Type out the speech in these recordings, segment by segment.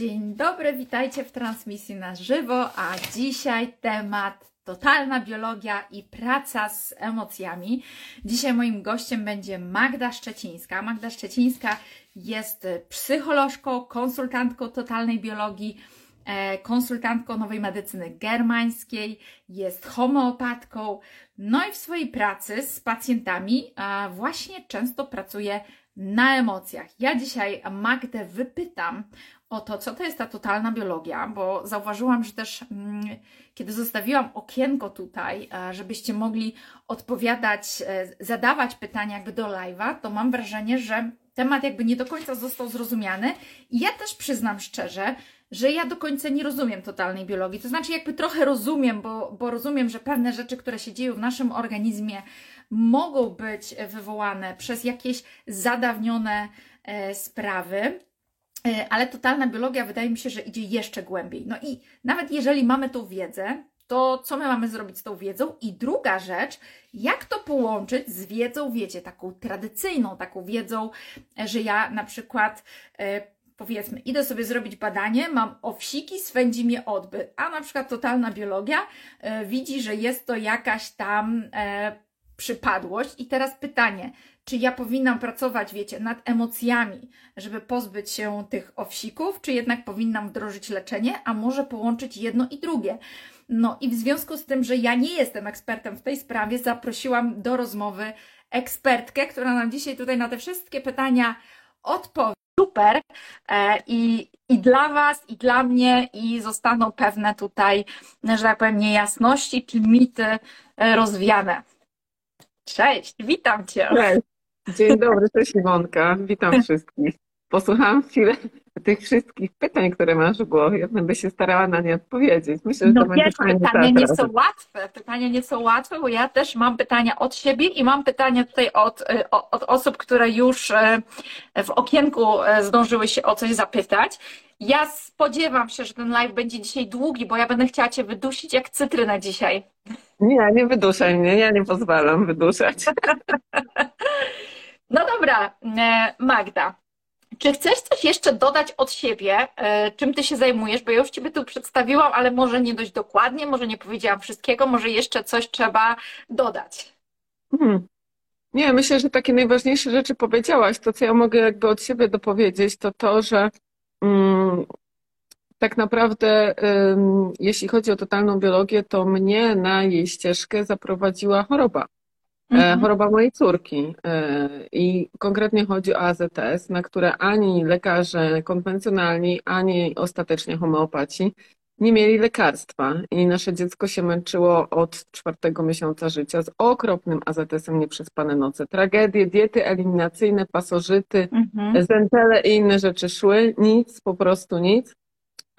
Dzień dobry, witajcie w transmisji na żywo, a dzisiaj temat totalna biologia i praca z emocjami. Dzisiaj moim gościem będzie Magda Szczecińska. Magda Szczecińska jest psycholożką, konsultantką totalnej biologii, e, konsultantką nowej medycyny germańskiej, jest homeopatką, no i w swojej pracy z pacjentami właśnie często pracuje na emocjach. Ja dzisiaj Magdę wypytam o to, co to jest ta totalna biologia, bo zauważyłam, że też mm, kiedy zostawiłam okienko tutaj, e, żebyście mogli odpowiadać, e, zadawać pytania jakby do live'a, to mam wrażenie, że temat jakby nie do końca został zrozumiany. I ja też przyznam szczerze, że ja do końca nie rozumiem totalnej biologii. To znaczy, jakby trochę rozumiem, bo, bo rozumiem, że pewne rzeczy, które się dzieją w naszym organizmie, mogą być wywołane przez jakieś zadawnione e, sprawy. E, ale totalna biologia wydaje mi się, że idzie jeszcze głębiej. No i nawet jeżeli mamy tą wiedzę, to co my mamy zrobić z tą wiedzą? I druga rzecz, jak to połączyć z wiedzą, wiecie, taką tradycyjną, taką wiedzą, e, że ja na przykład powiedzmy, idę sobie zrobić badanie, mam owsiki, swędzi mnie odbyt, a na przykład totalna biologia widzi, że jest to jakaś tam przypadłość. I teraz pytanie, czy ja powinnam pracować, wiecie, nad emocjami, żeby pozbyć się tych owsików, czy jednak powinnam wdrożyć leczenie, a może połączyć jedno i drugie. No i w związku z tym, że ja nie jestem ekspertem w tej sprawie, zaprosiłam do rozmowy ekspertkę, która nam dzisiaj tutaj na te wszystkie pytania odpowie. Super. E, I, I dla Was, i dla mnie, i zostaną pewne tutaj, że tak powiem, niejasności czy mity e, rozwiane. Cześć, witam Cię. Cześć. Dzień dobry, cześć Iwonka. Witam wszystkich. Posłuchałam chwilę tych wszystkich pytań, które masz w głowie. Będę się starała na nie odpowiedzieć. Myślę, że no to będzie wiesz, pytania nie są łatwe. Pytania nie są łatwe, bo ja też mam pytania od siebie i mam pytania tutaj od, e, od osób, które już e, w okienku e, zdążyły się o coś zapytać. Ja spodziewam się, że ten live będzie dzisiaj długi, bo ja będę chciała Cię wydusić jak cytrynę dzisiaj. Nie, nie wyduszaj mnie, ja nie pozwalam wyduszać. No dobra, e, Magda. Czy chcesz coś jeszcze dodać od siebie, e, czym ty się zajmujesz? Bo ja już Ciebie tu przedstawiłam, ale może nie dość dokładnie, może nie powiedziałam wszystkiego, może jeszcze coś trzeba dodać. Hmm. Nie, myślę, że takie najważniejsze rzeczy powiedziałaś. To, co ja mogę jakby od siebie dopowiedzieć, to to, że tak naprawdę, jeśli chodzi o totalną biologię, to mnie na jej ścieżkę zaprowadziła choroba. E, mhm. Choroba mojej córki. E, I konkretnie chodzi o AZS, na które ani lekarze konwencjonalni, ani ostatecznie homeopaci nie mieli lekarstwa. I nasze dziecko się męczyło od czwartego miesiąca życia z okropnym AZS-em nieprzespane noce. Tragedie, diety eliminacyjne, pasożyty, mhm. zentele i inne rzeczy szły. Nic, po prostu nic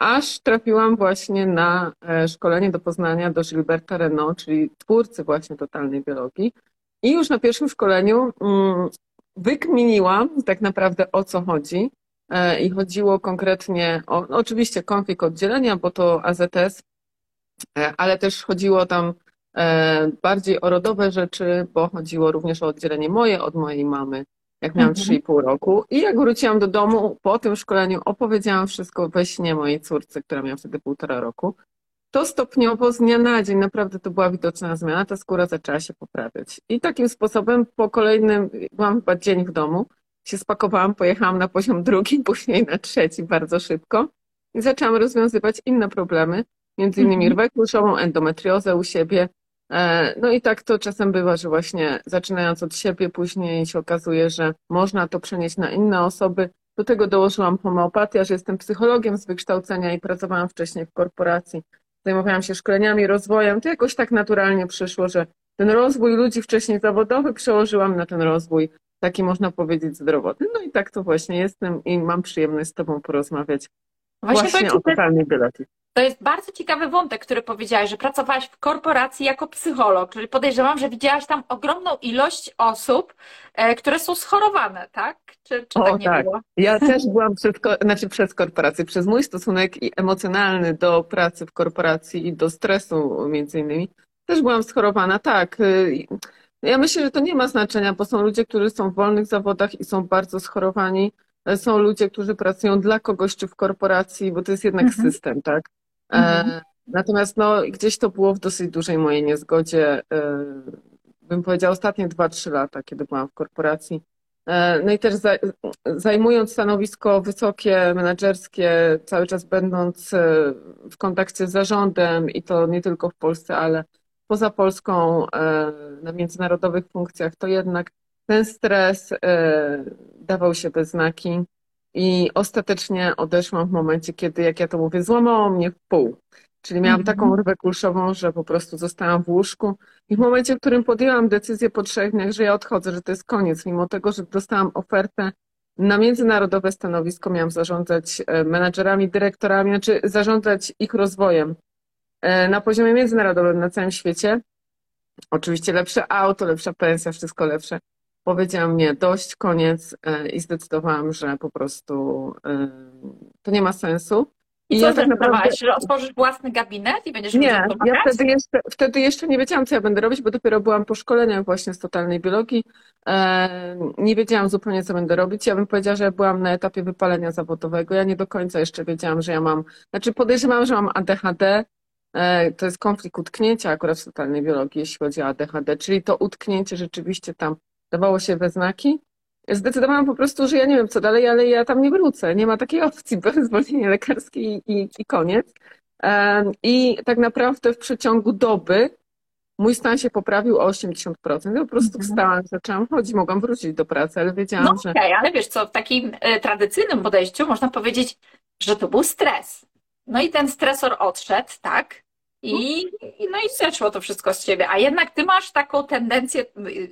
aż trafiłam właśnie na e, szkolenie do Poznania do Gilberta Renault, czyli twórcy właśnie totalnej biologii. I już na pierwszym szkoleniu mm, wykminiłam tak naprawdę o co chodzi. E, I chodziło konkretnie o, no oczywiście konflikt oddzielenia, bo to AZS, e, ale też chodziło tam bardziej o rodowe rzeczy, bo chodziło również o oddzielenie moje od mojej mamy, jak miałam mhm. 3,5 roku. I jak wróciłam do domu po tym szkoleniu, opowiedziałam wszystko we śnie mojej córce, która miała wtedy półtora roku. To stopniowo z dnia na dzień naprawdę to była widoczna zmiana, ta skóra zaczęła się poprawiać. I takim sposobem po kolejnym, byłam chyba dzień w domu, się spakowałam, pojechałam na poziom drugi, później na trzeci bardzo szybko i zaczęłam rozwiązywać inne problemy, między innymi mhm. rwę kluczową, endometriozę u siebie, E, no i tak to czasem bywa, że właśnie zaczynając od siebie, później się okazuje, że można to przenieść na inne osoby. Do tego dołożyłam homeopatię, że jestem psychologiem z wykształcenia i pracowałam wcześniej w korporacji. Zajmowałam się szkoleniami, rozwojem. To jakoś tak naturalnie przyszło, że ten rozwój ludzi wcześniej zawodowy przełożyłam na ten rozwój taki można powiedzieć zdrowotny. No i tak to właśnie jestem i mam przyjemność z Tobą porozmawiać właśnie, właśnie o totalnej biologii. To jest bardzo ciekawy wątek, który powiedziałaś, że pracowałaś w korporacji jako psycholog, czyli podejrzewam, że widziałaś tam ogromną ilość osób, e, które są schorowane, tak? Czy, czy o, tak nie tak. było? Ja też byłam przed, znaczy przez korporację, przez mój stosunek i emocjonalny do pracy w korporacji i do stresu między innymi, też byłam schorowana, tak. Ja myślę, że to nie ma znaczenia, bo są ludzie, którzy są w wolnych zawodach i są bardzo schorowani są ludzie, którzy pracują dla kogoś czy w korporacji, bo to jest jednak mhm. system, tak? Mhm. Natomiast no, gdzieś to było w dosyć dużej mojej niezgodzie, bym powiedziała ostatnie 2-3 lata, kiedy byłam w korporacji. No i też zajmując stanowisko wysokie, menedżerskie, cały czas będąc w kontakcie z zarządem i to nie tylko w Polsce, ale poza Polską na międzynarodowych funkcjach, to jednak ten stres e, dawał się bez znaki i ostatecznie odeszłam w momencie, kiedy, jak ja to mówię, złamało mnie w pół. Czyli miałam -hmm. taką rwę kulszową, że po prostu zostałam w łóżku i w momencie, w którym podjęłam decyzję po trzech dniach, że ja odchodzę, że to jest koniec, mimo tego, że dostałam ofertę na międzynarodowe stanowisko, miałam zarządzać e, menadżerami, dyrektorami, znaczy zarządzać ich rozwojem e, na poziomie międzynarodowym na całym świecie. Oczywiście lepsze auto, lepsza pensja, wszystko lepsze powiedziałam nie, dość, koniec e, i zdecydowałam, że po prostu e, to nie ma sensu. I, co ja tak naprawdę... że otworzysz własny gabinet i będziesz Nie, ja wtedy jeszcze, wtedy jeszcze nie wiedziałam, co ja będę robić, bo dopiero byłam po szkoleniach właśnie z totalnej biologii. E, nie wiedziałam zupełnie, co będę robić. Ja bym powiedziała, że byłam na etapie wypalenia zawodowego. Ja nie do końca jeszcze wiedziałam, że ja mam, znaczy podejrzewałam, że mam ADHD, to jest konflikt utknięcia akurat w totalnej biologii, jeśli chodzi o ADHD, czyli to utknięcie rzeczywiście tam dawało się we znaki. Zdecydowałam po prostu, że ja nie wiem co dalej, ale ja tam nie wrócę. Nie ma takiej opcji, bo zwolnienie lekarskie i, i, i koniec. I tak naprawdę w przeciągu doby mój stan się poprawił o 80%. Ja po prostu mhm. wstałam, zaczęłam chodzić, mogłam wrócić do pracy, ale wiedziałam, no, że... Okej, okay, ale wiesz co, w takim e, tradycyjnym podejściu można powiedzieć, że to był stres. No i ten stresor odszedł, tak? I, no i zeszło to wszystko z ciebie. A jednak ty masz taką tendencję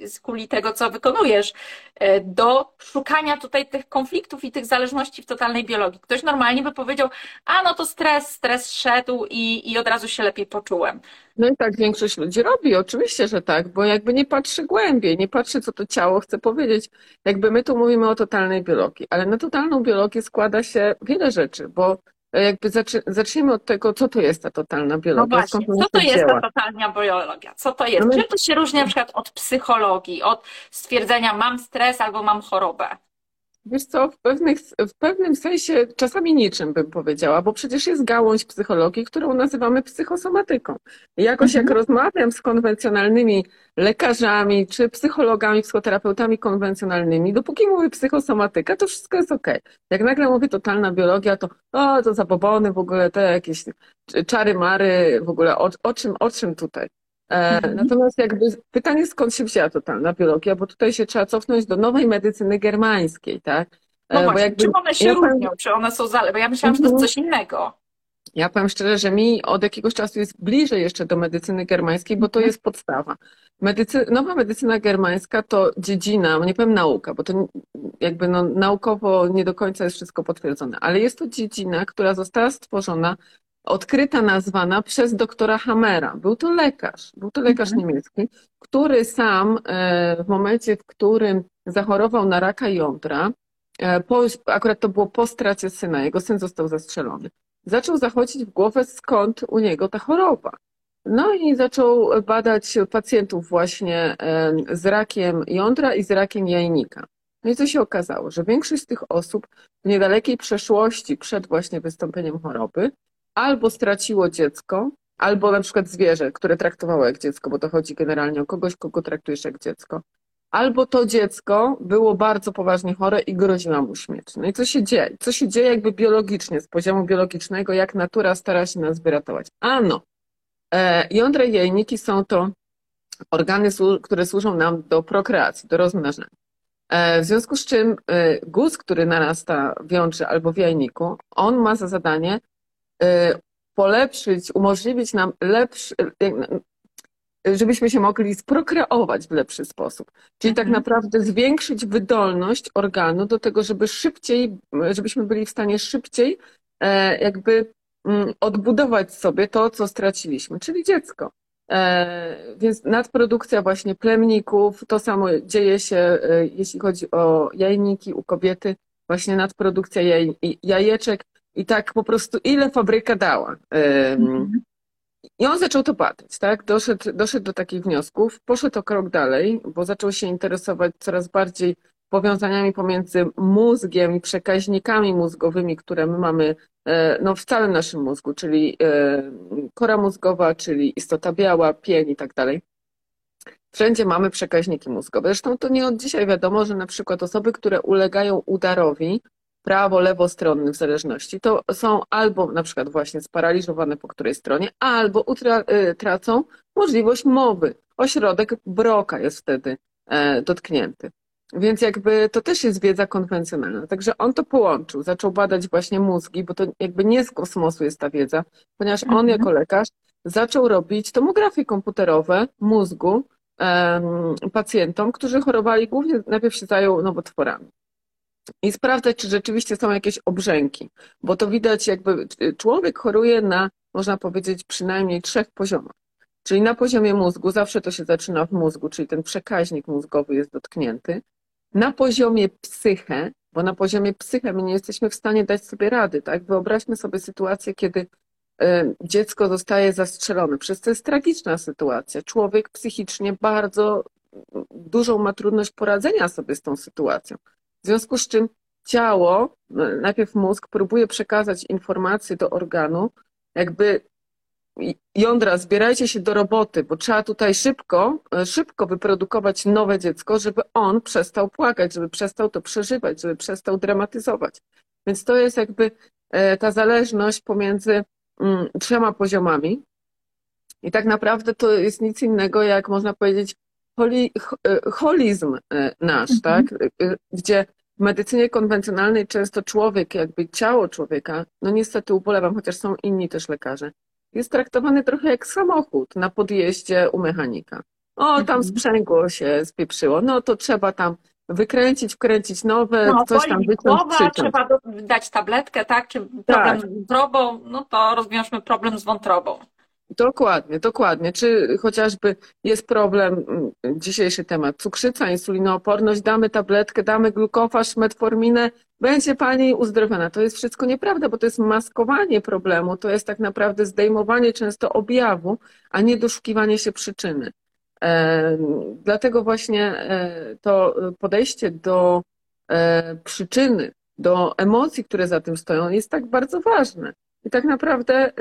z kuli tego, co wykonujesz, e, do szukania tutaj tych konfliktów i tych zależności w totalnej biologii. Ktoś normalnie by powiedział, a no to stres, stres szedł i, i od razu się lepiej poczułem. No i tak większość ludzi robi, oczywiście, że tak, bo jakby nie patrzy głębiej, nie patrzy, co to ciało chce powiedzieć. Jakby my tu mówimy o totalnej biologii, ale na totalną biologię składa się wiele rzeczy, bo Jakby zacznijmy od tego, co to jest ta totalna biologia. No właśnie, co to jest ta totalna biologia? Co to jest? No Czym to się różni na przykład od psychologii, od stwierdzenia mam stres albo mam chorobę? Wiesz co, w, pewnych, w pewnym sensie czasami niczym bym powiedziała, bo przecież jest gałąź psychologii, którą nazywamy psychosomatyką. I jakoś mhm. jak rozmawiam z konwencjonalnymi lekarzami, czy psychologami, psychoterapeutami konwencjonalnymi, dopóki mówię psychosomatyka, to wszystko jest ok. Jak nagle mówię totalna biologia, to o, to zabobony w ogóle, te jakieś czary mary, w ogóle o, o, czym, o czym tutaj? E, mhm. Natomiast jakby pytanie, skąd się wzięła totalna biologia, bo tutaj się trzeba cofnąć do nowej medycyny germańskiej, tak? E, no właśnie, jakby, czym one się ja różnią? Powiem, czy one są zależne? Bo ja myślałam, że to jest mhm. coś innego. Ja powiem szczerze, że mi od jakiegoś czasu jest bliżej jeszcze do medycyny germańskiej, bo to mhm. jest podstawa. Medycy... Nowa medycyna germańska to dziedzina, nie powiem nauka, bo to jakby no, naukowo nie do końca jest wszystko potwierdzone, ale jest to dziedzina, która została stworzona odkryta, nazwana przez doktora Hammera. Był to lekarz, był to lekarz mhm. niemiecki, który sam e, w momencie, w którym zachorował na raka jądra, e, po, akurat to było po stracie syna, jego syn został zastrzelony, zaczął zachodzić w głowę, skąd u niego ta choroba. No i zaczął badać pacjentów właśnie e, z rakiem jądra i z rakiem jajnika. No i co się okazało, że większość z tych osób w niedalekiej przeszłości, przed właśnie wystąpieniem choroby, albo straciło dziecko, albo na przykład zwierzę, które traktowało jak dziecko, bo to chodzi generalnie o kogoś, kogo traktujesz jak dziecko. Albo to dziecko było bardzo poważnie chore i groziła mu śmierć. No i co się dzieje? Co się dzieje jakby biologicznie, z poziomu biologicznego, jak natura stara się nas wyratować? Ano, e, jądra i jajniki są to organy, które służą nam do prokreacji, do rozmnażania. E, w związku z czym e, guz, który narasta w jądrze albo w jajniku, on ma za zadanie polepszyć, umożliwić nam lepszy, y, żebyśmy się mogli sprokreować w lepszy sposób. Czyli tak mhm. naprawdę zwiększyć wydolność organu do tego, żeby szybciej, żebyśmy byli w stanie szybciej e, jakby mm, odbudować sobie to, co straciliśmy, czyli dziecko. E, więc nadprodukcja właśnie plemników, to samo dzieje się, e, jeśli chodzi o jajniki u kobiety, właśnie nadprodukcja jaj, jajeczek, i tak po prostu, ile fabryka dała. I on zaczął to badać, tak? Doszedł, doszedł do takich wniosków, poszedł o krok dalej, bo zaczął się interesować coraz bardziej powiązaniami pomiędzy mózgiem i przekaźnikami mózgowymi, które my mamy e, no, w całym naszym mózgu, czyli e, kora mózgowa, czyli istota biała, pień i tak dalej. Wszędzie mamy przekaźniki mózgowe. Zresztą to nie od dzisiaj wiadomo, że na przykład osoby, które ulegają udarowi, prawo, lewostronny w zależności, to są albo na przykład właśnie sparaliżowane po której stronie, albo utracą możliwość mowy. Ośrodek Broka jest wtedy dotknięty. Więc jakby to też jest wiedza konwencjonalna. Także on to połączył, zaczął badać właśnie mózgi, bo to jakby nie z kosmosu jest ta wiedza, ponieważ on mhm. jako lekarz zaczął robić tomografie komputerowe mózgu um, pacjentom, którzy chorowali głównie, najpierw się zajął nowotworami. I sprawdzać, czy rzeczywiście są jakieś obrzęki, bo to widać jakby człowiek choruje na, można powiedzieć, przynajmniej trzech poziomach. Czyli na poziomie mózgu, zawsze to się zaczyna w mózgu, czyli ten przekaźnik mózgowy jest dotknięty na poziomie psyche, bo na poziomie psyche my nie jesteśmy w stanie dać sobie rady, tak? Wyobraźmy sobie sytuację, kiedy e, dziecko zostaje zastrzelone. Przez to jest tragiczna sytuacja. Człowiek psychicznie bardzo dużą ma trudność poradzenia sobie z tą sytuacją. W związku z czym ciało, e, najpierw mózg, próbuje przekazać informacje do organu, jakby jądra, zbierajcie się do roboty, bo trzeba tutaj szybko, e, szybko wyprodukować nowe dziecko, żeby on przestał płakać, żeby przestał to przeżywać, żeby przestał dramatyzować. Więc to jest jakby e, ta zależność pomiędzy mm, trzema poziomami. I tak naprawdę to jest nic innego, jak można powiedzieć, holi, e, holizm nasz, mhm. tak? Gdzie w medycynie konwencjonalnej często człowiek, jakby ciało człowieka, no niestety ubolewam, chociaż są inni też lekarze, jest traktowany trochę jak samochód na podjeździe u mechanika. O, tam mhm. sprzęgło się spieprzyło, no to trzeba tam wykręcić, wkręcić nowe, no, coś tam wyciąć, głowa, trzeba dać tabletkę, tak, czy problem tak. z wątrobą, no to rozwiążmy problem z wątrobą. Dokładnie, dokładnie. Czy chociażby jest problem, mm, dzisiejszy temat, cukrzyca, insulinooporność, damy tabletkę, damy glukofaż, metforminę, będzie pani uzdrowiona. To jest wszystko nieprawda, bo to jest maskowanie problemu, to jest tak naprawdę zdejmowanie często objawu, a nie doszukiwanie się przyczyny. E, dlatego właśnie e, to podejście do e, przyczyny, do emocji, które za tym stoją, jest tak bardzo ważne. I tak naprawdę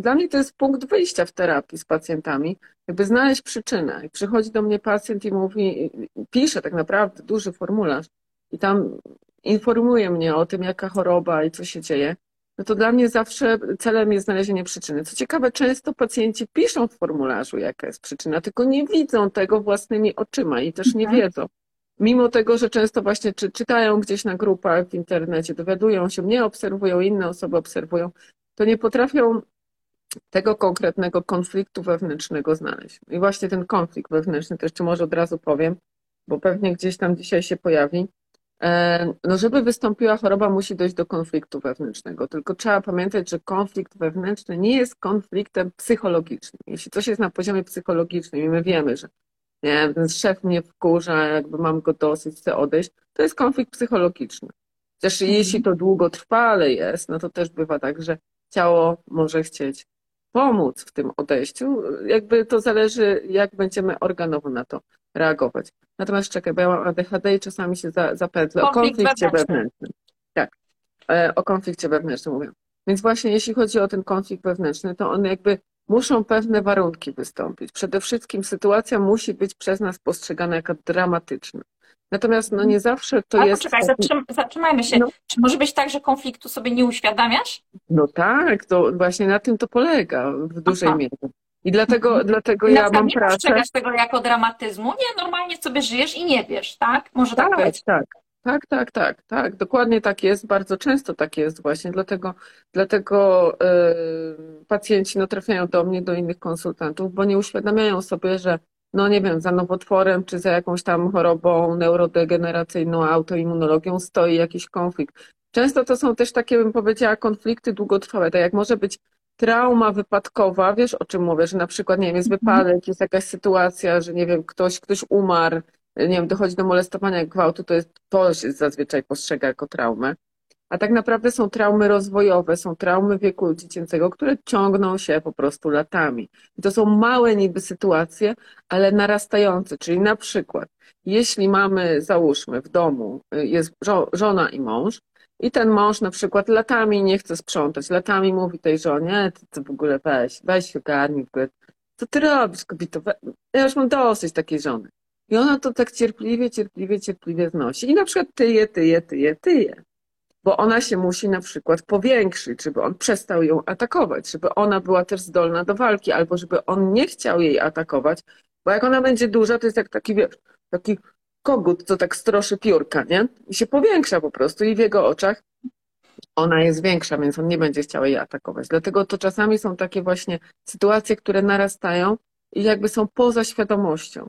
dla mnie to jest punkt wyjścia w terapii z pacjentami, jakby znaleźć przyczynę. I przychodzi do mnie pacjent i mówi, pisze tak naprawdę duży formularz i tam informuje mnie o tym, jaka choroba i co się dzieje. No to dla mnie zawsze celem jest znalezienie przyczyny. Co ciekawe, często pacjenci piszą w formularzu, jaka jest przyczyna, tylko nie widzą tego własnymi oczyma i też nie mhm. wiedzą. Mimo tego, że często właśnie czy, czytają gdzieś na grupach w internecie, dowiadują się, mnie obserwują, inne osoby obserwują, to nie potrafią tego konkretnego konfliktu wewnętrznego znaleźć. I właśnie ten konflikt wewnętrzny, to jeszcze może od razu powiem, bo pewnie gdzieś tam dzisiaj się pojawi. E, no, żeby wystąpiła choroba, musi dojść do konfliktu wewnętrznego. Tylko trzeba pamiętać, że konflikt wewnętrzny nie jest konfliktem psychologicznym. Jeśli coś jest na poziomie psychologicznym i my wiemy, że nie, ten szef mnie wkurza, jakby mam go dosyć, chcę odejść, to jest konflikt psychologiczny. Też jeśli to długotrwale jest, no to też bywa tak, że ciało może chcieć pomóc w tym odejściu. Jakby to zależy, jak będziemy organowo na to reagować. Natomiast czekaj, bo ja mam ADHD i czasami się zapędzę. O konflikcie wewnętrznym. Tak, e, o konflikcie wewnętrznym mówię. Więc właśnie jeśli chodzi o ten konflikt wewnętrzny, to one jakby muszą pewne warunki wystąpić. Przede wszystkim sytuacja musi być przez nas postrzegana jako dramatyczna. Natomiast no nie zawsze to jest. Poczekaj, zatrzym, zatrzymajmy się. No. Czy może być tak, że konfliktu sobie nie uświadamiasz? No tak, to właśnie na tym to polega w dużej Aha. mierze. I dlatego, mhm. dlatego ja mam nie pracę. Nie postrzegasz tego jako dramatyzmu. Nie, normalnie sobie żyjesz i nie wiesz, tak? Może tak, tak być. Tak, tak, tak, tak, tak. Dokładnie tak jest. Bardzo często tak jest właśnie. Dlatego, dlatego yy, pacjenci no, trafiają do mnie, do innych konsultantów, bo nie uświadamiają sobie, że no nie wiem, za nowotworem czy za jakąś tam chorobą neurodegeneracyjną, autoimmunologią stoi jakiś konflikt. Często to są też takie, bym powiedziała, konflikty długotrwałe, tak jak może być trauma wypadkowa, wiesz o czym mówię, że na przykład, nie wiem, jest mhm. wypadek, jest jakaś sytuacja, że nie wiem, ktoś, ktoś umarł, nie wiem, dochodzi do molestowania gwałtu, to jest, to się zazwyczaj postrzega jako traumę. A tak naprawdę są traumy rozwojowe, są traumy wieku dziecięcego, które ciągną się po prostu latami. I to są małe niby sytuacje, ale narastające, czyli na przykład, jeśli mamy, załóżmy, w domu y, jest żona i mąż, i ten mąż na przykład latami nie chce sprzątać, latami mówi tej żonie, ty, ty w ogóle weź, weź ogarnij, w ogóle, co ty robisz, kobito, ja już mam dosyć takiej żony. I ona to tak cierpliwie, cierpliwie, cierpliwie znosi. I na przykład tyje, tyje, tyje, tyje. Bo ona się musi na przykład powiększyć, żeby on przestał ją atakować, żeby ona była też zdolna do walki, albo żeby on nie chciał jej atakować, bo jak ona będzie duża, to jest jak taki, wiesz, taki kogut, co tak stroszy piórka, nie? I się powiększa po prostu i w jego oczach ona jest większa, więc on nie będzie chciał jej atakować. Dlatego to czasami są takie właśnie sytuacje, które narastają i jakby są poza świadomością.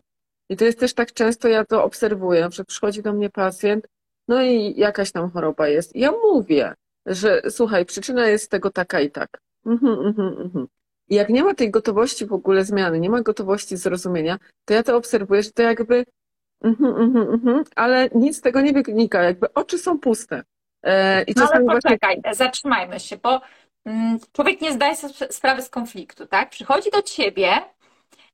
I to jest też tak często, ja to obserwuję, przykład przychodzi do mnie pacjent, no i jakaś tam choroba jest. Ja mówię, że słuchaj, przyczyna jest tego taka i tak. Mhm, mhm, mhm. I jak nie ma tej gotowości w ogóle zmiany, nie ma gotowości zrozumienia, to ja to obserwuję, że to jakby Mhm, mhm, mhm. Ale nic z tego nie wynika, jakby oczy są puste. E, I no ale poczekaj, właśnie... zatrzymajmy się, bo mm, człowiek nie zdaje sobie sprawy z konfliktu, tak? Przychodzi do ciebie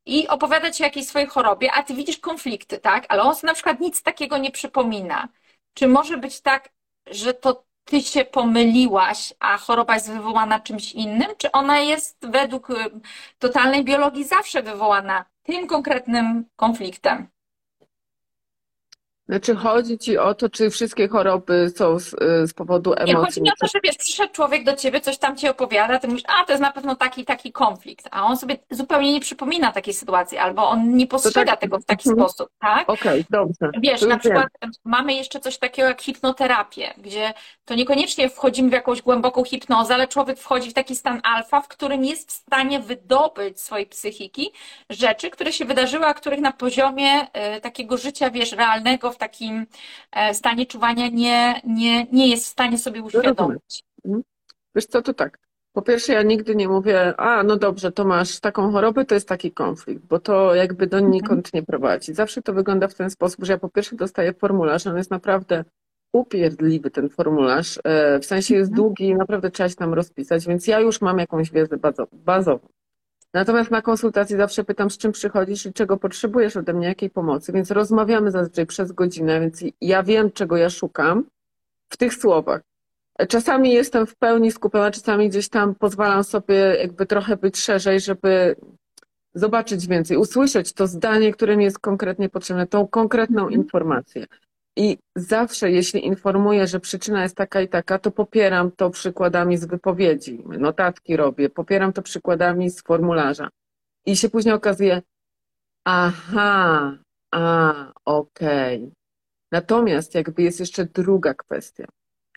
i opowiada ci o jakiejś swojej chorobie, a ty widzisz konflikty, tak? Ale on sobie na przykład nic takiego nie przypomina. Czy może być tak, że to ty się pomyliłaś, a choroba jest wywołana czymś innym? Czy ona jest według y, totalnej biologii zawsze wywołana tym konkretnym konfliktem? Znaczy chodzi ci o to, czy wszystkie choroby są z, z powodu emocji? Nie, chodzi mi o to, że wiesz, przyszedł człowiek do ciebie, coś tam ci opowiada, ty mówisz, a to jest na pewno taki taki konflikt, a on sobie zupełnie nie przypomina takiej sytuacji, albo on nie postrzega tak, tego w taki mhm. sposób, tak? Okej, okay, dobrze. Wiesz, na przykład wiem. mamy jeszcze coś takiego jak hipnoterapię, gdzie to niekoniecznie wchodzimy w jakąś głęboką hipnozę, ale człowiek wchodzi w taki stan alfa, w którym jest w stanie wydobyć swojej psychiki rzeczy, które się wydarzyły, a których na poziomie y, takiego życia, wiesz, realnego, w takim e, stanie czuwania nie, nie, nie jest w stanie sobie uświadomić. Mhm. Wiesz co, to tak. Po pierwsze, ja nigdy nie mówię, a no dobrze, to masz taką chorobę, to jest taki konflikt, bo to jakby do nikąd nie prowadzi. Zawsze to wygląda w ten sposób, że ja po pierwsze dostaję formularz, on jest naprawdę upierdliwy ten formularz, e, w sensie jest mhm. długi i naprawdę trzeba się tam rozpisać, więc ja już mam jakąś wiedzę bazową. Natomiast na konsultacji zawsze pytam, z czym przychodzisz i czego potrzebujesz ode mnie, jakiej pomocy, więc rozmawiamy zazwyczaj przez godzinę, więc ja wiem, czego ja szukam w tych słowach. Czasami jestem w pełni skupiona, czasami gdzieś tam pozwalam sobie jakby trochę być szerzej, żeby zobaczyć więcej, usłyszeć to zdanie, które mi jest konkretnie potrzebne, tą konkretną mhm. informację. I zawsze, jeśli informuję, że przyczyna jest taka i taka, to popieram to przykładami z wypowiedzi, notatki robię, popieram to przykładami z formularza. I się później okazuje, aha, a, okej. Okay. Natomiast jakby jest jeszcze druga kwestia,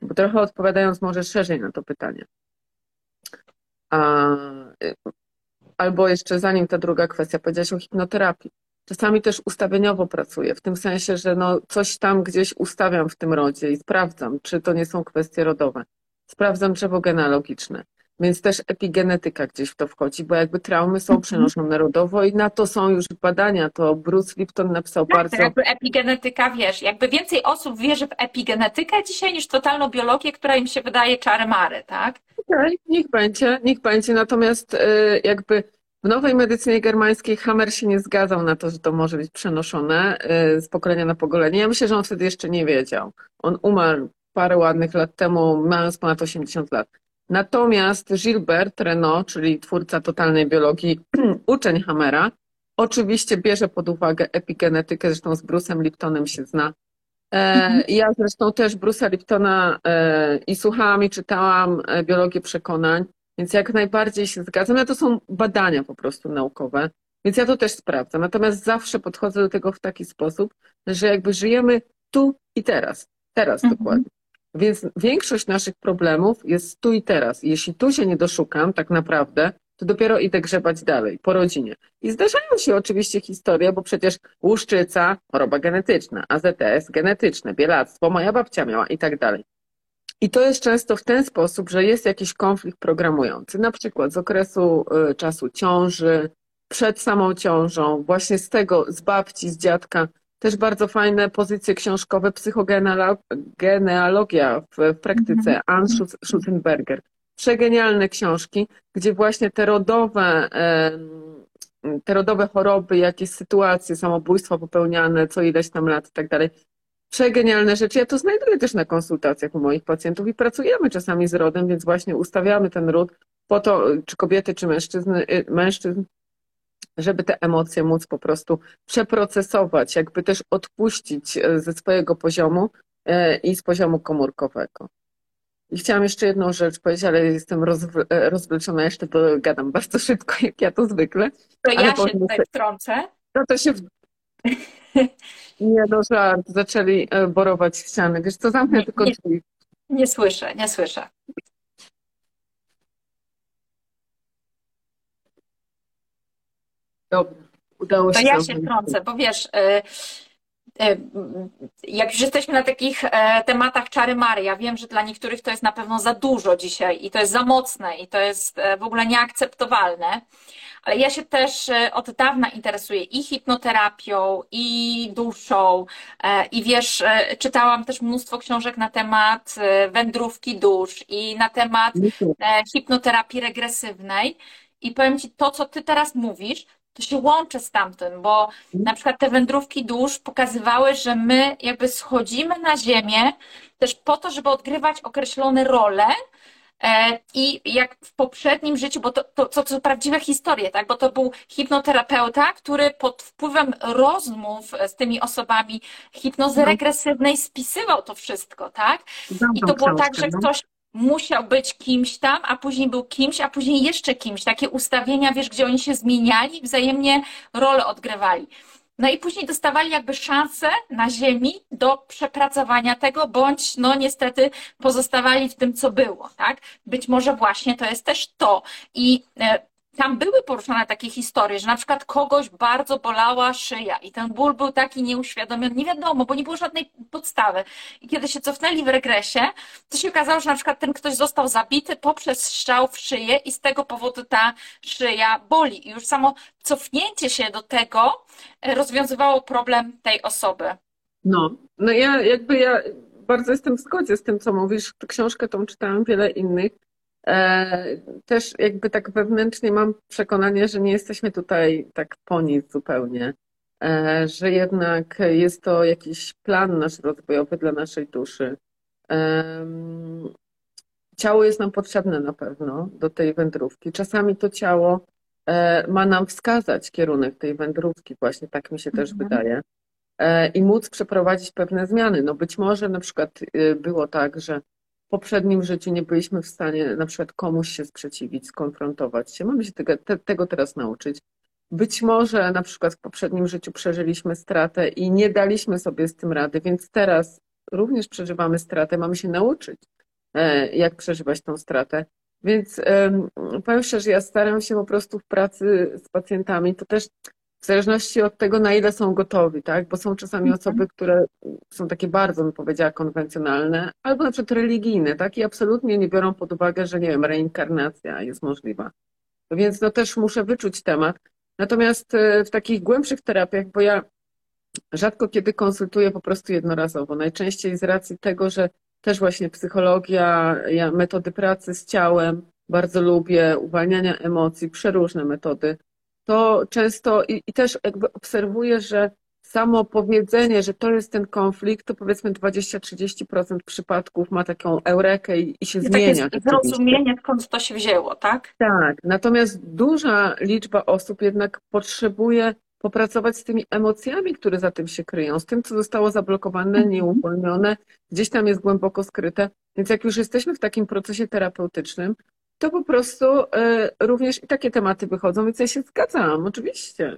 bo trochę odpowiadając może szerzej na to pytanie. A, y, albo jeszcze zanim ta druga kwestia, powiedziałaś o hipnoterapii. Czasami też ustawieniowo pracuję, w tym sensie, że no coś tam gdzieś ustawiam w tym rodzie i sprawdzam, czy to nie są kwestie rodowe. Sprawdzam drzewo genealogiczne. Więc też epigenetyka gdzieś w to wchodzi, bo jakby traumy są mhm. przenoszone narodowo i na to są już badania. To Bruce Lipton napisał tak, bardzo. Jakby epigenetyka, wiesz, jakby więcej osób wierzy w epigenetykę dzisiaj niż totalną biologię, która im się wydaje czary-mary, tak? Okej, okay, niech będzie, niech będzie. Natomiast y, jakby w nowej medycynie germańskiej Hammer się nie zgadzał na to, że to może być przenoszone y, z pokolenia na pokolenie. Ja myślę, że on wtedy jeszcze nie wiedział. On umarł parę ładnych lat temu, mając ponad 80 lat. Natomiast Gilbert Renault, czyli twórca totalnej biologii, uczeń Hammera, oczywiście bierze pod uwagę epigenetykę, zresztą z Bruce'em Liptonem się zna. E, mhm. Ja zresztą też Bruce'a Liptona e, i słuchałam i czytałam e, biologię przekonań więc jak najbardziej się zgadzam. No to są badania po prostu naukowe, więc ja to też sprawdzam. Natomiast zawsze podchodzę do tego w taki sposób, że jakby żyjemy tu i teraz. Teraz mhm. dokładnie. Więc większość naszych problemów jest tu i teraz. Jeśli tu się nie doszukam, tak naprawdę, to dopiero idę grzebać dalej, po rodzinie. I zdarzają się oczywiście historie, bo przecież łuszczyca, choroba genetyczna, AZS genetyczne, bielactwo, moja babcia miała i tak dalej. I to jest często w ten sposób, że jest jakiś konflikt programujący, na przykład z okresu y, czasu ciąży, przed samą ciążą, właśnie z tego, z babci, z dziadka, też bardzo fajne pozycje książkowe, psychogenealogia w, w praktyce, -hmm. Ann Schutzenberger. Przegenialne książki, gdzie właśnie te rodowe, te rodowe choroby, jakieś sytuacje, samobójstwa popełniane, co ileś tam lat i tak dalej, przegenialne rzeczy. Ja to znajduję też na konsultacjach u moich pacjentów i pracujemy czasami z rodem, więc właśnie ustawiamy ten ród po to, czy kobiety, czy mężczyzny, y, mężczyzn, żeby te emocje móc po prostu przeprocesować, jakby też odpuścić e, ze swojego poziomu e, i z poziomu komórkowego. I chciałam jeszcze jedną rzecz powiedzieć, ale jestem e, rozwleczona jeszcze, bo gadam bardzo szybko, jak ja to zwykle. To ja się tutaj wtrącę. No to się... Nie, no żart. Zaczęli borować ściany. Wiesz co, zamknę nie, tylko nie, drzwi. Nie słyszę, nie słyszę. Dobra, udało to się. To ja się wtrącę, bo wiesz, y, y, jak już jesteśmy na takich e, tematach czary Mary, ja wiem, że dla niektórych to jest na pewno za dużo dzisiaj i to jest za mocne i to jest e, w ogóle nieakceptowalne, ale ja się też e, od dawna interesuję i hipnoterapią, i duszą i wiesz, czytałam też mnóstwo książek na temat wędrówki dusz i na temat hipnoterapii regresywnej i powiem Ci, to co Ty teraz mówisz, to się łączy z tamtym, bo na przykład te wędrówki dusz pokazywały, że my jakby schodzimy na ziemię też po to, żeby odgrywać określone role, e, i jak w poprzednim życiu, bo to, to, to, to prawdziwe historie, tak? Bo to był hipnoterapeuta, który pod wpływem rozmów z tymi osobami hipnozy mhm. regresywnej spisywał to wszystko, tak? I to było tak, że no. ktoś musiał być kimś tam, a później był kimś, a później jeszcze kimś. Takie ustawienia, wiesz, gdzie oni się zmieniali, wzajemnie rolę odgrywali. No i później dostawali jakby szansę na ziemi do przepracowania tego, bądź no niestety pozostawali w tym, co było, tak? Być może właśnie to jest też to. I e, tam były poruszane takie historie, że na przykład kogoś bardzo bolała szyja i ten ból był taki nieuświadomiony, nie wiadomo, bo nie było żadnej podstawy. I kiedy się cofnęli w regresie, to się okazało, że na przykład ten ktoś został zabity poprzez strzał w szyję i z tego powodu ta szyja boli. I już samo cofnięcie się do tego e, rozwiązywało problem tej osoby. No, no ja jakby ja bardzo jestem w zgodzie z tym, co mówisz. Książkę tą czytałam, wiele innych. E, też jakby tak wewnętrznie mam przekonanie, że nie jesteśmy tutaj tak po nic zupełnie, e, że jednak jest to jakiś plan nasz rozwojowy dla naszej duszy. Ciało jest nam potrzebne na pewno do tej wędrówki. Czasami to ciało e, ma nam wskazać kierunek tej wędrówki, właśnie tak mi się też mhm. wydaje, i móc przeprowadzić pewne zmiany. No być może na przykład y, było tak, że poprzednim życiu nie byliśmy w stanie na przykład komuś się sprzeciwić, skonfrontować się. Mamy się tego, te, tego teraz nauczyć. Być może na przykład w poprzednim życiu przeżyliśmy stratę i nie daliśmy sobie z tym rady, więc teraz również przeżywamy stratę, mamy się nauczyć, e, jak przeżywać tą stratę. Więc powiem szczerze, ja staram się po prostu w pracy z pacjentami, to też w zależności od tego, na ile są gotowi, tak? Bo są czasami mhm. osoby, które są takie bardzo, bym powiedziała, konwencjonalne, albo na przykład religijne, tak? I absolutnie nie biorą pod uwagę, że nie wiem, reinkarnacja jest możliwa. Więc no też muszę wyczuć temat. Natomiast e, w takich głębszych terapiach, bo ja rzadko kiedy konsultuję po prostu jednorazowo, najczęściej z racji tego, że też właśnie psychologia, ja metody pracy z ciałem bardzo lubię, uwalniania emocji, przeróżne metody to często i, i też jakby obserwuję, że samo powiedzenie, że to jest ten konflikt, to powiedzmy 20-30% przypadków ma taką eurekę i, i się I zmienia. Takie zrozumienie, skąd to się wzięło, tak? Tak. Natomiast duża liczba osób jednak potrzebuje popracować z tymi emocjami, które za tym się kryją, z tym, co zostało zablokowane, mhm. nieuwolnione, gdzieś tam jest głęboko skryte. Więc jak już jesteśmy w takim procesie terapeutycznym, to po prostu e, również i takie tematy wychodzą, więc ja się zgadzam, oczywiście.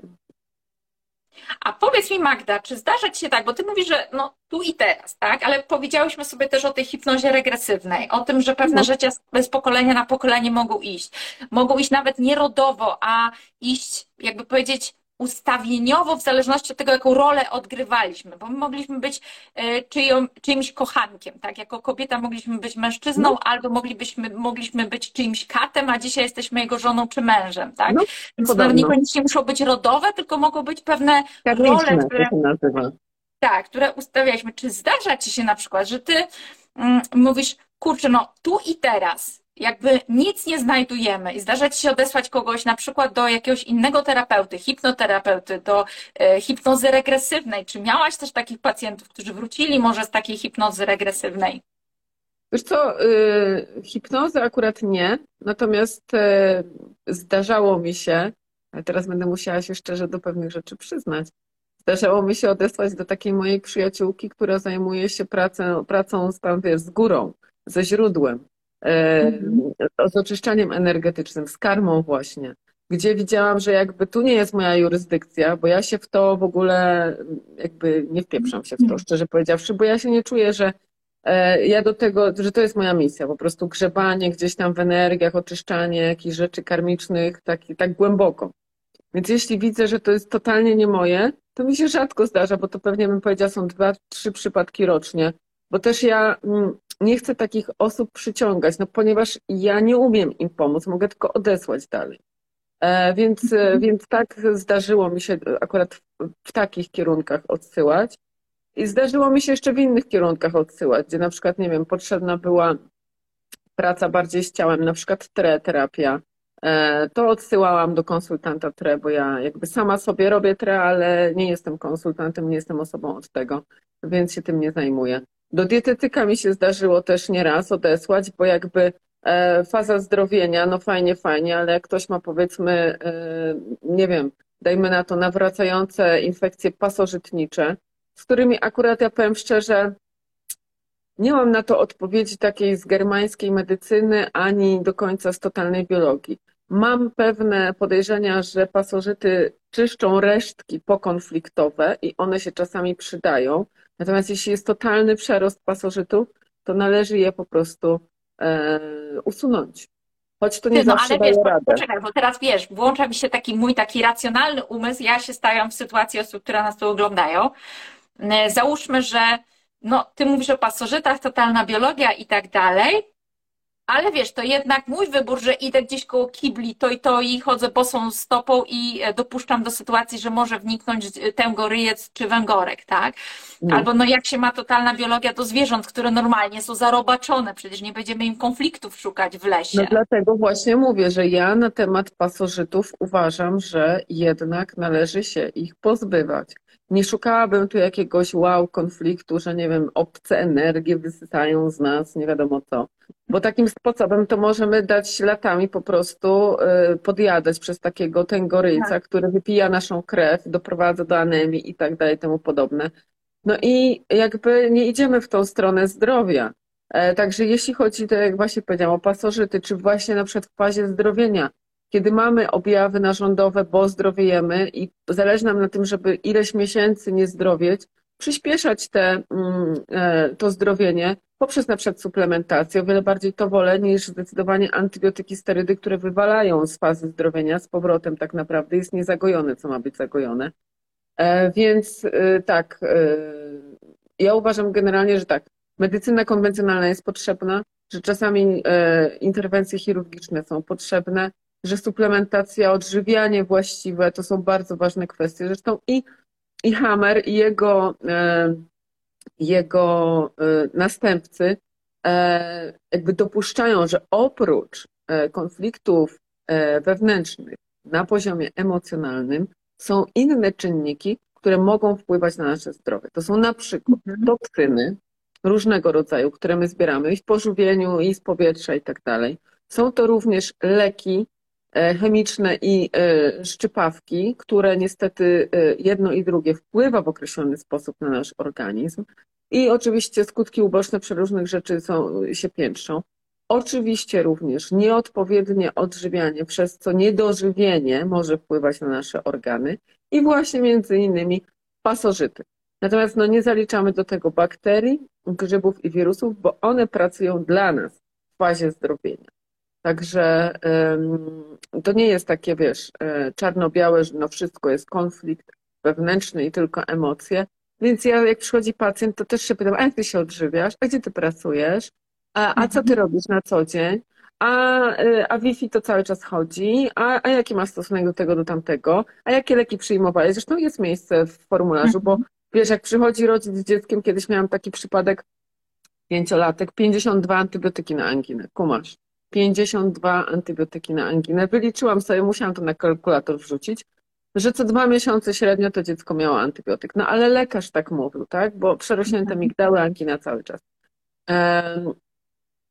A powiedz mi, Magda, czy zdarza Ci się tak, bo Ty mówisz, że no tu i teraz, tak? Ale powiedziałyśmy sobie też o tej hipnozie regresywnej, o tym, że pewne no. rzeczy z pokolenia na pokolenie mogą iść. Mogą iść nawet nie rodowo, a iść, jakby powiedzieć, ustawieniowo w zależności od tego, jaką rolę odgrywaliśmy, bo my mogliśmy być e, czyją, czyimś kochankiem, tak? Jako kobieta mogliśmy być mężczyzną, no. albo moglibyśmy, mogliśmy być czyimś katem, a dzisiaj jesteśmy jego żoną czy mężem, tak? No, Więc to niekoniecznie muszą być rodowe, tylko mogą być pewne Karmiczne, role, które... Tak, które ustawialiśmy. Czy zdarza ci się na przykład, że ty mm, mówisz, kurczę, no tu i teraz, jakby nic nie znajdujemy i zdarza ci się odesłać kogoś na przykład do jakiegoś innego terapeuty, hipnoterapeuty, do e, hipnozy regresywnej. Czy miałaś też takich pacjentów, którzy wrócili może z takiej hipnozy regresywnej? Wiesz co, y, hipnozy akurat nie, natomiast y, zdarzało mi się, ale teraz będę musiała się szczerze do pewnych rzeczy przyznać, zdarzało mi się odesłać do takiej mojej przyjaciółki, która zajmuje się pracą, pracą z, tam, wiesz, z górą, ze źródłem. Z oczyszczaniem energetycznym, z karmą właśnie, gdzie widziałam, że jakby tu nie jest moja jurysdykcja, bo ja się w to w ogóle jakby nie wpieprzam się w to, szczerze powiedziawszy, bo ja się nie czuję, że E, ja do tego, że to jest moja misja, po prostu grzebanie gdzieś tam w energiach, oczyszczanie jakichś rzeczy karmicznych, tak, tak głęboko. Więc jeśli widzę, że to jest totalnie nie moje, to mi się rzadko zdarza, bo to pewnie bym powiedziała są dwa, trzy przypadki rocznie, bo też ja mm, nie chcę takich osób przyciągać, no ponieważ ja nie umiem im pomóc, mogę tylko odesłać dalej. E, więc, mhm. więc tak zdarzyło mi się akurat w, w takich kierunkach odsyłać. I zdarzyło mi się jeszcze w innych kierunkach odsyłać, gdzie na przykład, nie wiem, potrzebna była praca bardziej z ciałem, na przykład tre, terapia. E, to odsyłałam do konsultanta tre, bo ja jakby sama sobie robię tre, ale nie jestem konsultantem, nie jestem osobą od tego, więc się tym nie zajmuję. Do dietetyka mi się zdarzyło też nieraz odesłać, bo jakby e, faza zdrowienia, no fajnie, fajnie, ale jak ktoś ma powiedzmy, e, nie wiem, dajmy na to nawracające infekcje pasożytnicze, z którymi akurat ja powiem szczerze, nie mam na to odpowiedzi takiej z germańskiej medycyny, ani do końca z totalnej biologii. Mam pewne podejrzenia, że pasożyty czyszczą resztki pokonfliktowe i one się czasami przydają. Natomiast jeśli jest totalny przerost pasożytów, to należy je po prostu e, usunąć. Choć to nie no, zawsze ale wiesz, radę. Poczekaj, bo teraz wiesz, włącza mi się taki mój taki racjonalny umysł, ja się stawiam w sytuacji osób, które nas tu oglądają E, załóżmy, że no, ty mówisz o pasożytach, totalna biologia i tak dalej, ale wiesz, to jednak mój wybór, że idę gdzieś koło kibli, to i to i chodzę bosą stopą i e, dopuszczam do sytuacji, że może wniknąć tęgoryjec czy węgorek, tak? Mm. Albo no jak się ma totalna biologia do zwierząt, które normalnie są zarobaczone, przecież nie będziemy im konfliktów szukać w lesie. No dlatego właśnie mówię, że ja na temat pasożytów uważam, że jednak należy się ich pozbywać nie szukałabym tu jakiegoś wow konfliktu, że nie wiem, obce energie wysysają z nas, nie wiadomo co. Bo takim sposobem to możemy dać latami po prostu y, podjadać przez takiego tęgoryjca, tak. który wypija naszą krew, doprowadza do anemii i tak dalej, temu podobne. No i jakby nie idziemy w tą stronę zdrowia. E, także jeśli chodzi, tak jak właśnie powiedziałam, o pasożyty, czy właśnie na przykład w fazie zdrowienia, kiedy mamy objawy narządowe, bo zdrowiejemy i zależy nam na tym, żeby ileś miesięcy nie zdrowieć, przyspieszać te, mm, e, to zdrowienie poprzez na przykład suplementację. O wiele bardziej to wolę niż zdecydowanie antybiotyki, sterydy, które wywalają z fazy zdrowienia z powrotem tak naprawdę. Jest niezagojone, co ma być zagojone. E, więc e, tak, ja uważam generalnie, że tak, medycyna konwencjonalna jest potrzebna, że czasami interwencje chirurgiczne są potrzebne, że suplementacja, odżywianie właściwe to są bardzo ważne kwestie. Zresztą i, i Hammer, i jego, e, jego e, następcy e, jakby dopuszczają, że oprócz konfliktów wewnętrznych na poziomie emocjonalnym są inne czynniki, które mogą wpływać na nasze zdrowie. To są na przykład mhm. toksyny różnego rodzaju, które my zbieramy i w pożywieniu, i z powietrza i tak dalej. Są to również leki, chemiczne i e, szczypawki, które niestety e, jedno i drugie wpływa w określony sposób na nasz organizm. I oczywiście skutki uboczne przeróżnych rzeczy są, się piętrzą. Oczywiście również nieodpowiednie odżywianie, przez co niedożywienie może wpływać na nasze organy i właśnie między innymi pasożyty. Natomiast no, nie zaliczamy do tego bakterii, grzybów i wirusów, bo one pracują dla nas w fazie zdrowienia. Także to nie jest takie, wiesz, e, czarno-białe, że no wszystko jest konflikt wewnętrzny i tylko emocje. Więc ja, jak przychodzi pacjent, to też się pytam, a jak ty się odżywiasz? A gdzie ty pracujesz? A, a co ty mhm. robisz na co dzień? A, e, a Wi-Fi to cały czas chodzi? A, a jaki masz stosunek do tego, do tamtego? A jakie leki przyjmowałeś? Zresztą jest miejsce w formularzu, bo wiesz, jak przychodzi rodzic z dzieckiem, kiedyś miałam taki przypadek, pięciolatek, 52 antybiotyki na anginę, kumasz. 52 antybiotyki na anginę. Wyliczyłam sobie, musiałam to na kalkulator wrzucić, że co dwa miesiące średnio to dziecko miało antybiotyk. No ale lekarz tak mówił, tak? Bo przerośnięte migdały, angina cały czas.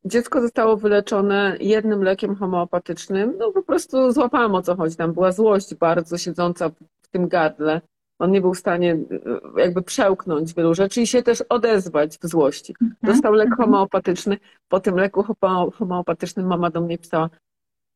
Dziecko zostało wyleczone jednym lekiem homeopatycznym. No po prostu złapałam o co chodzi. Tam była złość bardzo siedząca w tym gardle. On nie był w stanie e, jakby przełknąć wielu rzeczy i się też odezwać w złości. Mhm. Dostał lek mhm. homeopatyczny. Po tym leku homeopatycznym mama do mnie pisała,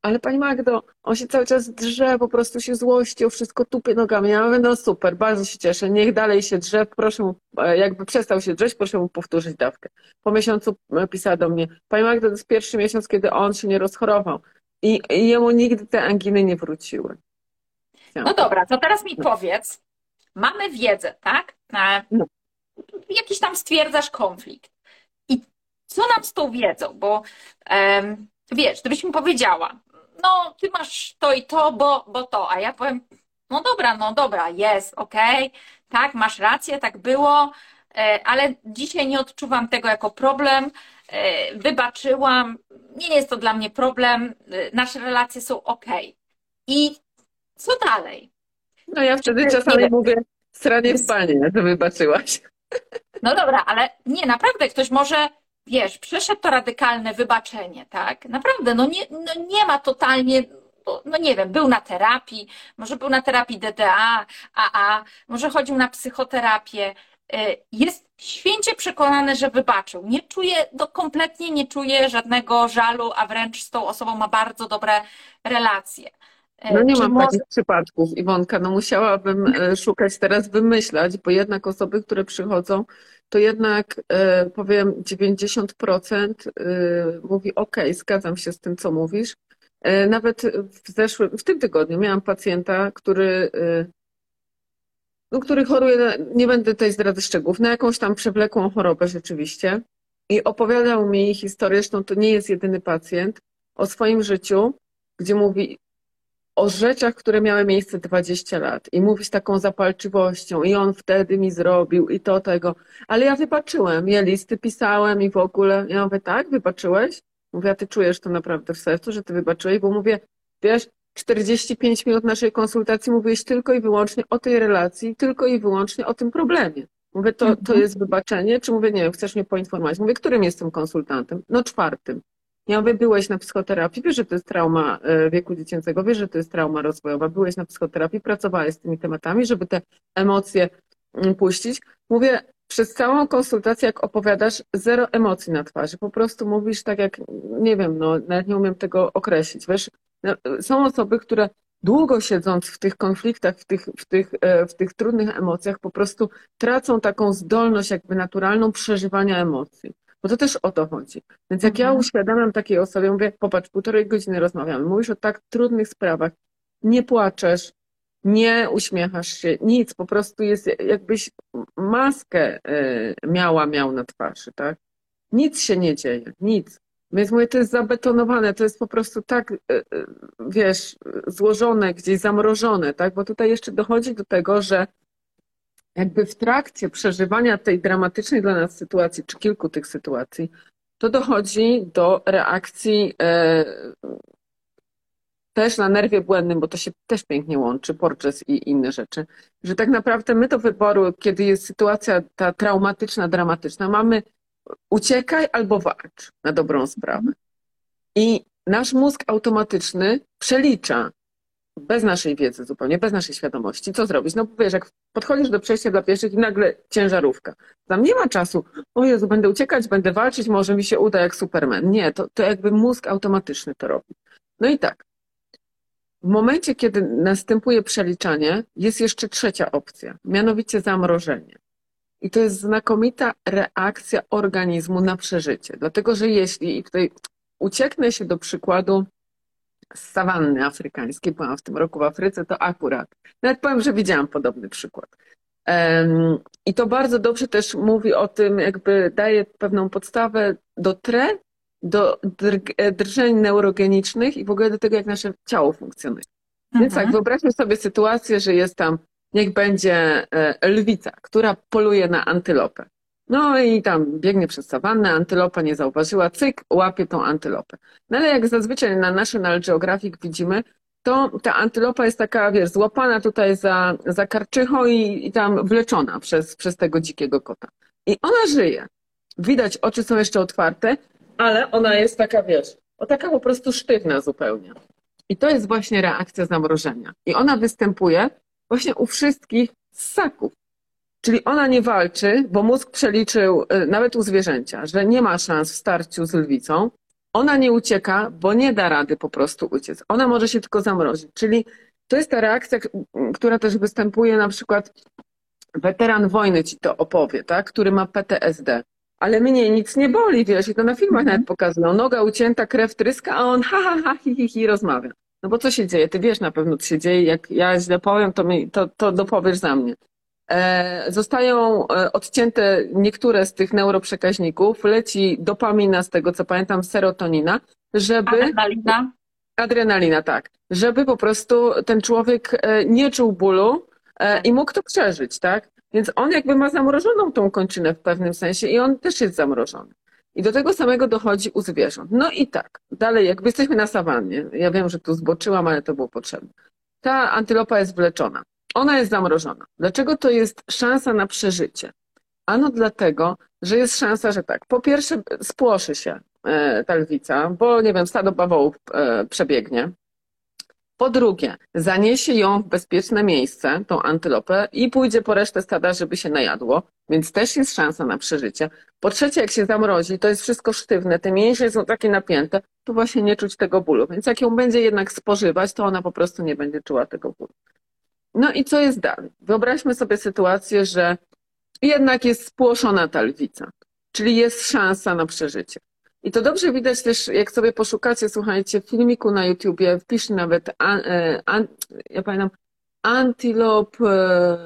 ale pani Magdo, on się cały czas drze, po prostu się złości, o wszystko tupie nogami. Ja mówię, no super, bardzo się cieszę, niech dalej się drze, proszę mu, e, jakby przestał się drzeć, proszę mu powtórzyć dawkę. Po miesiącu e, pisała do mnie, pani Magdo, to jest pierwszy miesiąc, kiedy on się nie rozchorował i, i jemu nigdy te anginy nie wróciły. No dobra, to teraz mi powiedz, mamy wiedzę, tak? No. Jakiś tam stwierdzasz konflikt. I co nam z tą wiedzą? Bo um, wiesz, gdybyś mi powiedziała, no ty masz to i to, bo, bo to, a ja powiem, no dobra, no dobra, jest, okej, okay, tak, masz rację, tak było, e, ale dzisiaj nie odczuwam tego jako problem, e, wybaczyłam, nie jest to dla mnie problem, e, nasze relacje są ok. I co dalej? No ja wtedy czasami mówię, stranie w panie, że wybaczyłaś. No dobra, ale nie, naprawdę ktoś może wiesz, przeszedł to radykalne wybaczenie, tak? Naprawdę, no nie, no nie ma totalnie, no nie wiem, był na terapii, może był na terapii DDA, AA, może chodził na psychoterapię, y, jest święcie przekonany, że wybaczył. Nie czuje, no kompletnie nie czuje żadnego żalu, a wręcz z tą osobą ma bardzo dobre relacje. Y, no nie mam może... takich przypadków, Iwonka. No musiałabym y, szukać teraz, wymyślać, bo jednak osoby, które przychodzą, to jednak e, powiem 90% e, mówi ok, zgadzam się z tym, co mówisz. E, nawet w zeszłym, w tym tygodniu miałam pacjenta, który, no, który choruje, nie będę tutaj zdradzać szczegółów, na jakąś tam przewlekłą chorobę rzeczywiście. I opowiadał mi historię, zresztą to nie jest jedyny pacjent, o swoim życiu, gdzie mówi, o rzeczach, które miały miejsce 20 lat i mówić taką zapalczywością i on wtedy mi zrobił i to tego. Ale ja wybaczyłem, ja listy pisałem i w ogóle. Ja mówię, tak, wybaczyłeś? Mówię, a ty czujesz to naprawdę w sercu, że ty wybaczyłeś? Bo mówię, wiesz, 45 minut naszej konsultacji mówiłeś tylko i wyłącznie o tej relacji, tylko i wyłącznie o tym problemie. Mówię, to, to mhm. jest wybaczenie? Czy mówię, nie wiem, chcesz mnie poinformować? Mówię, którym jestem konsultantem? No czwartym. Ja mówię, byłeś na psychoterapii, wiesz, że to jest trauma e, wieku dziecięcego, wiesz, że to jest trauma rozwojowa, byłeś na psychoterapii, pracowałeś z tymi tematami, żeby te emocje mm, puścić. Mówię, przez całą konsultację, jak opowiadasz, zero emocji na twarzy. Po prostu mówisz tak jak, nie wiem, no, nawet nie umiem tego określić. Wiesz, no, są osoby, które długo siedząc w tych konfliktach, w tych, w, tych, e, w tych trudnych emocjach, po prostu tracą taką zdolność jakby naturalną przeżywania emocji. Bo to też o to chodzi. Więc jak mhm. ja uświadamiam takiej osobie, mówię, popatrz, półtorej godziny rozmawiamy, mówisz o tak trudnych sprawach, nie płaczesz, nie uśmiechasz się, nic, po prostu jest jakbyś maskę e, miała, miał na twarzy, tak? Nic się nie dzieje, nic. Więc mówię, to jest zabetonowane, to jest po prostu tak, e, e, wiesz, złożone, gdzieś zamrożone, tak? Bo tutaj jeszcze dochodzi do tego, że jakby w trakcie przeżywania tej dramatycznej dla nas sytuacji, czy kilku tych sytuacji, to dochodzi do reakcji e, też na nerwie błędnym, bo to się też pięknie łączy, porczes i inne rzeczy, że tak naprawdę my do wyboru, kiedy jest sytuacja ta traumatyczna, dramatyczna, mamy uciekaj albo walcz na dobrą sprawę. I nasz mózg automatyczny przelicza, bez naszej wiedzy zupełnie, bez naszej świadomości, co zrobić? No wiesz, jak podchodzisz do przejścia dla pieszych i nagle ciężarówka. Tam nie ma czasu, o Jezu, będę uciekać, będę walczyć, może mi się uda jak Superman. Nie, to, to jakby mózg automatyczny to robi. No i tak. W momencie, kiedy następuje przeliczanie, jest jeszcze trzecia opcja, mianowicie zamrożenie. I to jest znakomita reakcja organizmu na przeżycie. Dlatego, że jeśli, i tutaj ucieknę się do przykładu z sawanny afrykańskiej, byłam w tym roku w Afryce, to akurat. Nawet powiem, że widziałam podobny przykład. I to bardzo dobrze też mówi o tym, jakby daje pewną podstawę do tre, do drżeń neurogenicznych i w ogóle do tego, jak nasze ciało funkcjonuje. Więc tak, mhm. wyobraźmy sobie sytuację, że jest tam niech będzie e, lwica, która poluje na antylopę. No i tam biegnie przez sawannę, antylopa nie zauważyła, cyk, łapie tą antylopę. No ale jak zazwyczaj na National Geographic widzimy, to ta antylopa jest taka, wiesz, złapana tutaj za, za karczycho i, i tam wleczona przez, przez tego dzikiego kota. I ona żyje. Widać, oczy są jeszcze otwarte, ale ona jest taka, wiesz, o taka po prostu sztywna zupełnie. I to jest właśnie reakcja zamrożenia. I ona występuje właśnie u wszystkich ssaków. Czyli ona nie walczy, bo mózg przeliczył, y, nawet u zwierzęcia, że nie ma szans w starciu z lwicą. Ona nie ucieka, bo nie da rady po prostu uciec. Ona może się tylko zamrozić. Czyli to jest ta reakcja, która też występuje na przykład weteran wojny ci to opowie, tak? który ma PTSD. Ale mnie nic nie boli, wiesz, i to na filmach nawet pokazują. Noga ucięta, krew tryska, a on ha, ha, ha, hi, hi, hi, rozmawia. No bo co się dzieje? Ty wiesz na pewno, co się dzieje. Jak ja źle powiem, to, mi, to, to dopowiesz za mnie. E, zostają e, odcięte niektóre z tych neuroprzekaźników, leci dopamina, z tego co pamiętam, serotonina, żeby. Adrenalina. Adrenalina, tak. Żeby po prostu ten człowiek e, nie czuł bólu i mógł to przeżyć, tak? Więc on jakby ma zamrożoną tą kończynę w pewnym sensie i on też jest zamrożony. I do tego samego dochodzi u zwierząt. No i tak, dalej, jakby jesteśmy na sawannie. Ja wiem, że tu zboczyłam, ale to było potrzebne. Ta antylopa jest wleczona. Ona jest zamrożona. Dlaczego to jest szansa na przeżycie? Ano dlatego, że jest szansa, że tak, po pierwsze spłoszy się e, ta lwica, bo nie wiem, stado bawołów e, przebiegnie. Po drugie, zaniesie ją w bezpieczne miejsce, tą antylopę, i pójdzie po resztę stada, żeby się najadło, więc też jest szansa na przeżycie. Po trzecie, jak się zamrozi, to jest wszystko sztywne, te mięśnie są takie napięte, to właśnie nie czuć tego bólu. Więc jak ją będzie jednak spożywać, to ona po prostu nie będzie czuła tego bólu. No i co jest dalej? Wyobraźmy sobie sytuację, że jednak jest spłoszona ta lwica, czyli jest szansa na przeżycie. I to dobrze widać też, jak sobie poszukacie, słuchajcie, filmiku na YouTubie, wpisz nawet, an, e, an, ja pamiętam, Antelope e,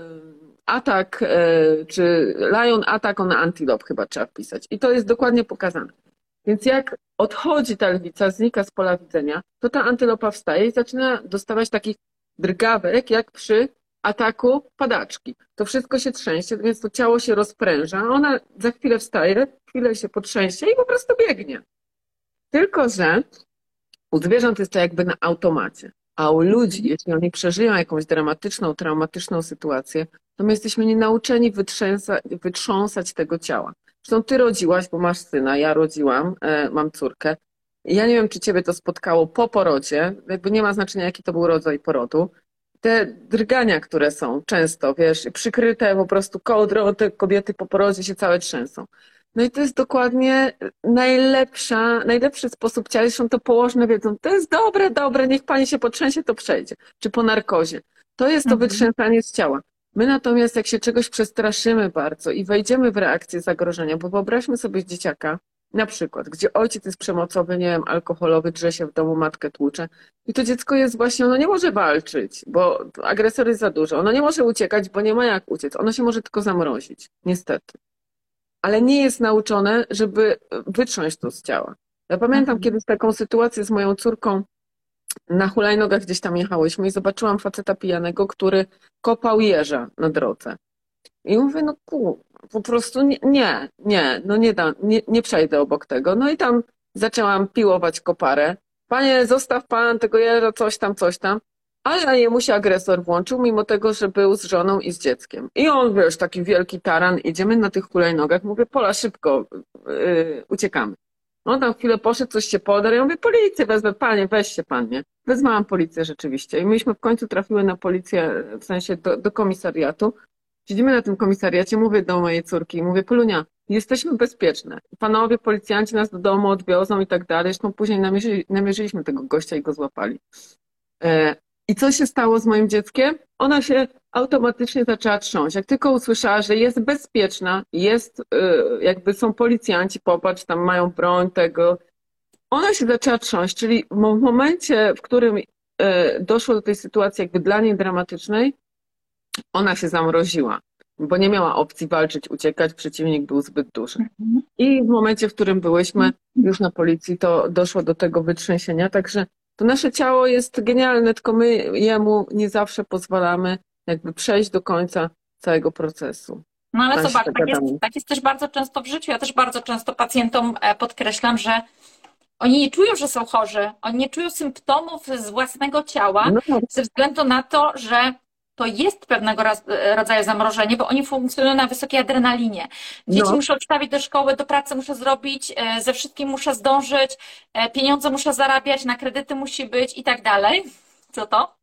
Attack, e, czy Lion Attack on Antelope chyba trzeba wpisać. I to jest dokładnie pokazane. Więc jak odchodzi ta lwica, znika z pola widzenia, to ta antylopa wstaje i zaczyna dostawać takich drgawek, jak przy ataku padaczki. To wszystko się trzęsie, więc to ciało się rozpręża. Ona za chwilę wstaje, chwilę się potrzęsie i po prostu biegnie. Tylko, że u zwierząt jest to jakby na automacie. A u ludzi, jeśli oni przeżyją jakąś dramatyczną, traumatyczną sytuację, to my jesteśmy nienauczeni wytrząsać tego ciała. Zresztą ty rodziłaś, bo masz syna, ja rodziłam, e, mam córkę. Ja nie wiem, czy ciebie to spotkało po porodzie, jakby nie ma znaczenia, jaki to był rodzaj porodu. Te drgania, które są często, wiesz, przykryte po prostu kołdrą, te kobiety po porodzie się całe trzęsą. No i to jest dokładnie najlepsza, najlepszy sposób ciała. Zresztą to położne wiedzą, to jest dobre, dobre, niech pani się potrzęsie, to przejdzie. Czy po narkozie. To jest to mhm. wytrzęsanie z ciała. My natomiast, jak się czegoś przestraszymy bardzo i wejdziemy w reakcję zagrożenia, bo wyobraźmy sobie dzieciaka, na przykład, gdzie ojciec jest przemocowy, nie wiem, alkoholowy, drze się w domu, matkę tłucze. I to dziecko jest właśnie, ono nie może walczyć, bo agresor jest za dużo. Ono nie może uciekać, bo nie ma jak uciec. Ono się może tylko zamrozić, niestety. Ale nie jest nauczone, żeby wytrząść to z ciała. Ja pamiętam mhm. kiedyś taką sytuację z moją córką. Na hulajnogach gdzieś tam jechałyśmy i zobaczyłam faceta pijanego, który kopał jeża na drodze. I mówię, no ku, po prostu nie, nie, no nie, da, nie, nie przejdę obok tego. No i tam zaczęłam piłować koparę. Panie, zostaw pan tego jeża, coś tam, coś tam. Ale jemu się agresor włączył, mimo tego, że był z żoną i z dzieckiem. I on, wiesz, taki wielki taran, idziemy na tych hulajnogach, mówię, Pola, szybko, yy, uciekamy. On tam chwilę poszedł, coś się podarł, ja mówię, policję wezmę, panie, weź się pan, nie? Wezwałam policję rzeczywiście. I myśmy w końcu trafiły na policję, w sensie do, do komisariatu. Siedzimy na tym komisariacie, mówię do mojej córki, mówię, Polunia, jesteśmy bezpieczne. Panowie policjanci nas do domu odwiozą i tak dalej. Zresztą później namierzyli, namierzyliśmy tego gościa i go złapali. E, I co się stało z moim dzieckiem? Ona się automatycznie zaczęła trząść. Jak tylko usłyszała, że jest bezpieczna, jest, e, jakby są policjanci, popatrz, tam mają broń tego, ona się zaczęła trząść, czyli w momencie, w którym e, doszło do tej sytuacji jakby dla niej dramatycznej, ona się zamroziła, bo nie miała opcji walczyć, uciekać, przeciwnik był zbyt duży. I w momencie, w którym byłyśmy już na policji, to doszło do tego wytrzęsienia, także to nasze ciało jest genialne, tylko my jemu nie zawsze pozwalamy jakby przejść do końca całego procesu. No ale zobacz, tak jest, tak jest też bardzo często w życiu. Ja też bardzo często pacjentom e, podkreślam, że oni nie czują, że są chorzy, oni nie czują symptomów z własnego ciała No, ze względu na to, że to jest pewnego rodzaju zamrożenie, bo oni funkcjonują na wysokiej adrenalinie. Dzieci No. muszę odstawić do szkoły, do pracy muszę zrobić, e, ze wszystkim muszę zdążyć, e, pieniądze muszę zarabiać, na kredyty musi być i tak dalej. Co to?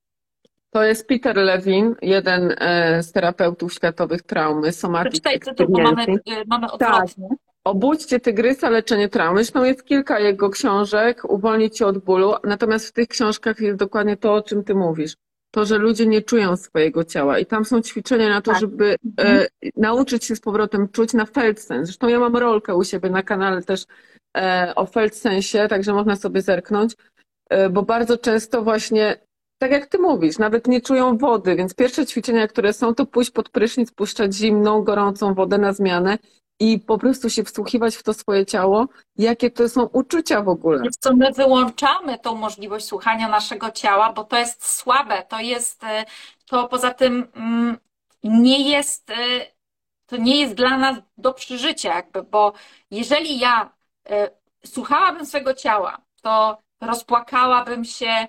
to jest Peter Levin, jeden e, z terapeutów światowych traumy, Somatic Przeczytaj tytuł, bo mamy, mamy Tak. odwrotnie. Obudźcie tygrysa, leczenie traumy. Zresztą jest kilka jego książek, Uwolnić cię od bólu. Natomiast w tych książkach jest dokładnie to, o czym ty mówisz. To, że ludzie nie czują swojego ciała. I tam są ćwiczenia na to, Tak. żeby e, nauczyć się z powrotem czuć na felsense. Zresztą ja mam rolkę u siebie na kanale też e, o felsensie, także można sobie zerknąć, e, bo bardzo często właśnie, tak jak ty mówisz, nawet nie czują wody, więc pierwsze ćwiczenia, które są, to pójść pod prysznic, puszczać zimną, gorącą wodę na zmianę i po prostu się wsłuchiwać w to swoje ciało, jakie to są uczucia w ogóle. Co, my wyłączamy tą możliwość słuchania naszego ciała, bo to jest słabe, to jest, e, to poza tym mm, nie jest, e, to nie jest dla nas do przeżycia jakby, bo jeżeli ja e, słuchałabym swego ciała, to rozpłakałabym się,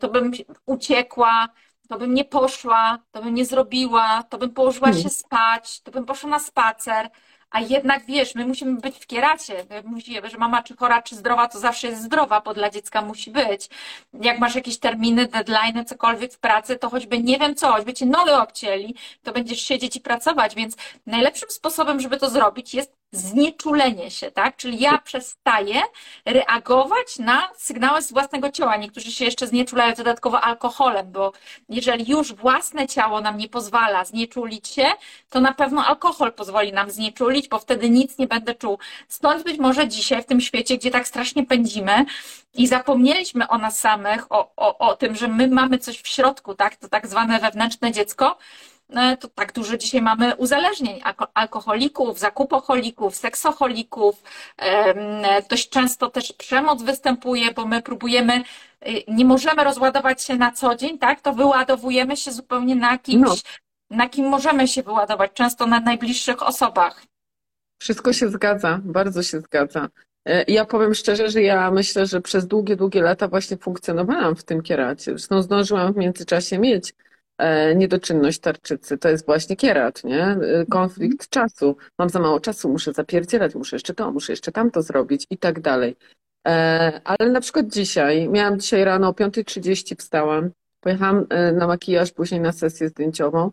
to bym uciekła, to bym nie poszła, to bym nie zrobiła, to bym położyła Hmm. się spać, to bym poszła na spacer, a jednak wiesz, my musimy być w kieracie. My Mówimy, że mama czy chora, czy zdrowa, to zawsze jest zdrowa, bo dla dziecka musi być. Jak masz jakieś terminy, deadline, cokolwiek w pracy, to choćby nie wiem co, choćby ci nogę obcięli, to będziesz siedzieć i pracować. Więc najlepszym sposobem, żeby to zrobić, jest znieczulenie się, tak? Czyli ja przestaję reagować na sygnały z własnego ciała. Niektórzy się jeszcze znieczulają dodatkowo alkoholem, bo jeżeli już własne ciało nam nie pozwala znieczulić się, to na pewno alkohol pozwoli nam znieczulić, bo wtedy nic nie będę czuł. Stąd być może dzisiaj w tym świecie, gdzie tak strasznie pędzimy i zapomnieliśmy o nas samych, o, o, o tym, że my mamy coś w środku, tak? To tak zwane wewnętrzne dziecko, to tak dużo dzisiaj mamy uzależnień, alko- alkoholików, zakupoholików, seksoholików. Em, Dość często też przemoc występuje, bo my próbujemy, y, nie możemy rozładować się na co dzień, tak? To wyładowujemy się zupełnie na kimś, No. na kim możemy się wyładować, często na najbliższych osobach. Wszystko się zgadza, bardzo się zgadza. E, Ja powiem szczerze, że ja myślę, że przez długie, długie lata właśnie funkcjonowałam w tym kieracie. Zresztą zdążyłam w międzyczasie mieć e, niedoczynność tarczycy. To jest właśnie kierat, nie? E, Konflikt czasu. Mam za mało czasu, muszę zapierdzielać, muszę jeszcze to, muszę jeszcze tamto zrobić i tak dalej. E, Ale na przykład dzisiaj, miałam dzisiaj rano o 5.30 wstałam, pojechałam e, na makijaż, później na sesję zdjęciową.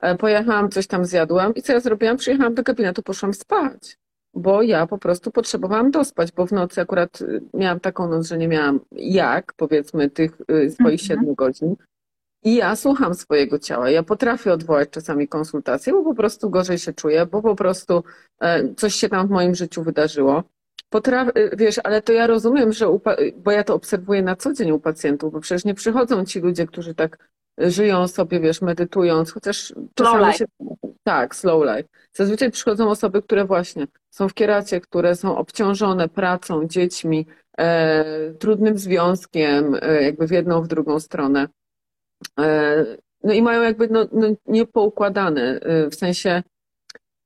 E, Pojechałam, coś tam zjadłam i co ja zrobiłam? Przyjechałam do gabinetu, poszłam spać, bo ja po prostu potrzebowałam dospać, bo w nocy akurat miałam taką noc, że nie miałam jak, powiedzmy, tych swoich Mhm. siedmiu godzin. I ja słucham swojego ciała. Ja potrafię odwołać czasami konsultacje, bo po prostu gorzej się czuję, bo po prostu e, coś się tam w moim życiu wydarzyło. Potraf, y, wiesz, ale to ja rozumiem, że bo ja to obserwuję na co dzień u pacjentów, bo przecież nie przychodzą ci ludzie, którzy tak żyją sobie, wiesz, medytując, chociaż czasami się. Tak, slow life. Zazwyczaj przychodzą osoby, które właśnie są w kieracie, które są obciążone pracą, dziećmi, e, trudnym związkiem, e, jakby w jedną, w drugą stronę. E, no i mają jakby no, no, niepoukładane, e, w sensie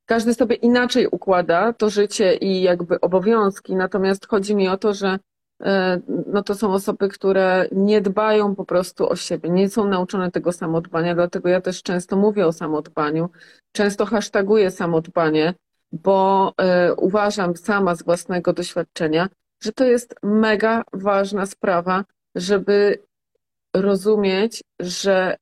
każdy sobie inaczej układa to życie i jakby obowiązki, natomiast chodzi mi o to, że e, no to są osoby, które nie dbają po prostu o siebie, nie są nauczone tego samodbania, dlatego ja też często mówię o samodbaniu, często hashtaguję samodbanie, bo uważam sama z własnego doświadczenia, że to jest mega ważna sprawa, żeby rozumieć, że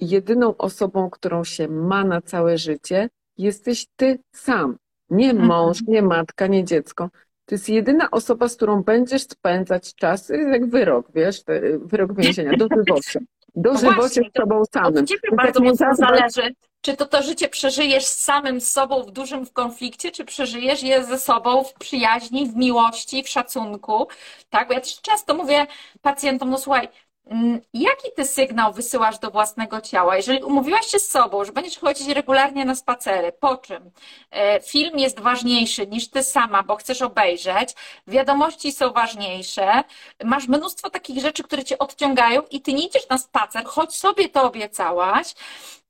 jedyną osobą, którą się ma na całe życie, jesteś ty sam. Nie Mhm. mąż, nie matka, nie dziecko. To jest jedyna osoba, z którą będziesz spędzać czas, to jest jak wyrok, wiesz, wyrok więzienia, dożywocie. Dożywocie właśnie, z sobą samym. Od ciebie Więc bardzo jak nie mocno zależy, czy to to życie przeżyjesz z samym sobą w dużym konflikcie, czy przeżyjesz je ze sobą w przyjaźni, w miłości, w szacunku. Tak, bo ja też często mówię pacjentom, no słuchaj, jaki ty sygnał wysyłasz do własnego ciała? Jeżeli umówiłaś się z sobą, że będziesz chodzić regularnie na spacery, po czym e, film jest ważniejszy niż ty sama, bo chcesz obejrzeć, wiadomości są ważniejsze, masz mnóstwo takich rzeczy, które cię odciągają i ty nie idziesz na spacer, choć sobie to obiecałaś,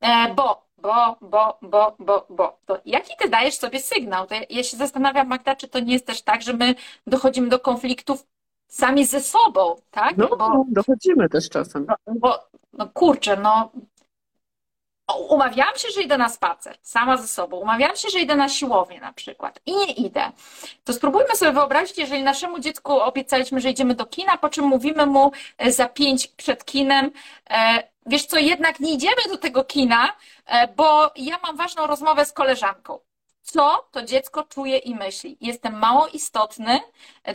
e, bo bo, bo, bo, bo, bo. To jaki ty dajesz sobie sygnał? To ja się zastanawiam, Magda, czy to nie jest też tak, że my dochodzimy do konfliktów sami ze sobą, tak? No, bo, dochodzimy też czasem. No, bo, no kurczę, no umawiałam się, że idę na spacer, sama ze sobą, umawiałam się, że idę na siłownię na przykład i nie idę, to spróbujmy sobie wyobrazić, jeżeli naszemu dziecku obiecaliśmy, że idziemy do kina, po czym mówimy mu e, za pięć przed kinem, e, wiesz co, jednak nie idziemy do tego kina, e, bo ja mam ważną rozmowę z koleżanką co to dziecko czuje i myśli. Jestem mało istotny,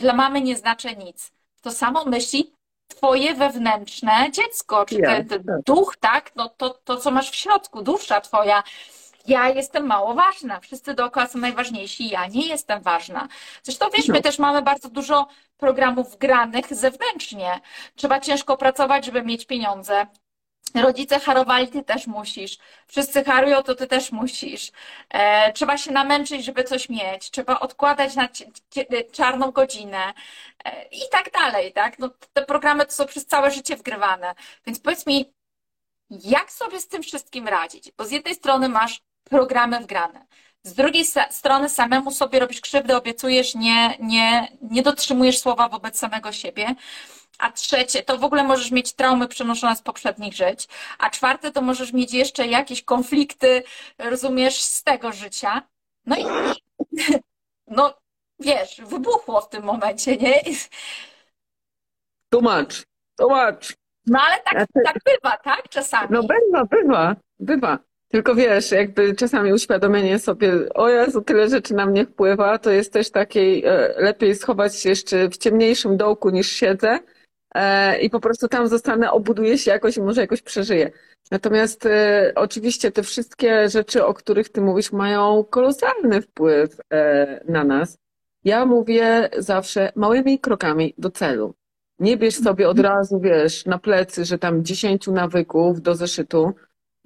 dla mamy nie znaczę nic. To samo myśli twoje wewnętrzne dziecko, czy ten, ten tak. duch, tak? No to, to, co masz w środku, dusza twoja. Ja jestem mało ważna. Wszyscy dookoła są najważniejsi, ja nie jestem ważna. Zresztą wiesz, my no. też mamy bardzo dużo programów granych zewnętrznie. Trzeba ciężko pracować, żeby mieć pieniądze. Rodzice harowali, ty też musisz. Wszyscy harują, to ty też musisz. E, trzeba się namęczyć, żeby coś mieć. Trzeba odkładać na czarną godzinę e, i tak dalej, tak? No, te programy to są przez całe życie wgrywane. Więc powiedz mi, jak sobie z tym wszystkim radzić? Bo z jednej strony masz programy wgrane. Z drugiej strony samemu sobie robisz krzywdę, obiecujesz, nie, nie, nie dotrzymujesz słowa wobec samego siebie. A trzecie, to w ogóle możesz mieć traumy przenoszone z poprzednich żyć. A czwarte, to możesz mieć jeszcze jakieś konflikty, rozumiesz, z tego życia. No i no wiesz, wybuchło w tym momencie, nie? Tłumacz, tłumacz. No ale tak, tak bywa, tak? Czasami. No bywa, bywa, bywa. Tylko wiesz, jakby czasami uświadomienie sobie, o Jezu, tyle rzeczy na mnie wpływa, to jest też takiej, e, lepiej schować się jeszcze w ciemniejszym dołku niż siedzę, E, i po prostu tam zostanę, obuduję się jakoś i może jakoś przeżyję. Natomiast e, oczywiście te wszystkie rzeczy, o których ty mówisz, mają kolosalny wpływ na nas. Ja mówię zawsze małymi krokami do celu. Nie bierz sobie od razu, wiesz, na plecy, że tam dziesięciu nawyków do zeszytu,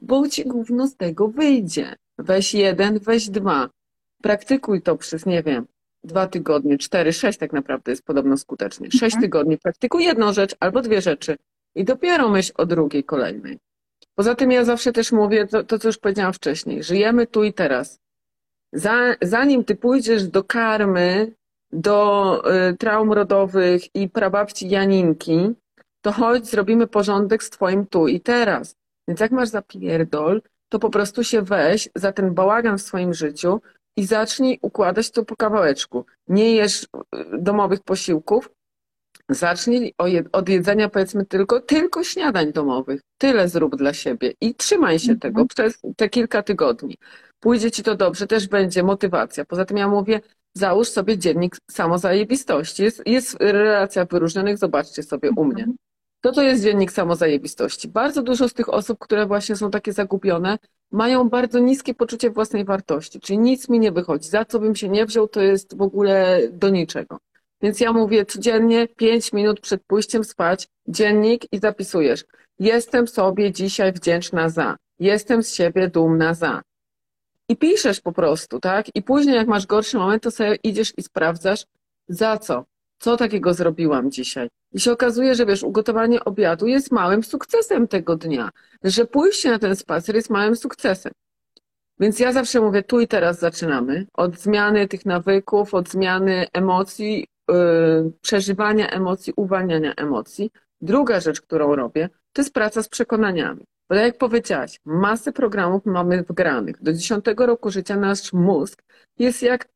bo ci gówno z tego wyjdzie. Weź jeden, weź dwa. Praktykuj to przez, nie wiem, dwa tygodnie, cztery, sześć tak naprawdę jest podobno skutecznie. Sześć mhm. tygodni praktykuj jedną rzecz albo dwie rzeczy i dopiero myśl o drugiej, kolejnej. Poza tym ja zawsze też mówię to, to co już powiedziałam wcześniej. Żyjemy tu i teraz. zanim ty pójdziesz do karmy, do y, traum rodowych i prababci Janinki, to chodź, zrobimy porządek z twoim tu i teraz. Więc jak masz zapierdol, to po prostu się weź za ten bałagan w swoim życiu, i zacznij układać to po kawałeczku. Nie jesz y, domowych posiłków, zacznij od jedzenia powiedzmy tylko, tylko śniadań domowych. Tyle zrób dla siebie i trzymaj się mhm. tego przez te kilka tygodni. Pójdzie ci to dobrze, też będzie motywacja. Poza tym ja mówię, załóż sobie dziennik samozajebistości. Jest, jest relacja wyróżnionych, zobaczcie sobie u mnie. To to jest dziennik samozajebistości. Bardzo dużo z tych osób, które właśnie są takie zagubione, mają bardzo niskie poczucie własnej wartości, czyli nic mi nie wychodzi. Za co bym się nie wziął, to jest w ogóle do niczego. Więc ja mówię codziennie 5 minut przed pójściem spać, dziennik i zapisujesz. Jestem sobie dzisiaj wdzięczna za. Jestem z siebie dumna za. I piszesz po prostu, tak? I później jak masz gorszy moment, to sobie idziesz i sprawdzasz, za co? Co takiego zrobiłam dzisiaj? I się okazuje, że wiesz, ugotowanie obiadu jest małym sukcesem tego dnia, że pójście na ten spacer jest małym sukcesem. Więc ja zawsze mówię, tu i teraz zaczynamy. Od zmiany tych nawyków, od zmiany emocji, yy, przeżywania emocji, uwalniania emocji. Druga rzecz, którą robię, to jest praca z przekonaniami. Bo tak jak powiedziałaś, masę programów mamy wgranych. Do 10 roku życia nasz mózg jest jak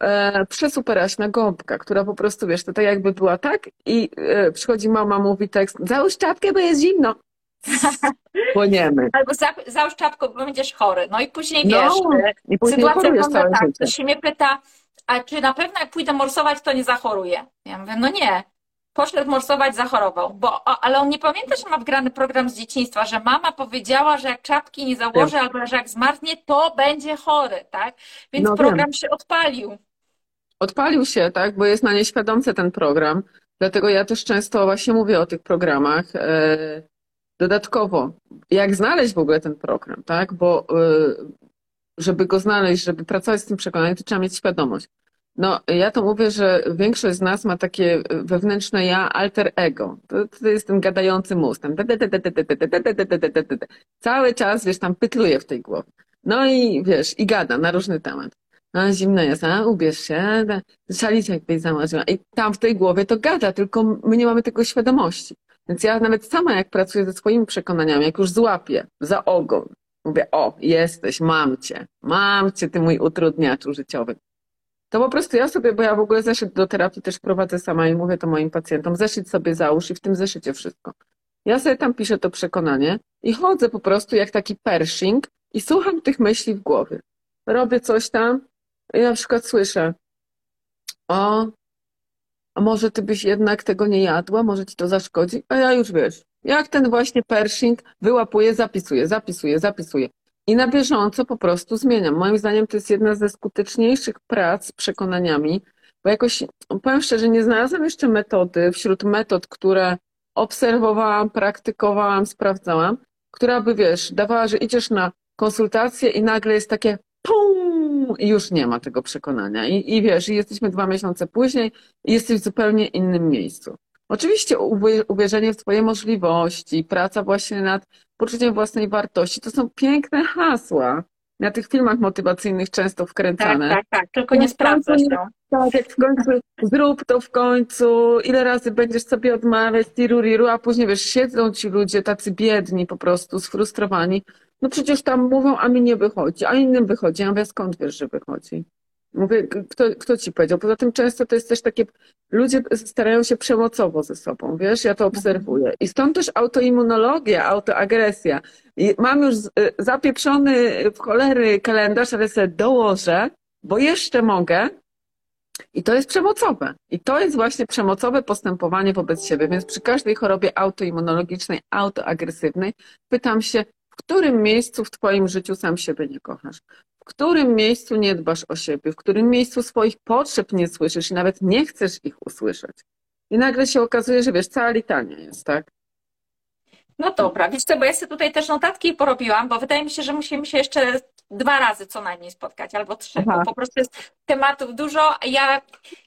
e, przesuperaśna gąbka, która po prostu, wiesz, to tak jakby była tak i e, przychodzi mama, mówi tekst, załóż czapkę, bo jest zimno. Płoniemy. Albo za, załóż czapkę, bo będziesz chory. No i później no, wiesz, e, i później sytuacja wygląda tak, życie. ktoś się mnie pyta, a czy na pewno jak pójdę morsować, to nie zachoruję? Ja mówię, no nie. Poszedł morsować, zachorował. Bo, ale on nie pamięta, że ma wgrany program z dzieciństwa, że mama powiedziała, że jak czapki nie założy, Wiem. albo że jak zmarznie, to będzie chory, tak? Więc no program wiem. się odpalił odpalił się, tak, bo jest na nieświadomce ten program. Dlatego ja też często właśnie mówię o tych programach. E, dodatkowo, jak znaleźć w ogóle ten program, tak? Bo e, żeby go znaleźć, żeby pracować z tym przekonaniem, to trzeba mieć świadomość. No, ja to mówię, że większość z nas ma takie wewnętrzne ja, alter ego. To, to jest ten gadający mózg. Tam Cały czas, wiesz, tam pytluje w tej głowie. No i wiesz, i gada na różny temat. No, zimno jest, a ubierz się, szalicie jakbyś zamarzyła. I tam w tej głowie to gada, tylko my nie mamy tego świadomości. Więc ja nawet sama, jak pracuję ze swoimi przekonaniami, jak już złapię za ogon, mówię, o, jesteś, mam cię, mam cię, ty mój utrudniaczu życiowy. To po prostu ja sobie, bo ja w ogóle zeszyt do terapii też prowadzę sama i mówię to moim pacjentom, zeszyt sobie załóż i w tym zeszycie wszystko. Ja sobie tam piszę to przekonanie i chodzę po prostu jak taki pershing i słucham tych myśli w głowie. Robię coś tam i na przykład słyszę, o, a może ty byś jednak tego nie jadła, może ci to zaszkodzi? A ja już wiesz, jak ten właśnie Pershing wyłapuję, zapisuję, zapisuję, zapisuję. I na bieżąco po prostu zmieniam. Moim zdaniem to jest jedna ze skuteczniejszych prac z przekonaniami, bo jakoś, powiem szczerze, nie znalazłam jeszcze metody wśród metod, które obserwowałam, praktykowałam, sprawdzałam, która by, wiesz, dawała, że idziesz na konsultację i nagle jest takie pum już nie ma tego przekonania. I, i wiesz, jesteśmy dwa miesiące później i jesteś w zupełnie innym miejscu. Oczywiście uwierzenie w Twoje możliwości, praca właśnie nad poczuciem własnej wartości, to są piękne hasła. Na tych filmach motywacyjnych często wkręcane. Tak, tak, tak, tylko nie sprawdzasz to. Tak, w końcu zrób to w końcu, ile razy będziesz sobie odmawiać, tiruriru, a później wiesz, siedzą ci ludzie tacy biedni po prostu, sfrustrowani. No przecież tam mówią, a mi nie wychodzi, a innym wychodzi. Ja mówię, skąd wiesz, że wychodzi? Mówię, kto, kto ci powiedział? Poza tym często to jest też takie, ludzie starają się przemocowo ze sobą, wiesz, ja to obserwuję. I stąd też autoimmunologia, autoagresja. I mam już y, zapieprzony w cholery kalendarz, ale sobie dołożę, bo jeszcze mogę. I to jest przemocowe. I to jest właśnie przemocowe postępowanie wobec siebie. Więc przy każdej chorobie autoimmunologicznej, autoagresywnej pytam się, w którym miejscu w Twoim życiu sam siebie nie kochasz? w którym miejscu nie dbasz o siebie, w którym miejscu swoich potrzeb nie słyszysz i nawet nie chcesz ich usłyszeć. I nagle się okazuje, że wiesz, cała litania jest, tak? No dobra, wiesz co, bo ja sobie tutaj też notatki porobiłam, bo wydaje mi się, że musimy się jeszcze dwa razy co najmniej spotkać, albo trzy, po prostu jest tematów dużo. Ja,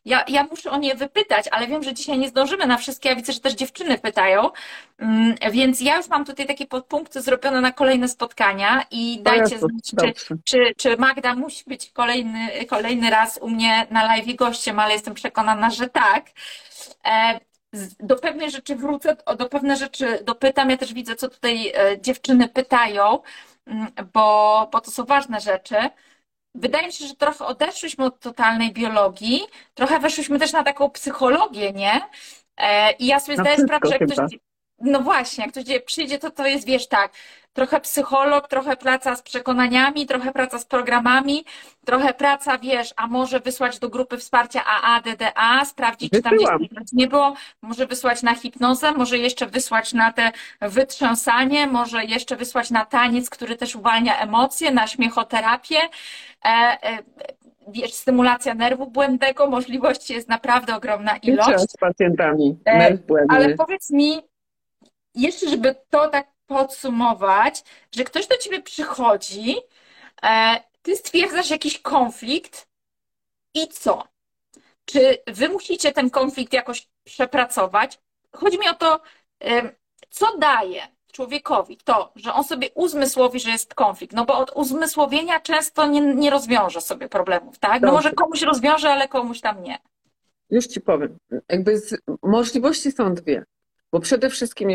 ja, ja muszę o nie wypytać, ale wiem, że dzisiaj nie zdążymy na wszystkie. Ja widzę, że też dziewczyny pytają, mm, więc ja już mam tutaj takie podpunkty zrobione na kolejne spotkania i dajcie znać, czy, czy, czy Magda musi być kolejny, kolejny raz u mnie na live gościem, ale jestem przekonana, że tak. E, do pewnej rzeczy wrócę, do pewne rzeczy dopytam. Ja też widzę, co tutaj e, dziewczyny pytają. Mm, bo, bo to są ważne rzeczy. Wydaje mi się, że trochę odeszliśmy od totalnej biologii, trochę weszliśmy też na taką psychologię, nie? E, I ja sobie zdaję sprawę, że jak ktoś, no właśnie, jak ktoś przyjdzie, to to jest, wiesz, tak, trochę psycholog, trochę praca z przekonaniami, trochę praca z programami, trochę praca, wiesz, a może wysłać do grupy wsparcia AADDA, sprawdzić, czy tam gdzieś nie było, może wysłać na hipnozę, może jeszcze wysłać na te wytrząsanie, może jeszcze wysłać na taniec, który też uwalnia emocje, na śmiechoterapię, e, e, wiesz, stymulacja nerwu błędnego, możliwości jest naprawdę ogromna ilość. z pacjentami e, nerw błędny. Ale powiedz mi, jeszcze żeby to tak podsumować, że ktoś do ciebie przychodzi, e, ty stwierdzasz jakiś konflikt i co? Czy wy musicie ten konflikt jakoś przepracować? Chodzi mi o to, co daje człowiekowi to, że on sobie uzmysłowi, że jest konflikt. No bo od uzmysłowienia często nie, nie rozwiąże sobie problemów, tak? No może komuś rozwiąże, ale komuś tam nie. Już ci powiem. Jakby z, możliwości są dwie. Bo przede wszystkim,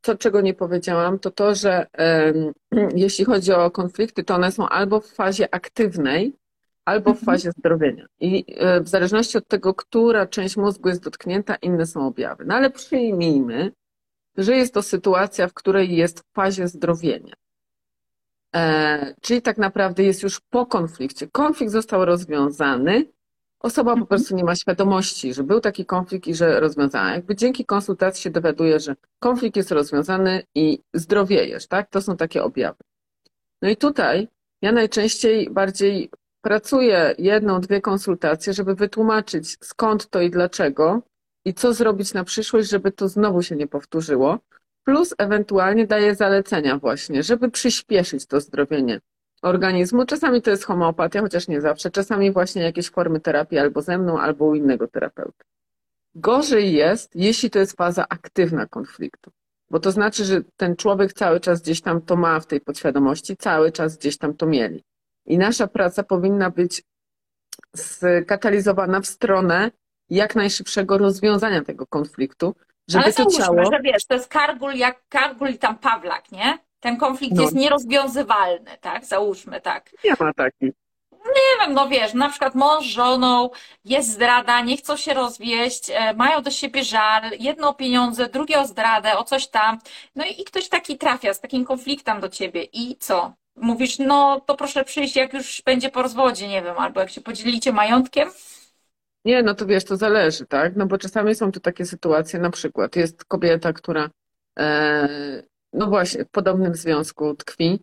to czego nie powiedziałam, to to, że jeśli chodzi o konflikty, to one są albo w fazie aktywnej, albo w mhm. fazie zdrowienia. I e, w zależności od tego, która część mózgu jest dotknięta, inne są objawy. No ale przyjmijmy, że jest to sytuacja, w której jest w fazie zdrowienia. E, czyli tak naprawdę jest już po konflikcie. Konflikt został rozwiązany, Osoba po prostu nie ma świadomości, że był taki konflikt i że rozwiązała. Jakby dzięki konsultacji się dowiaduje, że konflikt jest rozwiązany i zdrowiejesz, tak? To są takie objawy. No i tutaj ja najczęściej bardziej pracuję jedną, dwie konsultacje, żeby wytłumaczyć skąd to i dlaczego, i co zrobić na przyszłość, żeby to znowu się nie powtórzyło. Plus ewentualnie daje zalecenia właśnie, żeby przyspieszyć to zdrowienie organizmu. Czasami to jest homeopatia, chociaż nie zawsze. Czasami właśnie jakieś formy terapii albo ze mną, albo u innego terapeuty. Gorzej jest, jeśli to jest faza aktywna konfliktu, bo to znaczy, że ten człowiek cały czas gdzieś tam to ma w tej podświadomości, cały czas gdzieś tam to mieli. I nasza praca powinna być skatalizowana w stronę jak najszybszego rozwiązania tego konfliktu, żeby Ale to załóżmy, ciało... że wiesz, to jest Kargul jak Kargul i tam Pawlak, nie? Ten konflikt No. jest nierozwiązywalny, tak? Załóżmy tak. Nie ma takich. Nie wiem, no wiesz, na przykład mąż z żoną, jest zdrada, nie chcą się rozwieść, e, mają do siebie żal, jedno o pieniądze, drugie o zdradę, o coś tam. No i, i ktoś taki trafia z takim konfliktem do ciebie i co? Mówisz, no to proszę przyjść, jak już będzie po rozwodzie, nie wiem, albo jak się podzielicie majątkiem. Nie, no to wiesz, to zależy, tak? No bo czasami są tu takie sytuacje, na przykład jest kobieta, która e, no właśnie w podobnym związku tkwi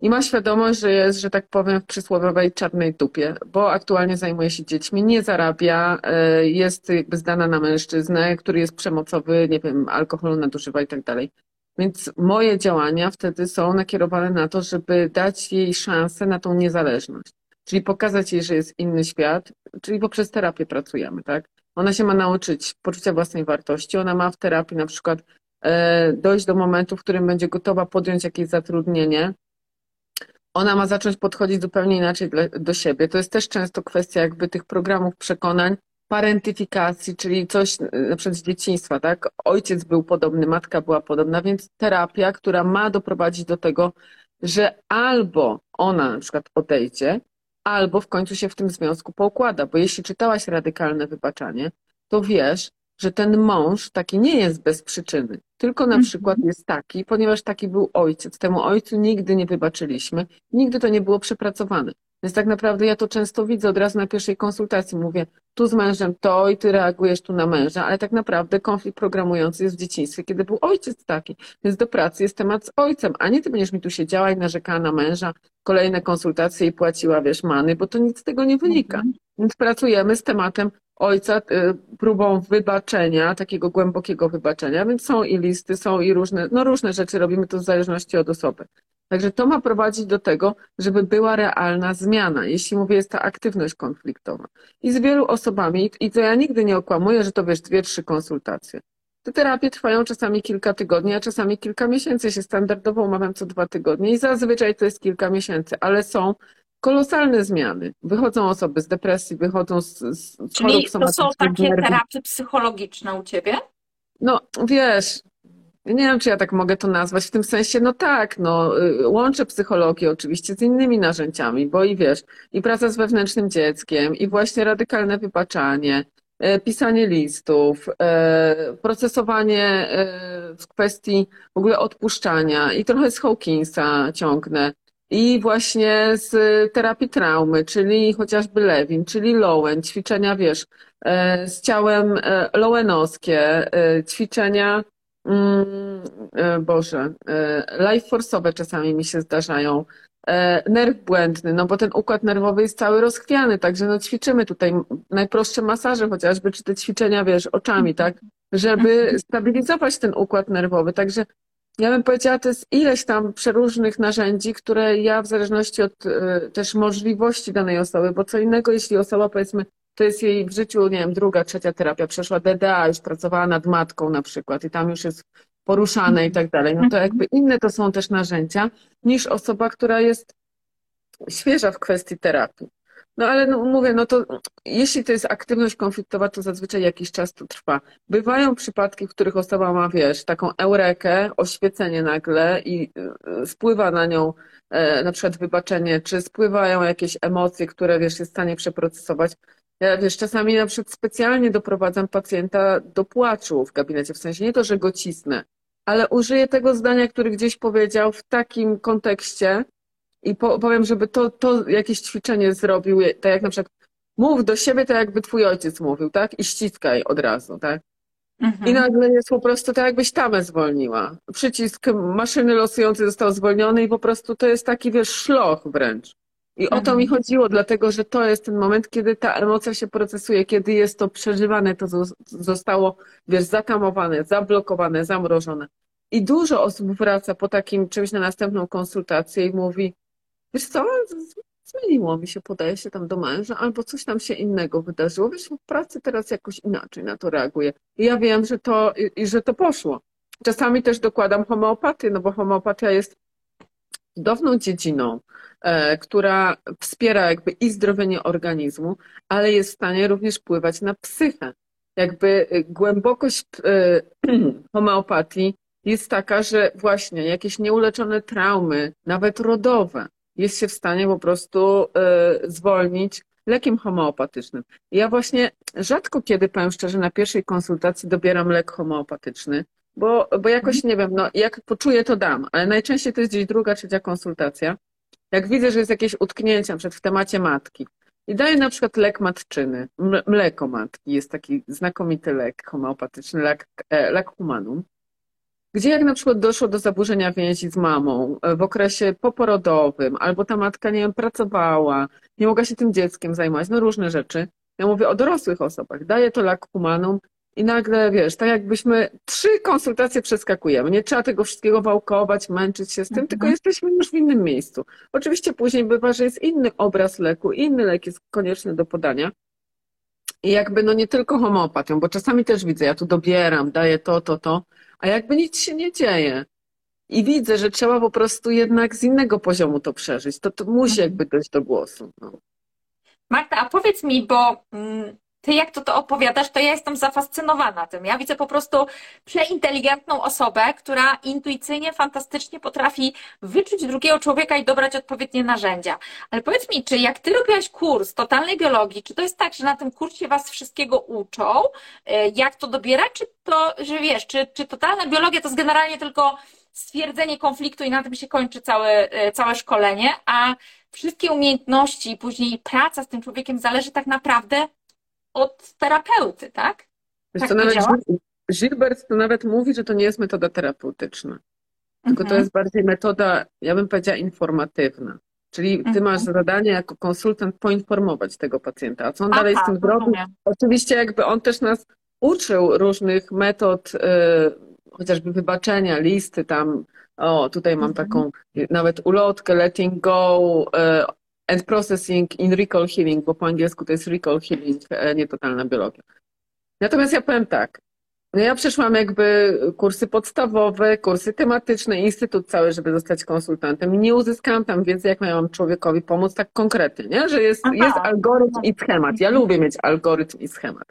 i ma świadomość, że jest, że tak powiem, w przysłowiowej czarnej dupie, bo aktualnie zajmuje się dziećmi, nie zarabia, e, jest jakby zdana na mężczyznę, który jest przemocowy, nie wiem, alkoholu nadużywa i tak dalej. Więc moje działania wtedy są nakierowane na to, żeby dać jej szansę na tą niezależność. Czyli pokazać jej, że jest inny świat, czyli poprzez terapię pracujemy, tak? Ona się ma nauczyć poczucia własnej wartości, ona ma w terapii na przykład dojść do momentu, w którym będzie gotowa podjąć jakieś zatrudnienie. Ona ma zacząć podchodzić zupełnie inaczej do siebie. To jest też często kwestia jakby tych programów przekonań, parentyfikacji, czyli coś e, na przykład z dzieciństwa, tak? Ojciec był podobny, matka była podobna, więc terapia, która ma doprowadzić do tego, że albo ona na przykład odejdzie, albo w końcu się w tym związku poukłada, bo jeśli czytałaś radykalne wybaczanie, to wiesz, że ten mąż taki nie jest bez przyczyny, tylko na Mhm. przykład jest taki, ponieważ taki był ojciec. Temu ojcu nigdy nie wybaczyliśmy, nigdy to nie było przepracowane. Więc tak naprawdę ja to często widzę od razu na pierwszej konsultacji. Mówię, tu z mężem to i ty reagujesz tu na męża, ale tak naprawdę konflikt programujący jest w dzieciństwie, kiedy był ojciec taki. Więc do pracy jest temat z ojcem, a nie ty będziesz mi tu siedziała i narzekała na męża, kolejne konsultacje i płaciła, wiesz, many, bo to nic z tego nie wynika. Więc pracujemy z tematem ojca, y, próbą wybaczenia, takiego głębokiego wybaczenia, więc są i listy, są i różne, no różne rzeczy robimy to w zależności od osoby. Także to ma prowadzić do tego, żeby była realna zmiana, jeśli mówię, jest ta aktywność konfliktowa. I z wielu osobami, i to ja nigdy nie okłamuję, że to wiesz, dwie, trzy konsultacje. Te terapie trwają czasami kilka tygodni, a czasami kilka miesięcy. Się standardowo umawiam co dwa tygodnie i zazwyczaj to jest kilka miesięcy, ale są kolosalne zmiany. Wychodzą osoby z depresji, wychodzą z, z Czyli to są takie terapie psychologiczne u ciebie? No, wiesz, nie wiem, czy ja tak mogę to nazwać, w tym sensie, no tak, no, y, łączę psychologię oczywiście z innymi narzędziami, bo i wiesz, i praca z wewnętrznym dzieckiem, i właśnie radykalne wybaczanie, e, pisanie listów, e, procesowanie e, w kwestii w ogóle odpuszczania, i trochę z Hawkinsa ciągnę, i właśnie z terapii traumy, czyli chociażby Lewin, czyli Lowen, ćwiczenia, wiesz, e, z ciałem e, lowenowskie, e, ćwiczenia Mm, Boże, life force'owe czasami mi się zdarzają. Nerw błędny, no bo ten układ nerwowy jest cały rozchwiany, także no ćwiczymy tutaj najprostsze masaże chociażby, czy te ćwiczenia, wiesz, oczami, tak, żeby stabilizować ten układ nerwowy. Także ja bym powiedziała, to jest ileś tam przeróżnych narzędzi, które ja w zależności od e, też możliwości danej osoby, bo co innego, jeśli osoba powiedzmy to jest jej w życiu, nie wiem, druga, trzecia terapia, przeszła DDA, już pracowała nad matką na przykład i tam już jest poruszane i tak dalej. No to jakby inne to są też narzędzia niż osoba, która jest świeża w kwestii terapii. No ale no, mówię, no to jeśli to jest aktywność konfliktowa, to zazwyczaj jakiś czas to trwa. Bywają przypadki, w których osoba ma, wiesz, taką eurekę, oświecenie nagle i y, spływa na nią e, na przykład wybaczenie, czy spływają jakieś emocje, które, wiesz, jest w stanie przeprocesować. Ja, wiesz, czasami na przykład specjalnie doprowadzam pacjenta do płaczu w gabinecie, w sensie nie to, że go cisnę, ale użyję tego zdania, który gdzieś powiedział w takim kontekście i po, powiem, żeby to, to jakieś ćwiczenie zrobił, tak jak na przykład mów do siebie tak, jakby twój ojciec mówił, tak? I ściskaj od razu, tak? I Mhm. nagle jest po prostu tak, jakbyś tamę zwolniła. Przycisk maszyny losującej został zwolniony i po prostu to jest taki, wiesz, szloch wręcz. I o to mi chodziło, dlatego że to jest ten moment, kiedy ta emocja się procesuje, kiedy jest to przeżywane, to zostało, wiesz, zatamowane, zablokowane, zamrożone. I dużo osób wraca po takim czymś na następną konsultację i mówi, wiesz co, zmieniło mi się, podaje się tam do męża, albo coś tam się innego wydarzyło. Wiesz, w pracy teraz jakoś inaczej na to reaguję. I ja wiem, że to, i, że to poszło. Czasami też dokładam homeopatię, no bo homeopatia jest cudowną dziedziną, e, która wspiera jakby i zdrowienie organizmu, ale jest w stanie również wpływać na psychę. Jakby e, głębokość e, homeopatii jest taka, że właśnie jakieś nieuleczone traumy, nawet rodowe, jest się w stanie po prostu zwolnić lekiem homeopatycznym. Ja właśnie rzadko kiedy, powiem szczerze, na pierwszej konsultacji dobieram lek homeopatyczny, bo, bo jakoś nie wiem, no jak poczuję, to dam, ale najczęściej to jest gdzieś druga, trzecia konsultacja. Jak widzę, że jest jakieś utknięcie przed w temacie matki i daję na przykład lek matczyny, mleko matki, jest taki znakomity lek homeopatyczny, lek, e, lek humanum, gdzie jak na przykład doszło do zaburzenia więzi z mamą e, w okresie poporodowym, albo ta matka, nie wiem, pracowała, nie mogła się tym dzieckiem zajmować, no różne rzeczy. Ja mówię o dorosłych osobach. Daję to lek humanum i nagle, wiesz, tak jakbyśmy trzy konsultacje przeskakujemy. Nie trzeba tego wszystkiego wałkować, męczyć się z tym, mhm. tylko jesteśmy już w innym miejscu. Oczywiście później bywa, że jest inny obraz leku, inny lek jest konieczny do podania. I jakby no nie tylko homeopatią, bo czasami też widzę, ja tu dobieram, daję to, to, to, a jakby nic się nie dzieje. I widzę, że trzeba po prostu jednak z innego poziomu to przeżyć. To, to musi mhm. jakby dojść do głosu. No. Marta, a powiedz mi, bo mm, ty jak to, to opowiadasz, to ja jestem zafascynowana tym. Ja widzę po prostu przeinteligentną osobę, która intuicyjnie, fantastycznie potrafi wyczuć drugiego człowieka i dobrać odpowiednie narzędzia. Ale powiedz mi, czy jak ty robiłaś kurs totalnej biologii, czy to jest tak, że na tym kursie was wszystkiego uczą, e, jak to dobierać, czy to, że wiesz, czy, czy totalna biologia to jest generalnie tylko stwierdzenie konfliktu i na tym się kończy całe, e, całe szkolenie, a wszystkie umiejętności i później praca z tym człowiekiem zależy tak naprawdę od terapeuty, tak? Wiesz, tak to nawet Gilbert to nawet mówi, że to nie jest metoda terapeutyczna. Tylko mhm. to jest bardziej metoda, ja bym powiedziała, informatywna. Czyli ty mhm. masz zadanie jako konsultant poinformować tego pacjenta. A co on Aha, dalej z tym zrobi? Oczywiście jakby on też nas uczył różnych metod, y, chociażby wybaczenia, listy tam, o tutaj mam mhm. taką nawet ulotkę, letting go, y, and processing in recall healing, bo po angielsku to jest recall healing, e, nie totalna biologia. Natomiast ja powiem tak, no ja przeszłam jakby kursy podstawowe, kursy tematyczne, instytut cały, żeby zostać konsultantem i nie uzyskałam tam wiedzy, jak miałam człowiekowi pomóc tak konkretnie, nie? że jest, jest algorytm i schemat. Ja lubię mieć algorytm i schemat.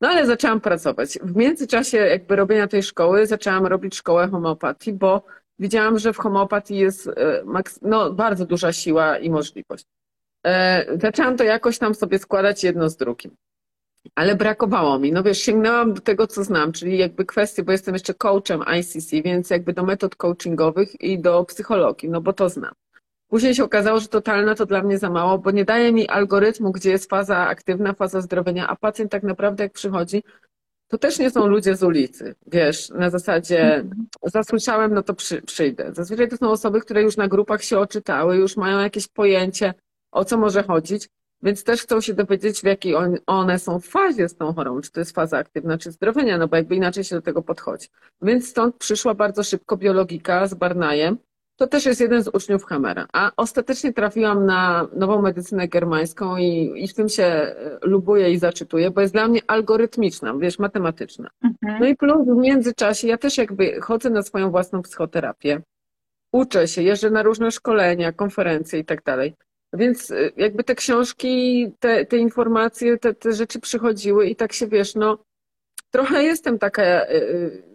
No ale zaczęłam pracować. W międzyczasie jakby robienia tej szkoły zaczęłam robić szkołę homeopatii, bo widziałam, że w homeopatii jest e, no, bardzo duża siła i możliwość. E, zaczęłam to jakoś tam sobie składać jedno z drugim. Ale brakowało mi. No wiesz, sięgnęłam do tego, co znam, czyli jakby kwestie, bo jestem jeszcze coachem ICC, więc jakby do metod coachingowych i do psychologii, no bo to znam. Później się okazało, że totalna to dla mnie za mało, bo nie daje mi algorytmu, gdzie jest faza aktywna, faza zdrowienia, a pacjent tak naprawdę jak przychodzi, to też nie są ludzie z ulicy, wiesz, na zasadzie mhm. zasłyszałem, no to przy, przyjdę. Zazwyczaj to są osoby, które już na grupach się oczytały, już mają jakieś pojęcie, o co może chodzić, więc też chcą się dowiedzieć, w jakiej on, one są w fazie z tą chorobą, czy to jest faza aktywna, czy zdrowienia, no bo jakby inaczej się do tego podchodzi. Więc stąd przyszła bardzo szybko biologika z Barnajem, to też jest jeden z uczniów Hamera. A ostatecznie trafiłam na nową medycynę germańską i, i w tym się e, lubuję i zaczytuję, bo jest dla mnie algorytmiczna, wiesz, matematyczna. Mhm. No i plus w międzyczasie ja też jakby chodzę na swoją własną psychoterapię, uczę się, jeżdżę na różne szkolenia, konferencje i tak dalej. Więc e, jakby te książki, te, te informacje, te, te rzeczy przychodziły i tak się wiesz, no trochę jestem taka, e,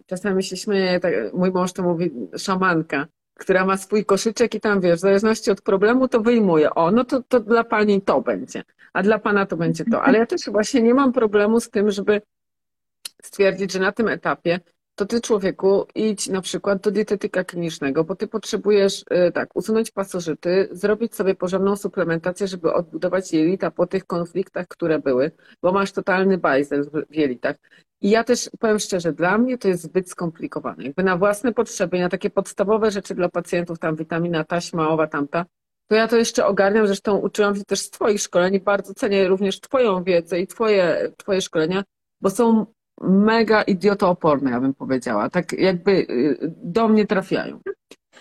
czasami się śmieję, tak, mój mąż to mówi szamanka która ma swój koszyczek i tam, wiesz, w zależności od problemu to wyjmuje. O, no to, to dla pani to będzie, a dla pana to będzie to. Ale ja też właśnie nie mam problemu z tym, żeby stwierdzić, że na tym etapie to ty człowieku idź na przykład do dietetyka klinicznego, bo ty potrzebujesz y, tak, usunąć pasożyty, zrobić sobie porządną suplementację, żeby odbudować jelita po tych konfliktach, które były, bo masz totalny bajzel w jelitach. I ja też powiem szczerze, dla mnie to jest zbyt skomplikowane. Jakby na własne potrzeby, na takie podstawowe rzeczy dla pacjentów, tam witamina ta, śmałowa, tamta, to ja to jeszcze ogarniam, zresztą uczyłam się też z Twoich szkoleń i bardzo cenię również Twoją wiedzę i Twoje, twoje szkolenia, bo są mega idiotooporne, ja bym powiedziała. Tak jakby y, do mnie trafiają.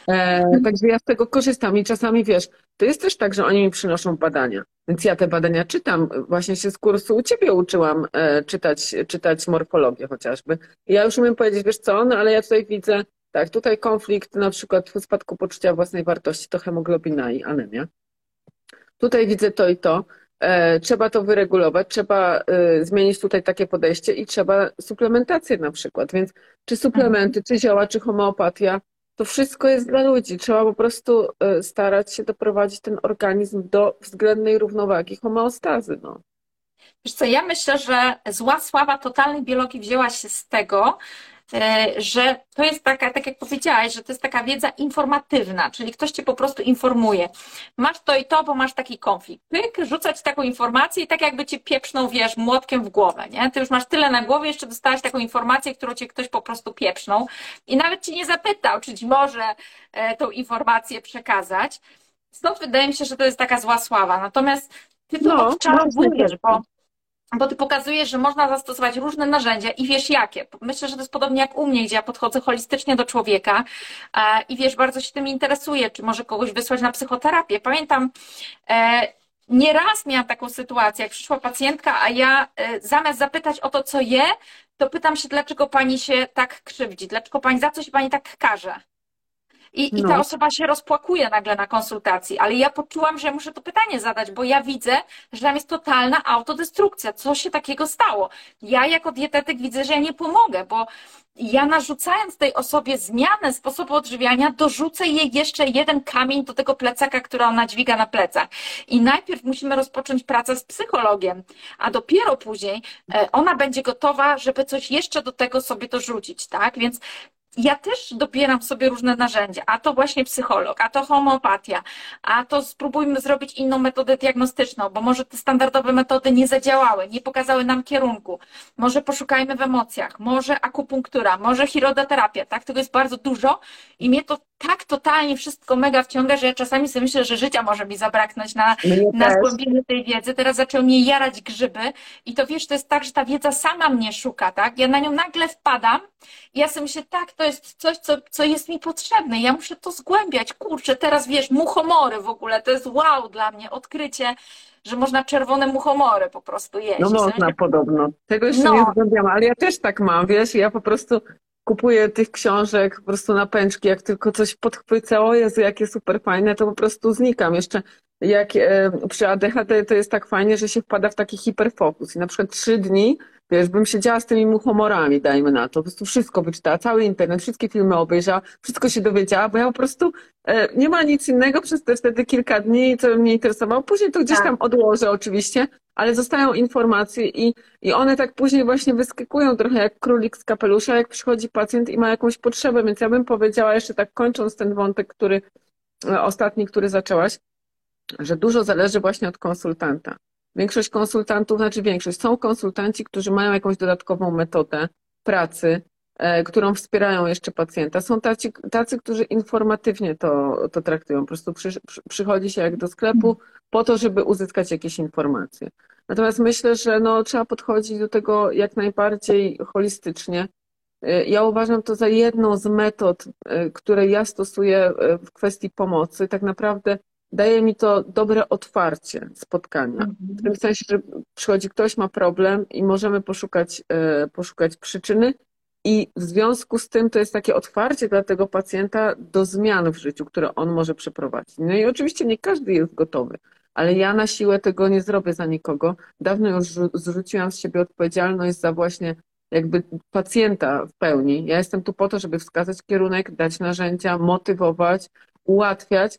E, także ja z tego korzystam i czasami wiesz, to jest też tak, że oni mi przynoszą badania, więc ja te badania czytam. Właśnie się z kursu u ciebie uczyłam e, czytać, czytać morfologię chociażby. I ja już umiem powiedzieć, wiesz co, no ale ja tutaj widzę, tak, tutaj konflikt na przykład w spadku poczucia własnej wartości to hemoglobina i anemia. Tutaj widzę to i to. E, trzeba to wyregulować, trzeba e, zmienić tutaj takie podejście i trzeba suplementację na przykład. Więc czy suplementy, czy zioła, czy homeopatia, to wszystko jest dla ludzi. Trzeba po prostu e, starać się doprowadzić ten organizm do względnej równowagi, homeostazy. No. Wiesz co, ja myślę, że zła sława totalnej biologii wzięła się z tego, że to jest taka, tak jak powiedziałaś, że to jest taka wiedza informatywna, czyli ktoś cię po prostu informuje. Masz to i to, bo masz taki konflikt. Pyk, rzucać taką informację i tak jakby ci pieprznął, wiesz, młotkiem w głowę, nie? Ty już masz tyle na głowie, jeszcze dostałaś taką informację, którą cię ktoś po prostu pieprznął i nawet ci nie zapytał, czy ci może e, tą informację przekazać. Stąd wydaje mi się, że to jest taka zła sława. Natomiast ty to no, odczarowujesz, bo bo ty pokazujesz, że można zastosować różne narzędzia i wiesz jakie. Myślę, że to jest podobnie jak u mnie, gdzie ja podchodzę holistycznie do człowieka e, i wiesz, bardzo się tym interesuję, czy może kogoś wysłać na psychoterapię. Pamiętam, e, nieraz miałam taką sytuację, jak przyszła pacjentka, a ja e, zamiast zapytać o to, co je, to pytam się, dlaczego pani się tak krzywdzi, dlaczego pani, za co się pani tak każe. I, I ta no. osoba się rozpłakuje nagle na konsultacji, ale ja poczułam, że muszę to pytanie zadać, bo ja widzę, że tam jest totalna autodestrukcja. Co się takiego stało? Ja jako dietetyk widzę, że ja nie pomogę, bo ja narzucając tej osobie zmianę sposobu odżywiania, dorzucę jej jeszcze jeden kamień do tego plecaka, który ona dźwiga na plecach. I najpierw musimy rozpocząć pracę z psychologiem, a dopiero później e, ona będzie gotowa, żeby coś jeszcze do tego sobie dorzucić, tak? Więc ja też dobieram sobie różne narzędzia, a to właśnie psycholog, a to homeopatia, a to spróbujmy zrobić inną metodę diagnostyczną, bo może te standardowe metody nie zadziałały, nie pokazały nam kierunku. Może poszukajmy w emocjach, może akupunktura, może chirodoterapia, tak? Tego jest bardzo dużo i mnie to tak totalnie wszystko mega wciąga, że ja czasami sobie myślę, że życia może mi zabraknąć na, na zgłębienie tej wiedzy. Teraz zaczęły mnie jarać grzyby i to wiesz, to jest tak, że ta wiedza sama mnie szuka, tak? Ja na nią nagle wpadam i ja sobie myślę, tak, to jest coś, co, co jest mi potrzebne. Ja muszę to zgłębiać. Kurczę, teraz wiesz, muchomory w ogóle, to jest wow dla mnie, odkrycie, że można czerwone muchomory po prostu jeść. No można podobno. Tego jeszcze no. nie zgłębiam, ale ja też tak mam, wiesz, ja po prostu kupuję tych książek po prostu na pęczki, jak tylko coś podchwycę, o Jezu, jakie super fajne, to po prostu znikam. Jeszcze jak e, przy ADHD to jest tak fajnie, że się wpada w taki hiperfokus i na przykład trzy dni, wiesz, bym siedziała z tymi muchomorami, dajmy na to, po prostu wszystko wyczytała, cały internet, wszystkie filmy obejrzała, wszystko się dowiedziała, bo ja po prostu e, nie ma nic innego przez te wtedy kilka dni, co mnie interesowało. Później to gdzieś tak. tam odłożę oczywiście, ale zostają informacje i, i one tak później właśnie wyskakują trochę jak królik z kapelusza, jak przychodzi pacjent i ma jakąś potrzebę, więc ja bym powiedziała jeszcze tak kończąc ten wątek, który e, ostatni, który zaczęłaś, że dużo zależy właśnie od konsultanta. Większość konsultantów, znaczy większość, są konsultanci, którzy mają jakąś dodatkową metodę pracy, e, którą wspierają jeszcze pacjenta. Są tacy, tacy którzy informatywnie to, to traktują. Po prostu przy, przy, przychodzi się jak do sklepu po to, żeby uzyskać jakieś informacje. Natomiast myślę, że no, trzeba podchodzić do tego jak najbardziej holistycznie. E, ja uważam to za jedną z metod, e, które ja stosuję w kwestii pomocy. Tak naprawdę daje mi to dobre otwarcie spotkania. W tym sensie, że przychodzi ktoś, ma problem i możemy poszukać, e, poszukać przyczyny i w związku z tym to jest takie otwarcie dla tego pacjenta do zmian w życiu, które on może przeprowadzić. No i oczywiście nie każdy jest gotowy, ale ja na siłę tego nie zrobię za nikogo. Dawno już zrzuciłam z siebie odpowiedzialność za właśnie jakby pacjenta w pełni. Ja jestem tu po to, żeby wskazać kierunek, dać narzędzia, motywować, ułatwiać,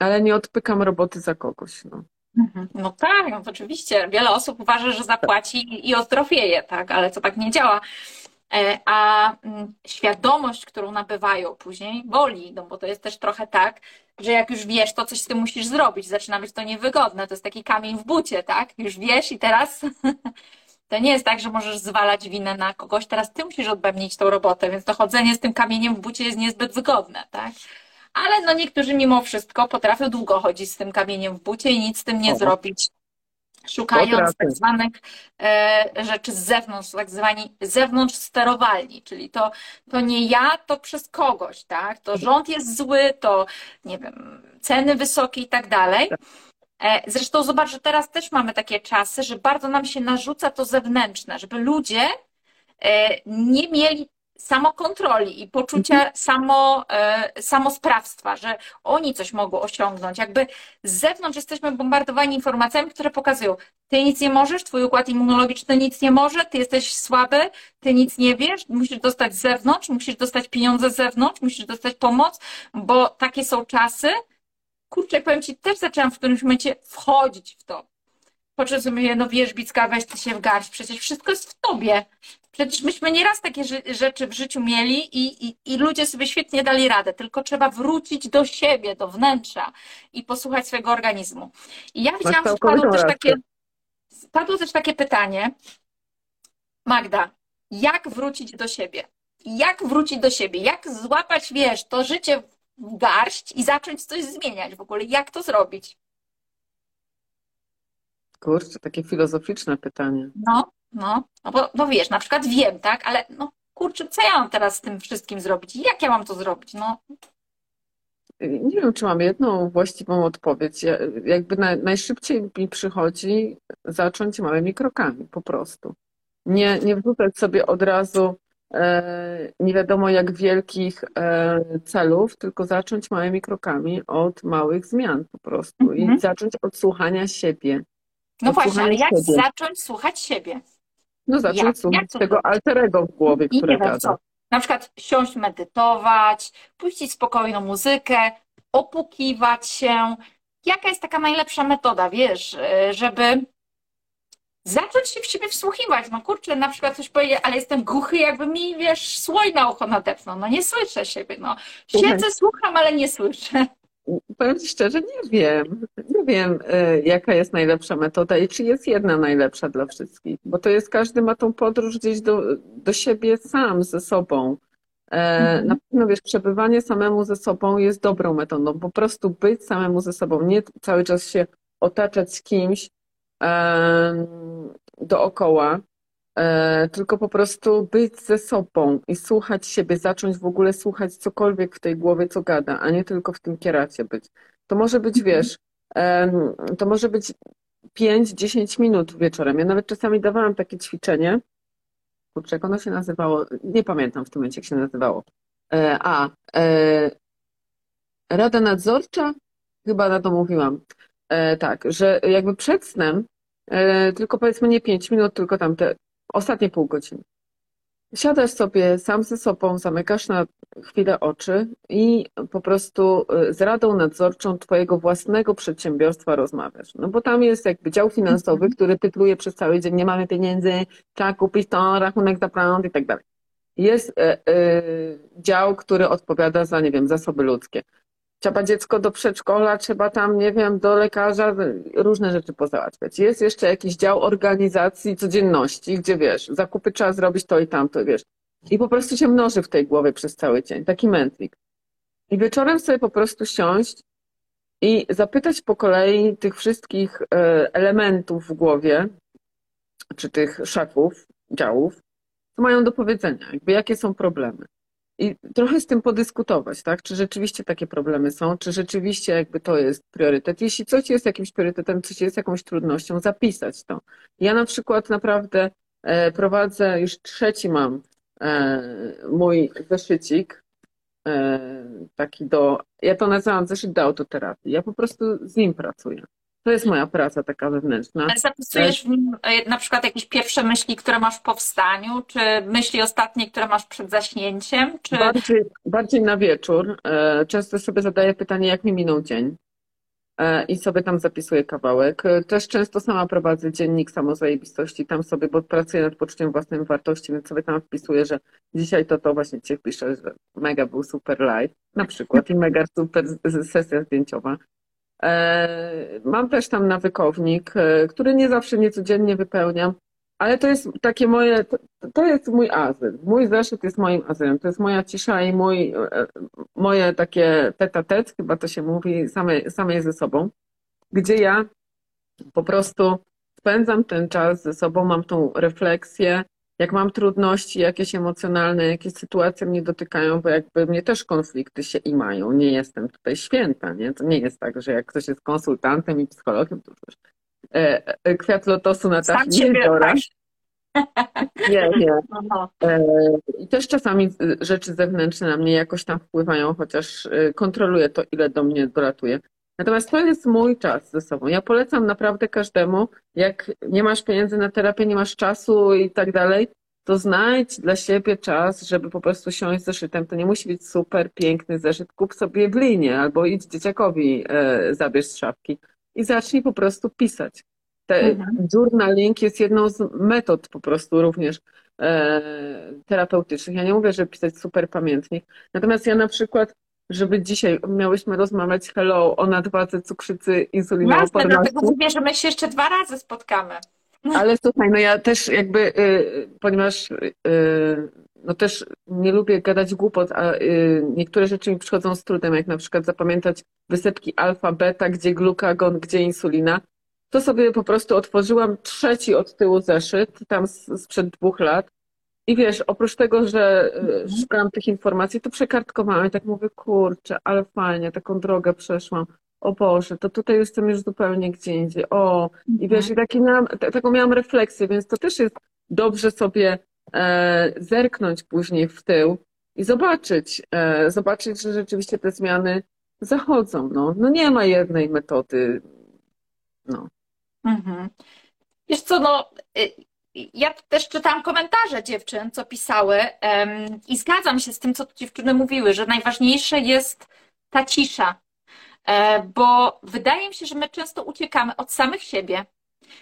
ale nie odpykam roboty za kogoś. No. Mhm. No tak, no oczywiście. Wiele osób uważa, że zapłaci i ozdrowieje, tak, ale to tak nie działa. E, a mm, świadomość, którą nabywają później, boli, no bo to jest też trochę tak, że jak już wiesz, to coś z tym musisz zrobić, zaczyna być to niewygodne. To jest taki kamień w bucie, tak? Już wiesz i teraz to nie jest tak, że możesz zwalać winę na kogoś, teraz ty musisz odbębnić tą robotę, więc to chodzenie z tym kamieniem w bucie jest niezbyt wygodne, tak? Ale no niektórzy mimo wszystko potrafią długo chodzić z tym kamieniem w bucie i nic z tym nie zrobić. Szukając tak zwanych e, rzeczy z zewnątrz, tak zwani zewnątrz sterowalni, czyli to, to nie ja, to przez kogoś, tak? To rząd jest zły, to nie wiem, ceny wysokie i tak dalej. E, Zresztą zobacz, że teraz też mamy takie czasy, że bardzo nam się narzuca to zewnętrzne, żeby ludzie e, nie mieli samokontroli i poczucia samo, e, samosprawstwa, że oni coś mogą osiągnąć. Jakby z zewnątrz jesteśmy bombardowani informacjami, które pokazują, ty nic nie możesz, twój układ immunologiczny nic nie może, ty jesteś słaby, ty nic nie wiesz, musisz dostać z zewnątrz, musisz dostać pieniądze z zewnątrz, musisz dostać pomoc, bo takie są czasy. Kurczę, powiem ci, też zaczęłam w którymś momencie wchodzić w to. Po czym sobie mówię, no wiesz, Bicka, weź ty się w garść, przecież wszystko jest w tobie. Przecież myśmy nieraz takie rzeczy w życiu mieli i, i, i ludzie sobie świetnie dali radę, tylko trzeba wrócić do siebie, do wnętrza i posłuchać swojego organizmu. I ja widziałam, że padło też takie, padło też takie pytanie, Magda, jak wrócić do siebie? Jak wrócić do siebie? Jak złapać, wiesz, to życie w garść i zacząć coś zmieniać w ogóle? Jak to zrobić? Kurczę, takie filozoficzne pytanie. No, no, no bo, bo wiesz, na przykład wiem, tak, ale no kurczę, co ja mam teraz z tym wszystkim zrobić? Jak ja mam to zrobić? No, Nie wiem, czy mam jedną właściwą odpowiedź. Ja, jakby naj, najszybciej mi przychodzi zacząć małymi krokami, po prostu. Nie, nie wrzucać sobie od razu e, nie wiadomo jak wielkich e, celów, tylko zacząć małymi krokami od małych zmian po prostu i Mhm. zacząć od słuchania siebie. No właśnie, ale jak siebie. zacząć słuchać siebie? No zacząć Jak- słuchać jak tego alterego w głowie, I które gada. co, na przykład siąść, medytować, puścić spokojną muzykę, opukiwać się. Jaka jest taka najlepsza metoda, wiesz, e, żeby zacząć się w siebie wsłuchiwać? No kurczę, na przykład coś powiedzieć, ale jestem głuchy, jakby mi, wiesz, słoj na ucho nadepnął. No nie słyszę siebie, no. Siedzę, słucham, ale nie słyszę. Powiem Ci szczerze, nie wiem. Nie wiem, y, jaka jest najlepsza metoda i czy jest jedna najlepsza dla wszystkich, bo to jest, każdy ma tą podróż gdzieś do, do siebie sam, ze sobą. E, Mhm. Na pewno, wiesz, przebywanie samemu ze sobą jest dobrą metodą, po prostu być samemu ze sobą, nie cały czas się otaczać kimś em, dookoła, tylko po prostu być ze sobą i słuchać siebie, zacząć w ogóle słuchać cokolwiek w tej głowie, co gada, a nie tylko w tym kieracie być. To może być, Mhm. wiesz, to może być 5-10 minut wieczorem. Ja nawet czasami dawałam takie ćwiczenie. Kurczę, jak ono się nazywało? Nie pamiętam w tym momencie, jak się nazywało. E, a, e, Rada Nadzorcza? Chyba na to mówiłam. E, tak, że jakby przed snem, e, tylko powiedzmy nie 5 minut, tylko tam te ostatnie pół godziny. Siadasz sobie sam ze sobą, zamykasz na chwilę oczy i po prostu y, z radą nadzorczą twojego własnego przedsiębiorstwa rozmawiasz. No bo tam jest jakby dział finansowy, który tytułuje przez cały dzień, nie mamy pieniędzy, trzeba kupić to, rachunek za prąd i tak dalej. Jest e, e, dział, który odpowiada za, nie wiem, zasoby ludzkie. Trzeba dziecko do przedszkola, trzeba tam, nie wiem, do lekarza, różne rzeczy pozałatwiać. Jest jeszcze jakiś dział organizacji codzienności, gdzie wiesz, zakupy trzeba zrobić to i tamto, wiesz. I po prostu się mnoży w tej głowie przez cały dzień, taki mętlik. I wieczorem sobie po prostu siąść i zapytać po kolei tych wszystkich e, elementów w głowie, czy tych szefów działów, co mają do powiedzenia, jakby jakie są problemy. I trochę z tym podyskutować, tak? Czy rzeczywiście takie problemy są, czy rzeczywiście jakby to jest priorytet. Jeśli coś jest jakimś priorytetem, coś jest jakąś trudnością, zapisać to. Ja na przykład naprawdę e, prowadzę, już trzeci mam e, mój zeszycik, e, taki do, ja to nazywam zeszyt do autoterapii. Ja po prostu z nim pracuję. To jest moja praca taka wewnętrzna. Ale zapisujesz w nim e, na przykład jakieś pierwsze myśli, które masz w powstaniu, czy myśli ostatnie, które masz przed zaśnięciem, czy... Bardziej, bardziej na wieczór. E, Często sobie zadaję pytanie, jak mi minął dzień. E, I sobie tam zapisuję kawałek. Też często sama prowadzę dziennik samozajebistości. Tam sobie, bo pracuję nad poczuciem własnej wartości, więc sobie tam wpisuję, że dzisiaj to to właśnie dzisiaj piszę, że mega był super live na przykład i mega super sesja zdjęciowa. E, Mam też tam nawykownik, e, który nie zawsze, nie codziennie wypełniam, Ale to jest takie moje, to, jest mój azyl. Mój zeszyt jest moim azylem. To jest moja cisza i mój, e, moje takie tet chyba to się mówi, same, samej ze sobą, gdzie ja po prostu spędzam ten czas ze sobą, mam tą refleksję, jak mam trudności jakieś emocjonalne, jakieś sytuacje mnie dotykają, bo jakby mnie też konflikty się i mają. Nie jestem tutaj święta, nie? To nie jest tak, że jak ktoś jest konsultantem i psychologiem, to już e, e, kwiat lotosu na tak nie biorę. Nie, nie. E, I też czasami rzeczy zewnętrzne na mnie jakoś tam wpływają, chociaż kontroluję to, ile do mnie dolatuje. Natomiast to jest mój czas ze sobą. Ja polecam naprawdę każdemu, jak nie masz pieniędzy na terapię, nie masz czasu i tak dalej, to znajdź dla siebie czas, żeby po prostu siąść z zeszytem. To nie musi być super piękny zeszyt. Kup sobie w linie albo idź dzieciakowi, e, zabierz z szafki i zacznij po prostu pisać. Te, mhm. Journaling jest jedną z metod po prostu również e, terapeutycznych. Ja nie mówię, że pisać super pamiętnik. Natomiast ja na przykład żeby dzisiaj miałyśmy rozmawiać hello o nadwadze, cukrzycy, insulinooporności. Jasne, dlatego mówię, że my się jeszcze dwa razy spotkamy. Ale słuchaj, no ja też jakby, y, ponieważ y, no też nie lubię gadać głupot, a y, niektóre rzeczy mi przychodzą z trudem, jak na przykład zapamiętać wysepki alfa, beta, gdzie glukagon, gdzie insulina, to sobie po prostu otworzyłam trzeci od tyłu zeszyt, tam sprzed dwóch lat i wiesz, oprócz tego, że e, szukałam tych informacji, to przekartkowałam i tak mówię, kurczę, ale fajnie, taką drogę przeszłam. O Boże, to tutaj jestem już zupełnie gdzie indziej. O, i wiesz, i taki miałam, taką miałam refleksję, więc to też jest dobrze sobie e, zerknąć później w tył i zobaczyć, e, zobaczyć, że rzeczywiście te zmiany zachodzą. No, no nie ma jednej metody. No. Mhm. Wiesz co, no y, ja też czytałam komentarze dziewczyn, co pisały um, i zgadzam się z tym, co dziewczyny mówiły, że najważniejsze jest ta cisza, e, bo wydaje mi się, że my często uciekamy od samych siebie,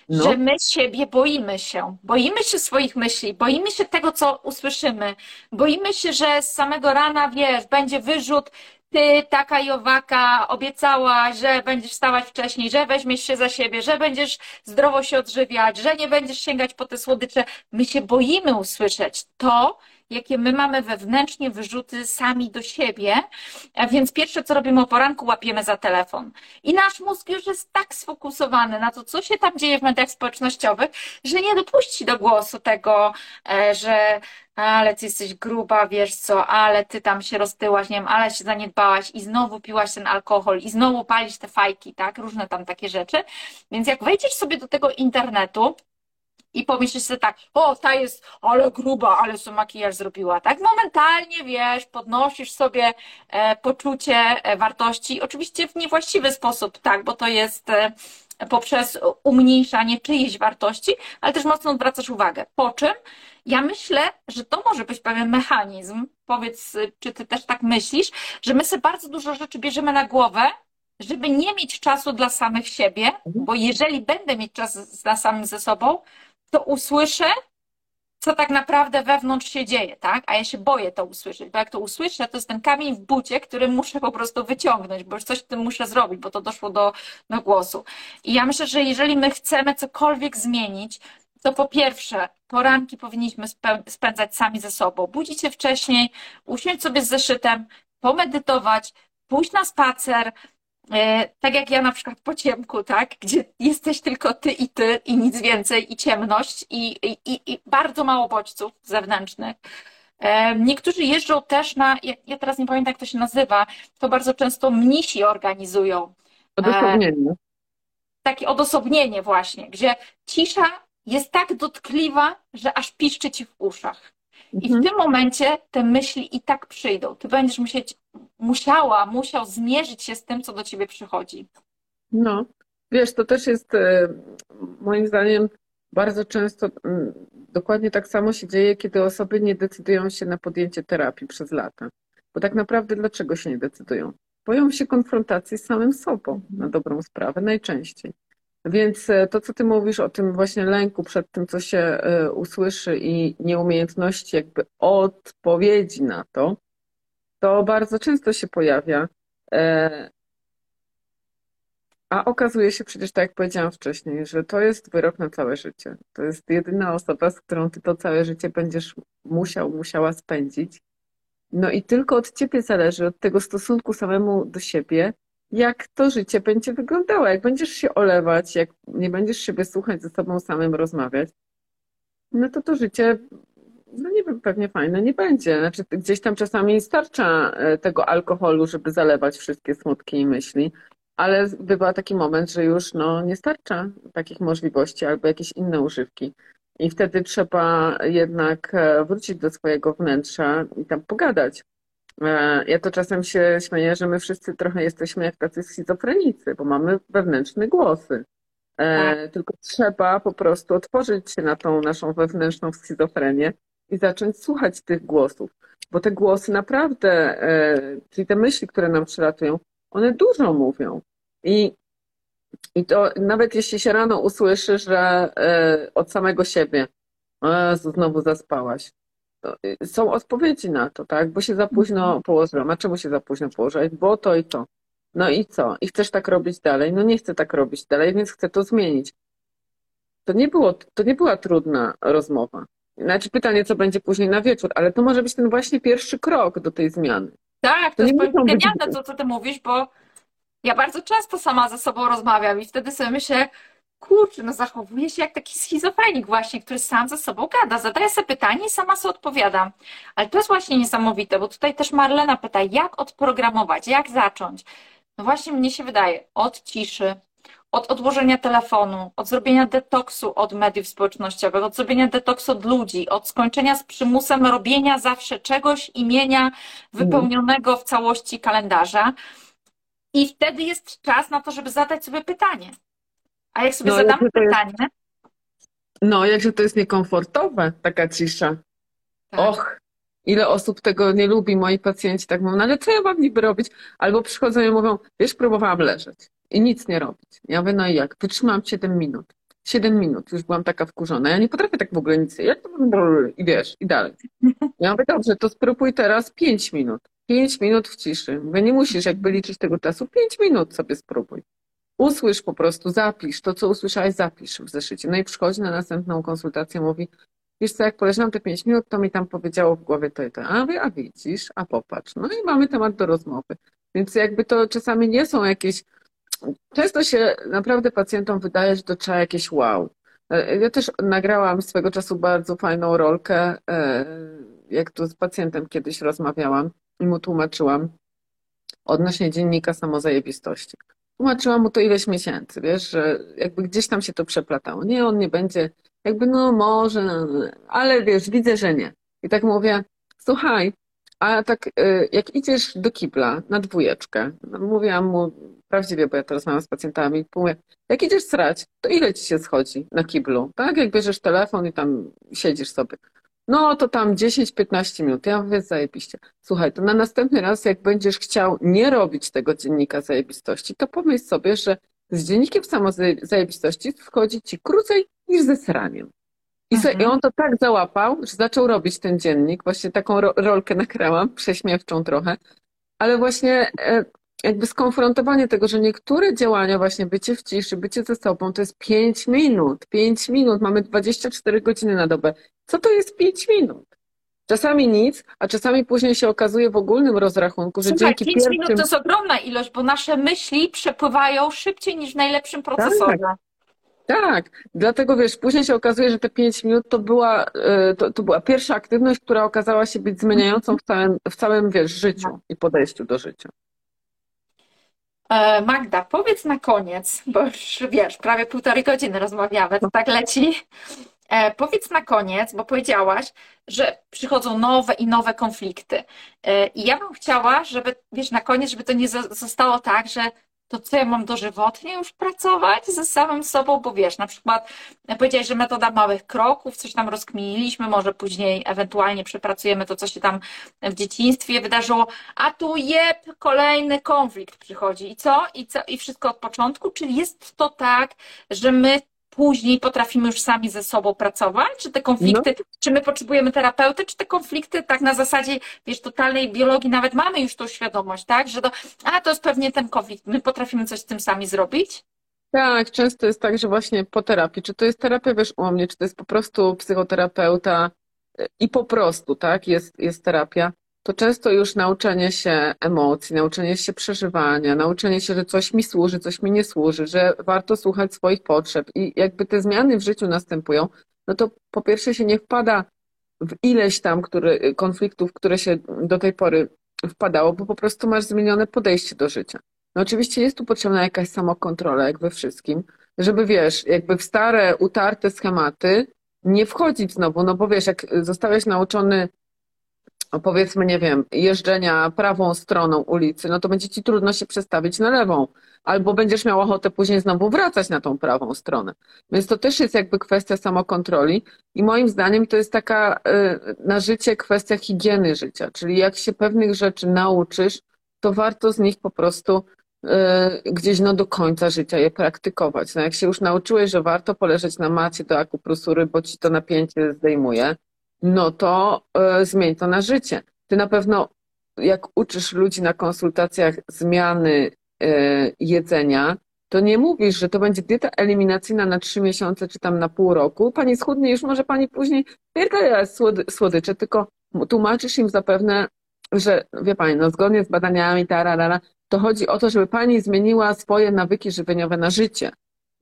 no. że my siebie boimy się, boimy się swoich myśli, boimy się tego, co usłyszymy, boimy się, że z samego rana, wiesz, będzie wyrzut, ty, taka i owaka, obiecałaś, że będziesz wstawać wcześniej, że weźmiesz się za siebie, że będziesz zdrowo się odżywiać, że nie będziesz sięgać po te słodycze. My się boimy usłyszeć to, jakie my mamy wewnętrznie wyrzuty sami do siebie, więc pierwsze, co robimy o poranku, łapiemy za telefon. I nasz mózg już jest tak sfokusowany na to, co się tam dzieje w mediach społecznościowych, że nie dopuści do głosu tego, e, że ale ty jesteś gruba, wiesz co, ale ty tam się roztyłaś, nie wiem, ale się zaniedbałaś i znowu piłaś ten alkohol i znowu palisz te fajki, tak, różne tam takie rzeczy. Więc jak wejdziesz sobie do tego internetu, i pomyślisz sobie tak, o, ta jest, ale gruba, ale sobie makijaż zrobiła, tak? Momentalnie, wiesz, podnosisz sobie e, poczucie e, wartości, oczywiście w niewłaściwy sposób, tak, bo to jest e, poprzez umniejszanie czyjejś wartości, ale też mocno odwracasz uwagę. Po czym ja myślę, że to może być pewien mechanizm, powiedz, czy ty też tak myślisz, że my sobie bardzo dużo rzeczy bierzemy na głowę, żeby nie mieć czasu dla samych siebie, bo jeżeli będę mieć czas dla samym ze sobą, to usłyszę, co tak naprawdę wewnątrz się dzieje, tak? A ja się boję to usłyszeć, bo jak to usłyszę, to jest ten kamień w bucie, który muszę po prostu wyciągnąć, bo już coś w tym muszę zrobić, bo to doszło do, do głosu. I ja myślę, że jeżeli my chcemy cokolwiek zmienić, to po pierwsze, poranki powinniśmy spędzać sami ze sobą. Budzić się wcześniej, usiąść sobie z zeszytem, pomedytować, pójść na spacer, tak jak ja na przykład po ciemku, tak, gdzie jesteś tylko ty i ty i nic więcej i ciemność i, i, i bardzo mało bodźców zewnętrznych. E, niektórzy jeżdżą też na, ja teraz nie pamiętam jak to się nazywa, to bardzo często mnisi organizują. E, odosobnienie. Takie odosobnienie właśnie, gdzie cisza jest tak dotkliwa, że aż piszczy ci w uszach. I w mhm. tym momencie te myśli i tak przyjdą. Ty będziesz musieć, musiała, musiał zmierzyć się z tym, co do ciebie przychodzi. No, wiesz, to też jest e, moim zdaniem bardzo często mm, dokładnie tak samo się dzieje, kiedy osoby nie decydują się na podjęcie terapii przez lata. Bo tak naprawdę dlaczego się nie decydują? Boją się konfrontacji z samym sobą na dobrą sprawę, najczęściej. Więc e, to, co ty mówisz o tym właśnie lęku przed tym, co się e, usłyszy i nieumiejętności jakby odpowiedzi na to, to bardzo często się pojawia. E, A okazuje się przecież, tak jak powiedziałam wcześniej, że to jest wyrok na całe życie. To jest jedyna osoba, z którą ty to całe życie będziesz musiał, musiała spędzić. No i tylko od ciebie zależy, od tego stosunku samemu do siebie, jak to życie będzie wyglądało. Jak będziesz się olewać, jak nie będziesz siebie słuchać, ze sobą samym rozmawiać, no to to życie, no nie wiem, pewnie fajne nie będzie. Znaczy, gdzieś tam czasami starcza e, tego alkoholu, żeby zalewać wszystkie smutki i myśli, ale bywa taki moment, że już no, nie starcza takich możliwości albo jakieś inne używki. I wtedy trzeba jednak e, wrócić do swojego wnętrza i tam pogadać. E, ja to czasem się śmieję, że my wszyscy trochę jesteśmy jak tacy schizofrenicy, bo mamy wewnętrzne głosy. Tak. Tylko trzeba po prostu otworzyć się na tą naszą wewnętrzną schizofrenię i zacząć słuchać tych głosów. Bo te głosy naprawdę, czyli te myśli, które nam przylatują, one dużo mówią. I i to nawet jeśli się rano usłyszy, że e, od samego siebie, znowu zaspałaś. Y, są odpowiedzi na to, tak? Bo się za późno mhm. położyłam. A czemu się za późno położyłeś? Bo to i to. No i co? I chcesz tak robić dalej? No nie chcę tak robić dalej, więc chcę to zmienić. To nie, było, to nie była trudna rozmowa. Znaczy pytanie, co będzie później na wieczór, ale to może być ten właśnie pierwszy krok do tej zmiany. Tak, to, to jest genialne to, co ty mówisz, bo ja bardzo często sama ze sobą rozmawiam i wtedy sobie myślę, kurczę, no zachowuję się jak taki schizofrenik właśnie, który sam ze sobą gada. Zadaję sobie pytanie i sama sobie odpowiadam. Ale to jest właśnie niesamowite, bo tutaj też Marlena pyta, jak odprogramować, jak zacząć? No właśnie mnie się wydaje, od ciszy, od odłożenia telefonu, od zrobienia detoksu od mediów społecznościowych, od zrobienia detoksu od ludzi, od skończenia z przymusem robienia zawsze czegoś, imienia wypełnionego w całości kalendarza. I wtedy jest czas na to, żeby zadać sobie pytanie. A jak sobie no, zadamy pytanie. Jest... No, jakże to jest niekomfortowe, taka cisza. Tak. Och, ile osób tego nie lubi, moi pacjenci tak mówią, no ale co ja mam niby robić? Albo przychodzą i mówią, wiesz, próbowałam leżeć i nic nie robić. Ja mówię, no i jak? Wytrzymałam 7 minut. 7 minut, już byłam taka wkurzona. Ja nie potrafię tak w ogóle nic. Jak to I wiesz, i dalej. Ja mówię, dobrze, to spróbuj teraz 5 minut. 5 minut w ciszy. Mówię, nie musisz jakby liczyć tego czasu. 5 minut sobie spróbuj. Usłysz po prostu, zapisz. To, co usłyszałeś, zapisz w zeszycie. No i przychodzi na następną konsultację, mówi, wiesz co, jak poleżałam te 5 minut, to mi tam powiedziało w głowie to i to. A, a widzisz, a popatrz. No i mamy temat do rozmowy. Więc jakby to czasami nie są jakieś... Często się naprawdę pacjentom wydaje, że to trzeba jakieś wow. Ja też nagrałam swego czasu bardzo fajną rolkę, e, jak tu z pacjentem kiedyś rozmawiałam i mu tłumaczyłam odnośnie dziennika samozajebistości. Tłumaczyłam mu to ileś miesięcy, wiesz, że jakby gdzieś tam się to przeplatało. Nie, on nie będzie, jakby no może, ale wiesz, widzę, że nie. I tak mówię, słuchaj, a tak y, jak idziesz do kibla na dwójeczkę, no, mówiłam mu prawdziwie, bo ja to rozmawiam z pacjentami, mówię, jak idziesz srać, to ile ci się schodzi na kiblu, tak? Jak bierzesz telefon i tam siedzisz sobie. No to tam 10-15 minut. Ja mówię, zajebiście. Słuchaj, to na następny raz, jak będziesz chciał nie robić tego dziennika zajebistości, to pomyśl sobie, że z dziennikiem samozajebistości wchodzi ci krócej niż ze sraniem. I, mhm. I on to tak załapał, że zaczął robić ten dziennik. Właśnie taką ro rolkę nakrałam, prześmiewczą trochę. Ale właśnie e, jakby skonfrontowanie tego, że niektóre działania, właśnie bycie w ciszy, bycie ze sobą, to jest 5 minut. 5 minut, mamy 24 godziny na dobę. Co to jest 5 minut? Czasami nic, a czasami później się okazuje w ogólnym rozrachunku, że Słuchaj, dzięki 5 pierwszym... minut to jest ogromna ilość, bo nasze myśli przepływają szybciej niż w najlepszym procesorze. Tak. Tak, dlatego wiesz, później się okazuje, że te 5 minut to była, e, to, to była pierwsza aktywność, która okazała się być zmieniającą w całym, w całym wiesz, życiu i podejściu do życia. E, Magda, powiedz na koniec, bo już wiesz, prawie półtorej godziny rozmawiamy, to tak leci. E, powiedz na koniec, bo powiedziałaś, że przychodzą nowe i nowe konflikty. I ja bym chciała, żeby, wiesz, na koniec, żeby to nie zostało tak, że to co ja mam dożywotnie już pracować ze samym sobą, bo wiesz, na przykład powiedziałeś, że metoda małych kroków, coś tam rozkminiliśmy, może później ewentualnie przepracujemy to, co się tam w dzieciństwie wydarzyło, a tu jeb, kolejny konflikt przychodzi i co? I co? I wszystko od początku? Czyli jest to tak, że my później potrafimy już sami ze sobą pracować? Czy te konflikty, no. czy my potrzebujemy terapeuty, czy te konflikty tak na zasadzie, wiesz, totalnej biologii nawet mamy już tą świadomość, tak? Że to, a to jest pewnie ten konflikt, my potrafimy coś z tym sami zrobić? Tak, często jest tak, że właśnie po terapii, czy to jest terapia, wiesz, u mnie, czy to jest po prostu psychoterapeuta i po prostu, tak, jest, jest terapia, to często już nauczenie się emocji, nauczenie się przeżywania, nauczenie się, że coś mi służy, coś mi nie służy, że warto słuchać swoich potrzeb i jakby te zmiany w życiu następują, no to po pierwsze się nie wpada w ileś tam który, konfliktów, które się do tej pory wpadało, bo po prostu masz zmienione podejście do życia. No oczywiście jest tu potrzebna jakaś samokontrola, jak we wszystkim, żeby wiesz, jakby w stare, utarte schematy nie wchodzić znowu, no bo wiesz, jak zostałeś nauczony powiedzmy, nie wiem, jeżdżenia prawą stroną ulicy, no to będzie ci trudno się przestawić na lewą. Albo będziesz miał ochotę później znowu wracać na tą prawą stronę. Więc to też jest jakby kwestia samokontroli i moim zdaniem to jest taka y, na życie kwestia higieny życia. Czyli jak się pewnych rzeczy nauczysz, to warto z nich po prostu y, gdzieś no do końca życia je praktykować. No jak się już nauczyłeś, że warto poleżeć na macie do akupresury, bo ci to napięcie zdejmuje, no to y, zmień to na życie. Ty na pewno, jak uczysz ludzi na konsultacjach zmiany y, jedzenia, to nie mówisz, że to będzie dieta eliminacyjna na trzy miesiące czy tam na pół roku. Pani schudnie, już może pani później pierdolę słody, słodycze, tylko tłumaczysz im zapewne, że wie pani, no zgodnie z badaniami, tararara, to chodzi o to, żeby pani zmieniła swoje nawyki żywieniowe na życie.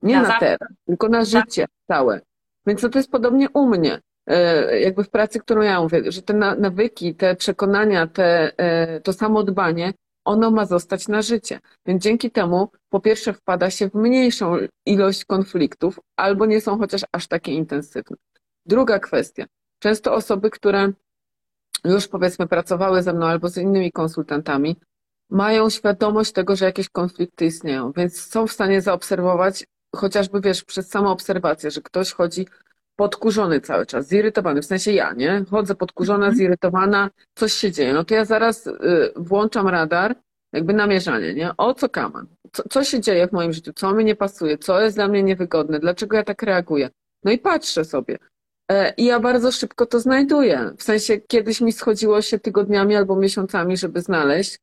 Nie na, na teraz, tylko na życie całe. Więc to jest podobnie u mnie. E, jakby w pracy, którą ja mówię, że te nawyki, te przekonania, te, e, to samo dbanie, ono ma zostać na życie. Więc dzięki temu po pierwsze wpada się w mniejszą ilość konfliktów, albo nie są chociaż aż takie intensywne. Druga kwestia. Często osoby, które już powiedzmy pracowały ze mną albo z innymi konsultantami, mają świadomość tego, że jakieś konflikty istnieją, więc są w stanie zaobserwować, chociażby wiesz, przez samą obserwację, że ktoś chodzi podkurzony cały czas, zirytowany, w sensie ja, nie? Chodzę podkurzona, mhm. zirytowana, coś się dzieje. No to ja zaraz y, włączam radar, jakby namierzanie, nie? O co kaman? Co, co się dzieje w moim życiu? Co mi nie pasuje? Co jest dla mnie niewygodne? Dlaczego ja tak reaguję? No i patrzę sobie. E, I ja bardzo szybko to znajduję. W sensie kiedyś mi schodziło się tygodniami albo miesiącami, żeby znaleźć.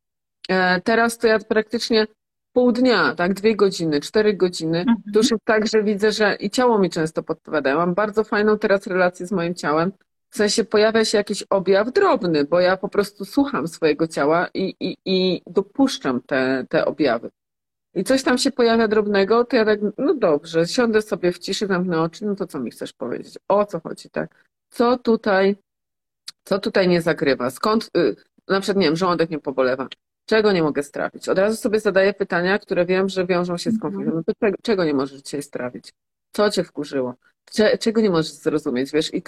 E, teraz to ja praktycznie pół dnia, tak, dwie godziny, cztery godziny, mhm. to już jest tak, że widzę, że i ciało mi często podpowiada. Mam bardzo fajną teraz relację z moim ciałem. W sensie pojawia się jakiś objaw drobny, bo ja po prostu słucham swojego ciała i, i, i dopuszczam te, te objawy. I coś tam się pojawia drobnego, to ja tak, no dobrze, siądę sobie w ciszy, zamknę oczy, no to co mi chcesz powiedzieć? O co chodzi, tak? Co tutaj, co tutaj nie zagrywa? Skąd, y, na przykład, nie wiem, żołądek nie pobolewa. Czego nie mogę strawić? Od razu sobie zadaję pytania, które wiem, że wiążą się z mhm. konfliktem. No czego, czego, nie możesz dzisiaj strawić? Co cię wkurzyło? Cze, czego nie możesz zrozumieć? Wiesz, i,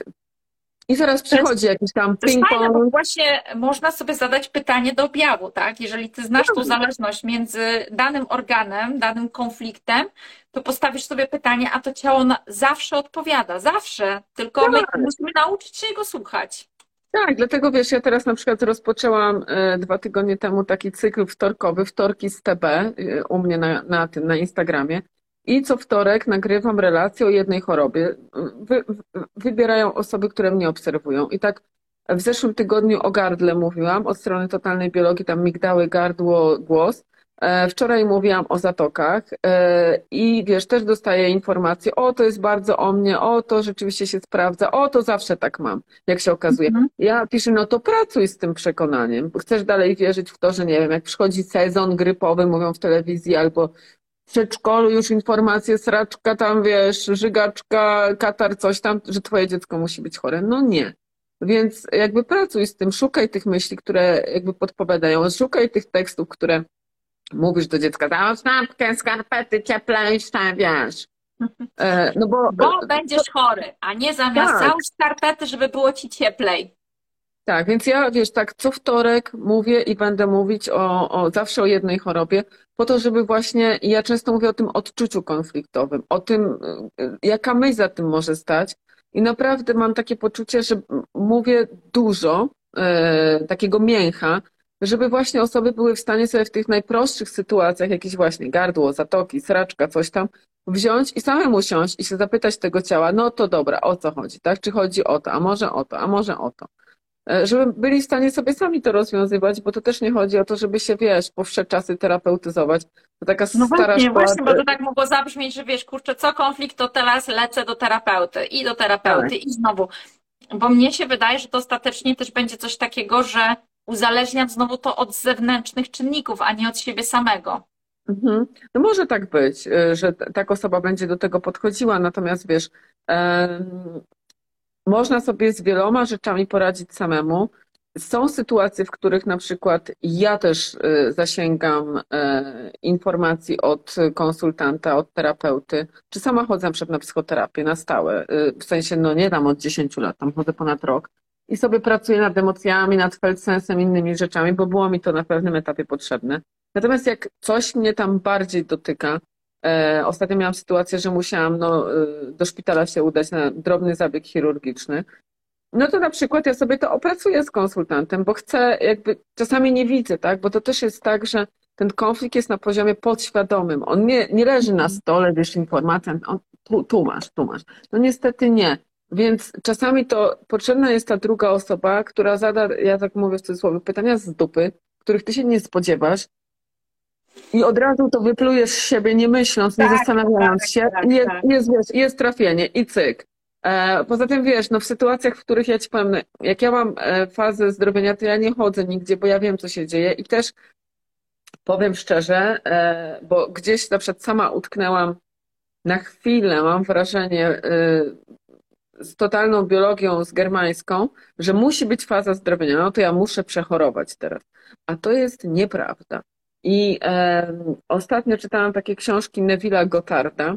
i zaraz przychodzi jakiś tam ping-pong. bo właśnie można sobie zadać pytanie do objawu, tak? Jeżeli ty znasz tą zależność między danym organem, danym konfliktem, to postawisz sobie pytanie, a to ciało zawsze odpowiada, zawsze. Tylko my tak. musimy nauczyć się jego słuchać. Tak, dlatego wiesz, ja teraz na przykład rozpoczęłam e, dwa tygodnie temu taki cykl wtorkowy, wtorki z TB e, u mnie na, na tym, na Instagramie. I co wtorek nagrywam relację o jednej chorobie. Wy, wybierają osoby, które mnie obserwują. I tak w zeszłym tygodniu o gardle mówiłam, od strony totalnej biologii, tam migdały, gardło, głos. E, wczoraj mówiłam o zatokach e, i wiesz, też dostaję informacje, o to jest bardzo o mnie, o to rzeczywiście się sprawdza, o to zawsze tak mam, jak się okazuje. Mhm. Ja piszę, no to pracuj z tym przekonaniem. Chcesz dalej wierzyć w to, że nie wiem, jak przychodzi sezon grypowy, mówią w telewizji, albo w przedszkolu już informacje, sraczka tam, wiesz, żygaczka, katar, coś tam, że twoje dziecko musi być chore. No nie. Więc jakby pracuj z tym, szukaj tych myśli, które jakby podpowiadają, szukaj tych tekstów, które mówisz do dziecka, dam snapkę, skarpety cieplejsze, wiesz. E, no bo, bo będziesz to... chory, a nie zamiast tak. załóż skarpety, żeby było ci cieplej. Tak, więc ja, wiesz, tak co wtorek mówię i będę mówić o, o zawsze o jednej chorobie, po to, żeby właśnie, ja często mówię o tym odczuciu konfliktowym, o tym, e, jaka myśl za tym może stać. I naprawdę mam takie poczucie, że mówię dużo e, takiego mięcha, żeby właśnie osoby były w stanie sobie w tych najprostszych sytuacjach, jakieś właśnie gardło, zatoki, sraczka, coś tam, wziąć i samemu siąść i się zapytać tego ciała, no to dobra, o co chodzi, tak? Czy chodzi o to, a może o to, a może o to. E, żeby byli w stanie sobie sami to rozwiązywać, bo to też nie chodzi o to, żeby się, wiesz, po wsze czasy terapeutyzować. To taka no stara właśnie, szkoła. właśnie, bo to tak mogło zabrzmieć, że wiesz, kurczę, co konflikt, to teraz lecę do terapeuty i do terapeuty Tak. i znowu. Bo mnie się wydaje, że to ostatecznie też będzie coś takiego, że uzależniam znowu to od zewnętrznych czynników, a nie od siebie samego. Mhm. No może tak być, y, że t- tak osoba będzie do tego podchodziła, natomiast wiesz, em, można sobie z wieloma rzeczami poradzić samemu. Są sytuacje, w których na przykład ja też y, zasięgam e, informacji od konsultanta, od terapeuty, czy sama chodzę na na psychoterapię na stałe, y, w sensie no nie tam od 10 lat, tam chodzę ponad rok i sobie pracuję nad emocjami, nad feldsensem, innymi rzeczami, bo było mi to na pewnym etapie potrzebne. Natomiast jak coś mnie tam bardziej dotyka, e, ostatnio miałam sytuację, że musiałam no, e, do szpitala się udać na drobny zabieg chirurgiczny, no to na przykład ja sobie to opracuję z konsultantem, bo chcę jakby, czasami nie widzę, tak, bo to też jest tak, że ten konflikt jest na poziomie podświadomym, on nie, nie leży na stole, wiesz, informacja, on, tu, tu masz, tu masz. No niestety nie. Więc czasami to potrzebna jest ta druga osoba, która zada, ja tak mówię w cudzysłowie, pytania z dupy, których ty się nie spodziewasz, i od razu to wyplujesz z siebie, nie myśląc, nie Tak, zastanawiając tak, się, tak, i jest, tak. jest, wiesz, jest trafienie i cyk. E, poza tym wiesz, no w sytuacjach, w których ja ci powiem, no, jak ja mam e, fazę zdrowienia, to ja nie chodzę nigdzie, bo ja wiem, co się dzieje i też powiem szczerze, e, bo gdzieś na przykład sama utknęłam na chwilę, mam wrażenie, e, z totalną biologią, z germańską, że musi być faza zdrowienia, no to ja muszę przechorować teraz. A to jest nieprawda. I em, ostatnio czytałam takie książki Neville'a Gottarda,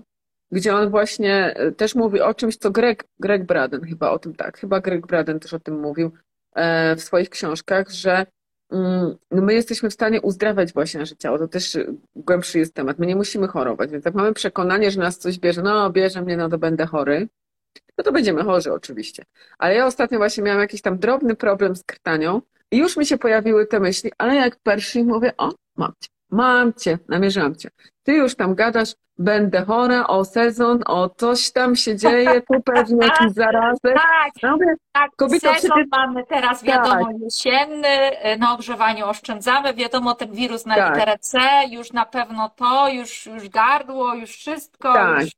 gdzie on właśnie e, też mówi o czymś, co Greg, Greg Braden chyba o tym tak, chyba Greg Braden też o tym mówił e, w swoich książkach, że mm, no my jesteśmy w stanie uzdrawiać właśnie nasze ciało. To też e, głębszy jest temat. My nie musimy chorować, więc jak mamy przekonanie, że nas coś bierze, no bierze mnie, no to będę chory, no to będziemy chorzy oczywiście. Ale ja ostatnio właśnie miałam jakiś tam drobny problem z krtanią i już mi się pojawiły te myśli, ale jak pierwszy mówię, o, mam cię, mam cię, namierzam cię. Ty już tam gadasz, będę chora, o sezon, o coś tam się dzieje, tu pewnie jakiś zarazek. Tak, No tak, Kobieto, sezon przecież- mamy teraz, wiadomo, jesienny, y, na ogrzewaniu oszczędzamy, wiadomo, ten wirus na Tak. literę C, już na pewno to, już, już gardło, już wszystko, Tak. już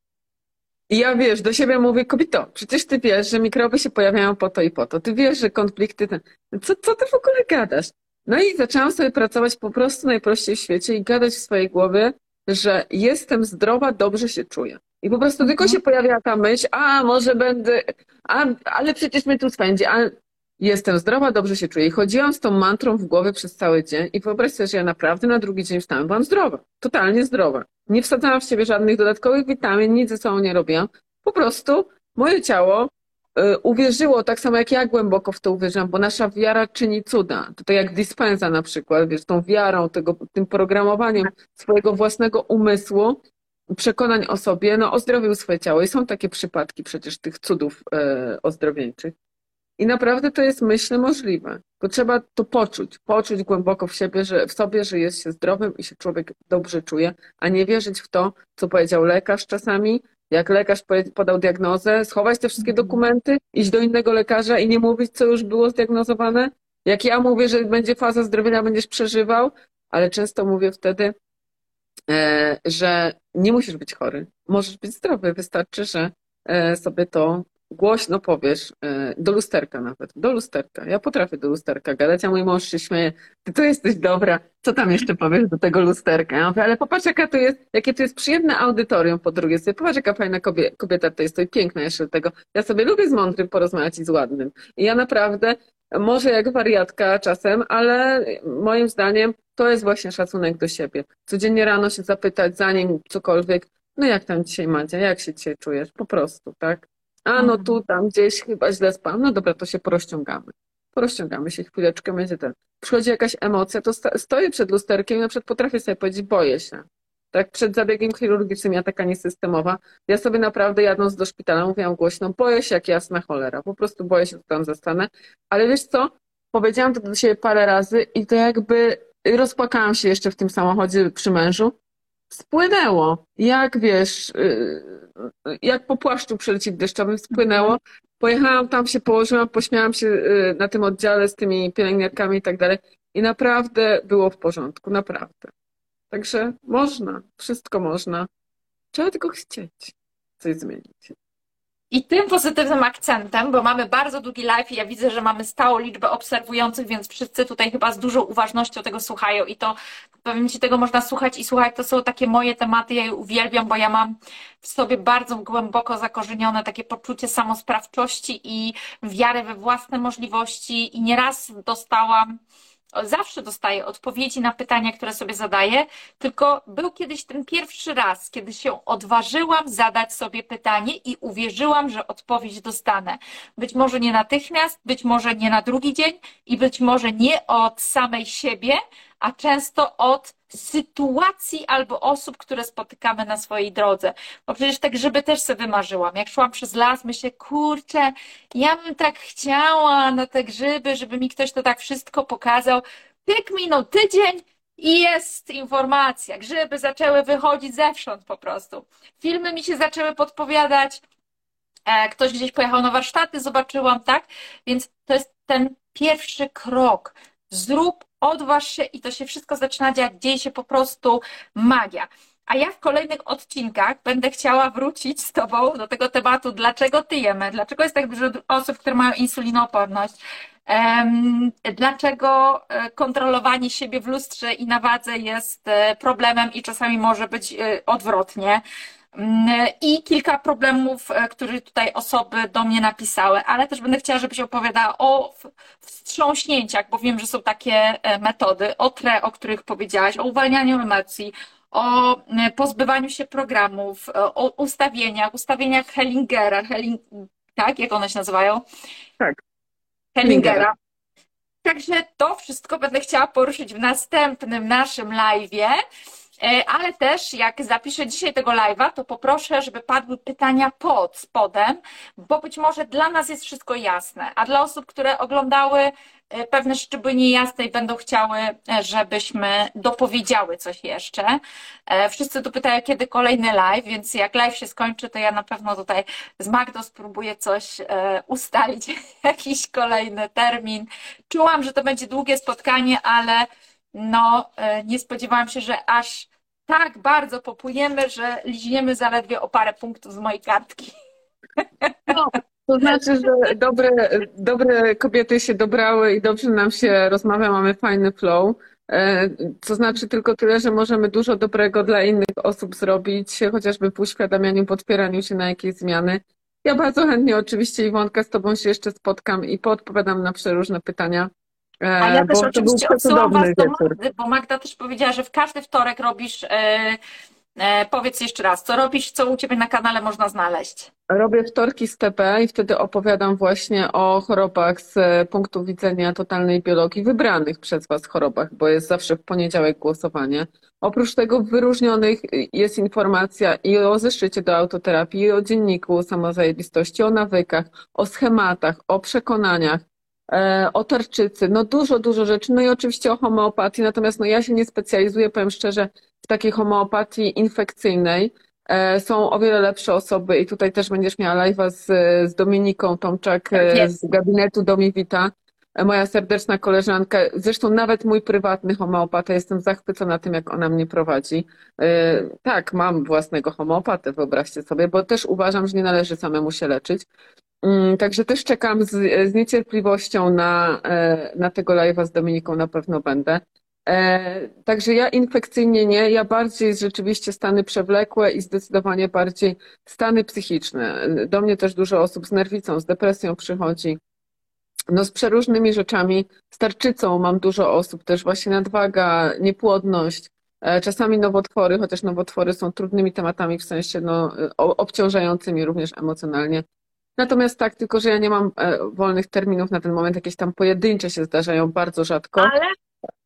I ja wiesz, do siebie mówię, kobito, przecież ty wiesz, że mikroby się pojawiają po to i po to. Ty wiesz, że konflikty. Ten... Co, co ty w ogóle gadasz? No i zaczęłam sobie pracować po prostu najprościej w świecie i gadać w swojej głowie, że jestem zdrowa, dobrze się czuję. I po prostu tylko się pojawiała ta myśl, a może będę, a, ale przecież mnie tu spędzi, a jestem zdrowa, dobrze się czuję. I chodziłam z tą mantrą w głowie przez cały dzień i wyobraź sobie, że ja naprawdę na drugi dzień wstałam, byłam zdrowa, totalnie zdrowa. Nie wsadzałam w siebie żadnych dodatkowych witamin, nic ze sobą nie robiłam. Po prostu moje ciało y, uwierzyło, tak samo jak ja głęboko w to uwierzyłam, bo nasza wiara czyni cuda. To tak jak dispensa na przykład, wiesz, tą wiarą, tego, tym programowaniem swojego własnego umysłu, przekonań o sobie, no ozdrowił swoje ciało. I są takie przypadki przecież tych cudów e, ozdrowieńczych. I naprawdę to jest, myślę, możliwe. Tylko trzeba to poczuć, poczuć głęboko w siebie, że w sobie, że jest się zdrowym i się człowiek dobrze czuje, a nie wierzyć w to, co powiedział lekarz czasami. Jak lekarz podał diagnozę, schować te wszystkie dokumenty, iść do innego lekarza i nie mówić, co już było zdiagnozowane. Jak ja mówię, że będzie faza zdrowienia, będziesz przeżywał, ale często mówię wtedy, e, że nie musisz być chory. Możesz być zdrowy. Wystarczy, że e, sobie to głośno powiesz, e, do lusterka nawet, do lusterka. Ja potrafię do lusterka gadać, a mój mąż się śmieje. Ty to jesteś dobra, co tam jeszcze powiesz do tego lusterka? Ja mówię, ale popatrz, jaka to jest, jakie to jest przyjemne audytorium po drugiej stronie. Popatrz, jaka fajna kobie, kobieta to jest, to i piękna jeszcze do tego. Ja sobie lubię z mądrym porozmawiać i z ładnym. I ja naprawdę, może jak wariatka czasem, ale moim zdaniem to jest właśnie szacunek do siebie. Codziennie rano się zapytać, zanim cokolwiek, no jak tam dzisiaj Madzia, jak się dzisiaj czujesz? Po prostu, tak? A no tu, tam gdzieś chyba źle spałam. No dobra, to się porozciągamy. Porozciągamy się chwileczkę, będzie ten. Przychodzi jakaś emocja, to stoję przed lusterkiem i na przykład potrafię sobie powiedzieć, boję się. Tak, przed zabiegiem chirurgicznym, ja taka niesystemowa, ja sobie naprawdę jadąc do szpitala mówiłam głośno, boję się jak jasna cholera, po prostu boję się, co tam zastanę, ale wiesz co, powiedziałam to do siebie parę razy i to jakby rozpłakałam się jeszcze w tym samochodzie przy mężu. Spłynęło, jak wiesz, y, jak po płaszczu przeciwdeszczowym deszczowym spłynęło. Pojechałam tam, się położyłam, pośmiałam się y, na tym oddziale z tymi pielęgniarkami i tak dalej. I naprawdę było w porządku, naprawdę. Także można, wszystko można. Trzeba tylko chcieć coś zmienić. I tym pozytywnym akcentem, bo mamy bardzo długi live i ja widzę, że mamy stałą liczbę obserwujących, więc wszyscy tutaj chyba z dużą uważnością tego słuchają i to pewnie ci tego można słuchać i słuchać. To są takie moje tematy, ja je uwielbiam, bo ja mam w sobie bardzo głęboko zakorzenione takie poczucie samosprawczości i wiarę we własne możliwości i nieraz dostałam zawsze dostaję odpowiedzi na pytania, które sobie zadaję, tylko był kiedyś ten pierwszy raz, kiedy się odważyłam zadać sobie pytanie i uwierzyłam, że odpowiedź dostanę. Być może nie natychmiast, być może nie na drugi dzień i być może nie od samej siebie, a często od sytuacji albo osób, które spotykamy na swojej drodze. Bo przecież te grzyby też sobie wymarzyłam. Jak szłam przez las, myślę, kurczę, ja bym tak chciała na te grzyby, żeby mi ktoś to tak wszystko pokazał. Pyk minął tydzień i jest informacja. Grzyby zaczęły wychodzić zewsząd po prostu. Filmy mi się zaczęły podpowiadać. E, ktoś gdzieś pojechał na warsztaty, zobaczyłam, tak? Więc to jest ten pierwszy krok. Zrób odważ się i to się wszystko zaczyna dziać, dzieje się po prostu magia. A ja w kolejnych odcinkach będę chciała wrócić z Tobą do tego tematu, dlaczego tyjemy, dlaczego jest tak dużo osób, które mają insulinooporność, dlaczego e, kontrolowanie siebie w lustrze i na wadze jest e, problemem i czasami może być e, odwrotnie. Mm, I kilka problemów, e, które tutaj osoby do mnie napisały, ale też będę chciała, żebyś opowiadała o wstrząśnięciach, bo wiem, że są takie e, metody, o tre, o których powiedziałaś, o uwalnianiu emocji, o e, pozbywaniu się programów, o ustawieniach, ustawieniach Hellingera, Helling, tak? Jak one się nazywają? Tak. Hellingera. Także to wszystko będę chciała poruszyć w następnym naszym live'ie. E, ale też jak zapiszę dzisiaj tego live'a, to poproszę, żeby padły pytania pod spodem, bo być może dla nas jest wszystko jasne, a dla osób, które oglądały e, pewne rzeczy były niejasne i będą chciały, e, żebyśmy dopowiedziały coś jeszcze. Wszyscy tu pytają, kiedy kolejny live, więc jak live się skończy, to ja na pewno tutaj z Magdą spróbuję coś ustalić, jakiś kolejny termin. Czułam, że to będzie długie spotkanie, ale no e, nie spodziewałam się, że aż tak bardzo popujemy, że liźniemy zaledwie o parę punktów z mojej kartki. No, to znaczy, że dobre, dobre kobiety się dobrały i dobrze nam się rozmawia, mamy fajny flow. E, to znaczy tylko tyle, że możemy dużo dobrego dla innych osób zrobić, chociażby w uświadamianiu, podpieraniu się na jakieś zmiany. Ja bardzo chętnie oczywiście Iwonka z Tobą się jeszcze spotkam i podpowiadam na przeróżne pytania. A ja e, też oczywiście odsyłam Was do Magdy, bo Magda też powiedziała, że w każdy wtorek robisz, e, e, powiedz jeszcze raz, co robisz, co u Ciebie na kanale można znaleźć? Robię wtorki z TP i wtedy opowiadam właśnie o chorobach z punktu widzenia totalnej biologii, wybranych przez Was chorobach, bo jest zawsze w poniedziałek głosowanie. Oprócz tego w wyróżnionych jest informacja i o zeszycie do autoterapii, i o dzienniku samozajebistości, o nawykach, o schematach, o przekonaniach, E, o tarczycy, no dużo, dużo rzeczy, no i oczywiście o homeopatii, natomiast no ja się nie specjalizuję, powiem szczerze, w takiej homeopatii infekcyjnej. E, są o wiele lepsze osoby i tutaj też będziesz miała live'a z, z Dominiką Tomczak tak z gabinetu Domivita, moja serdeczna koleżanka, zresztą nawet mój prywatny homeopata, jestem zachwycona tym, jak ona mnie prowadzi. Tak, mam własnego homeopatę, wyobraźcie sobie, bo też uważam, że nie należy samemu się leczyć. Mm, także też czekam z, z niecierpliwością na, e, na tego live'a z Dominiką, na pewno będę. E, także ja infekcyjnie nie, ja bardziej rzeczywiście stany przewlekłe i zdecydowanie bardziej stany psychiczne. Do mnie też dużo osób z nerwicą, z depresją przychodzi. No z przeróżnymi rzeczami, z tarczycą mam dużo osób, też właśnie nadwaga, niepłodność, e, czasami nowotwory, chociaż nowotwory są trudnymi tematami w sensie no, obciążającymi również emocjonalnie. Natomiast tak, tylko że ja nie mam e, wolnych terminów na ten moment, jakieś tam pojedyncze się zdarzają bardzo rzadko. Ale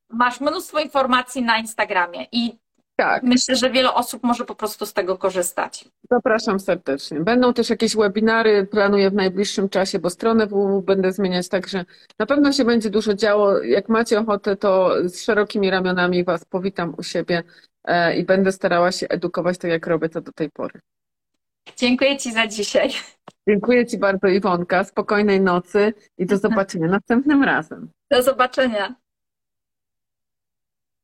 masz mnóstwo informacji na Instagramie i Tak, Myślę, że wiele osób może po prostu z tego korzystać. zapraszam serdecznie. Będą też jakieś webinary, planuję w najbliższym czasie, bo stronę www będę zmieniać, także na pewno się będzie dużo działo. Jak macie ochotę, to z szerokimi ramionami Was powitam u siebie e, i będę starała się edukować tak, jak robię to do tej pory. Dziękuję Ci za dzisiaj. Dziękuję Ci bardzo, Iwonka. Spokojnej nocy i do zobaczenia następnym razem. Do zobaczenia.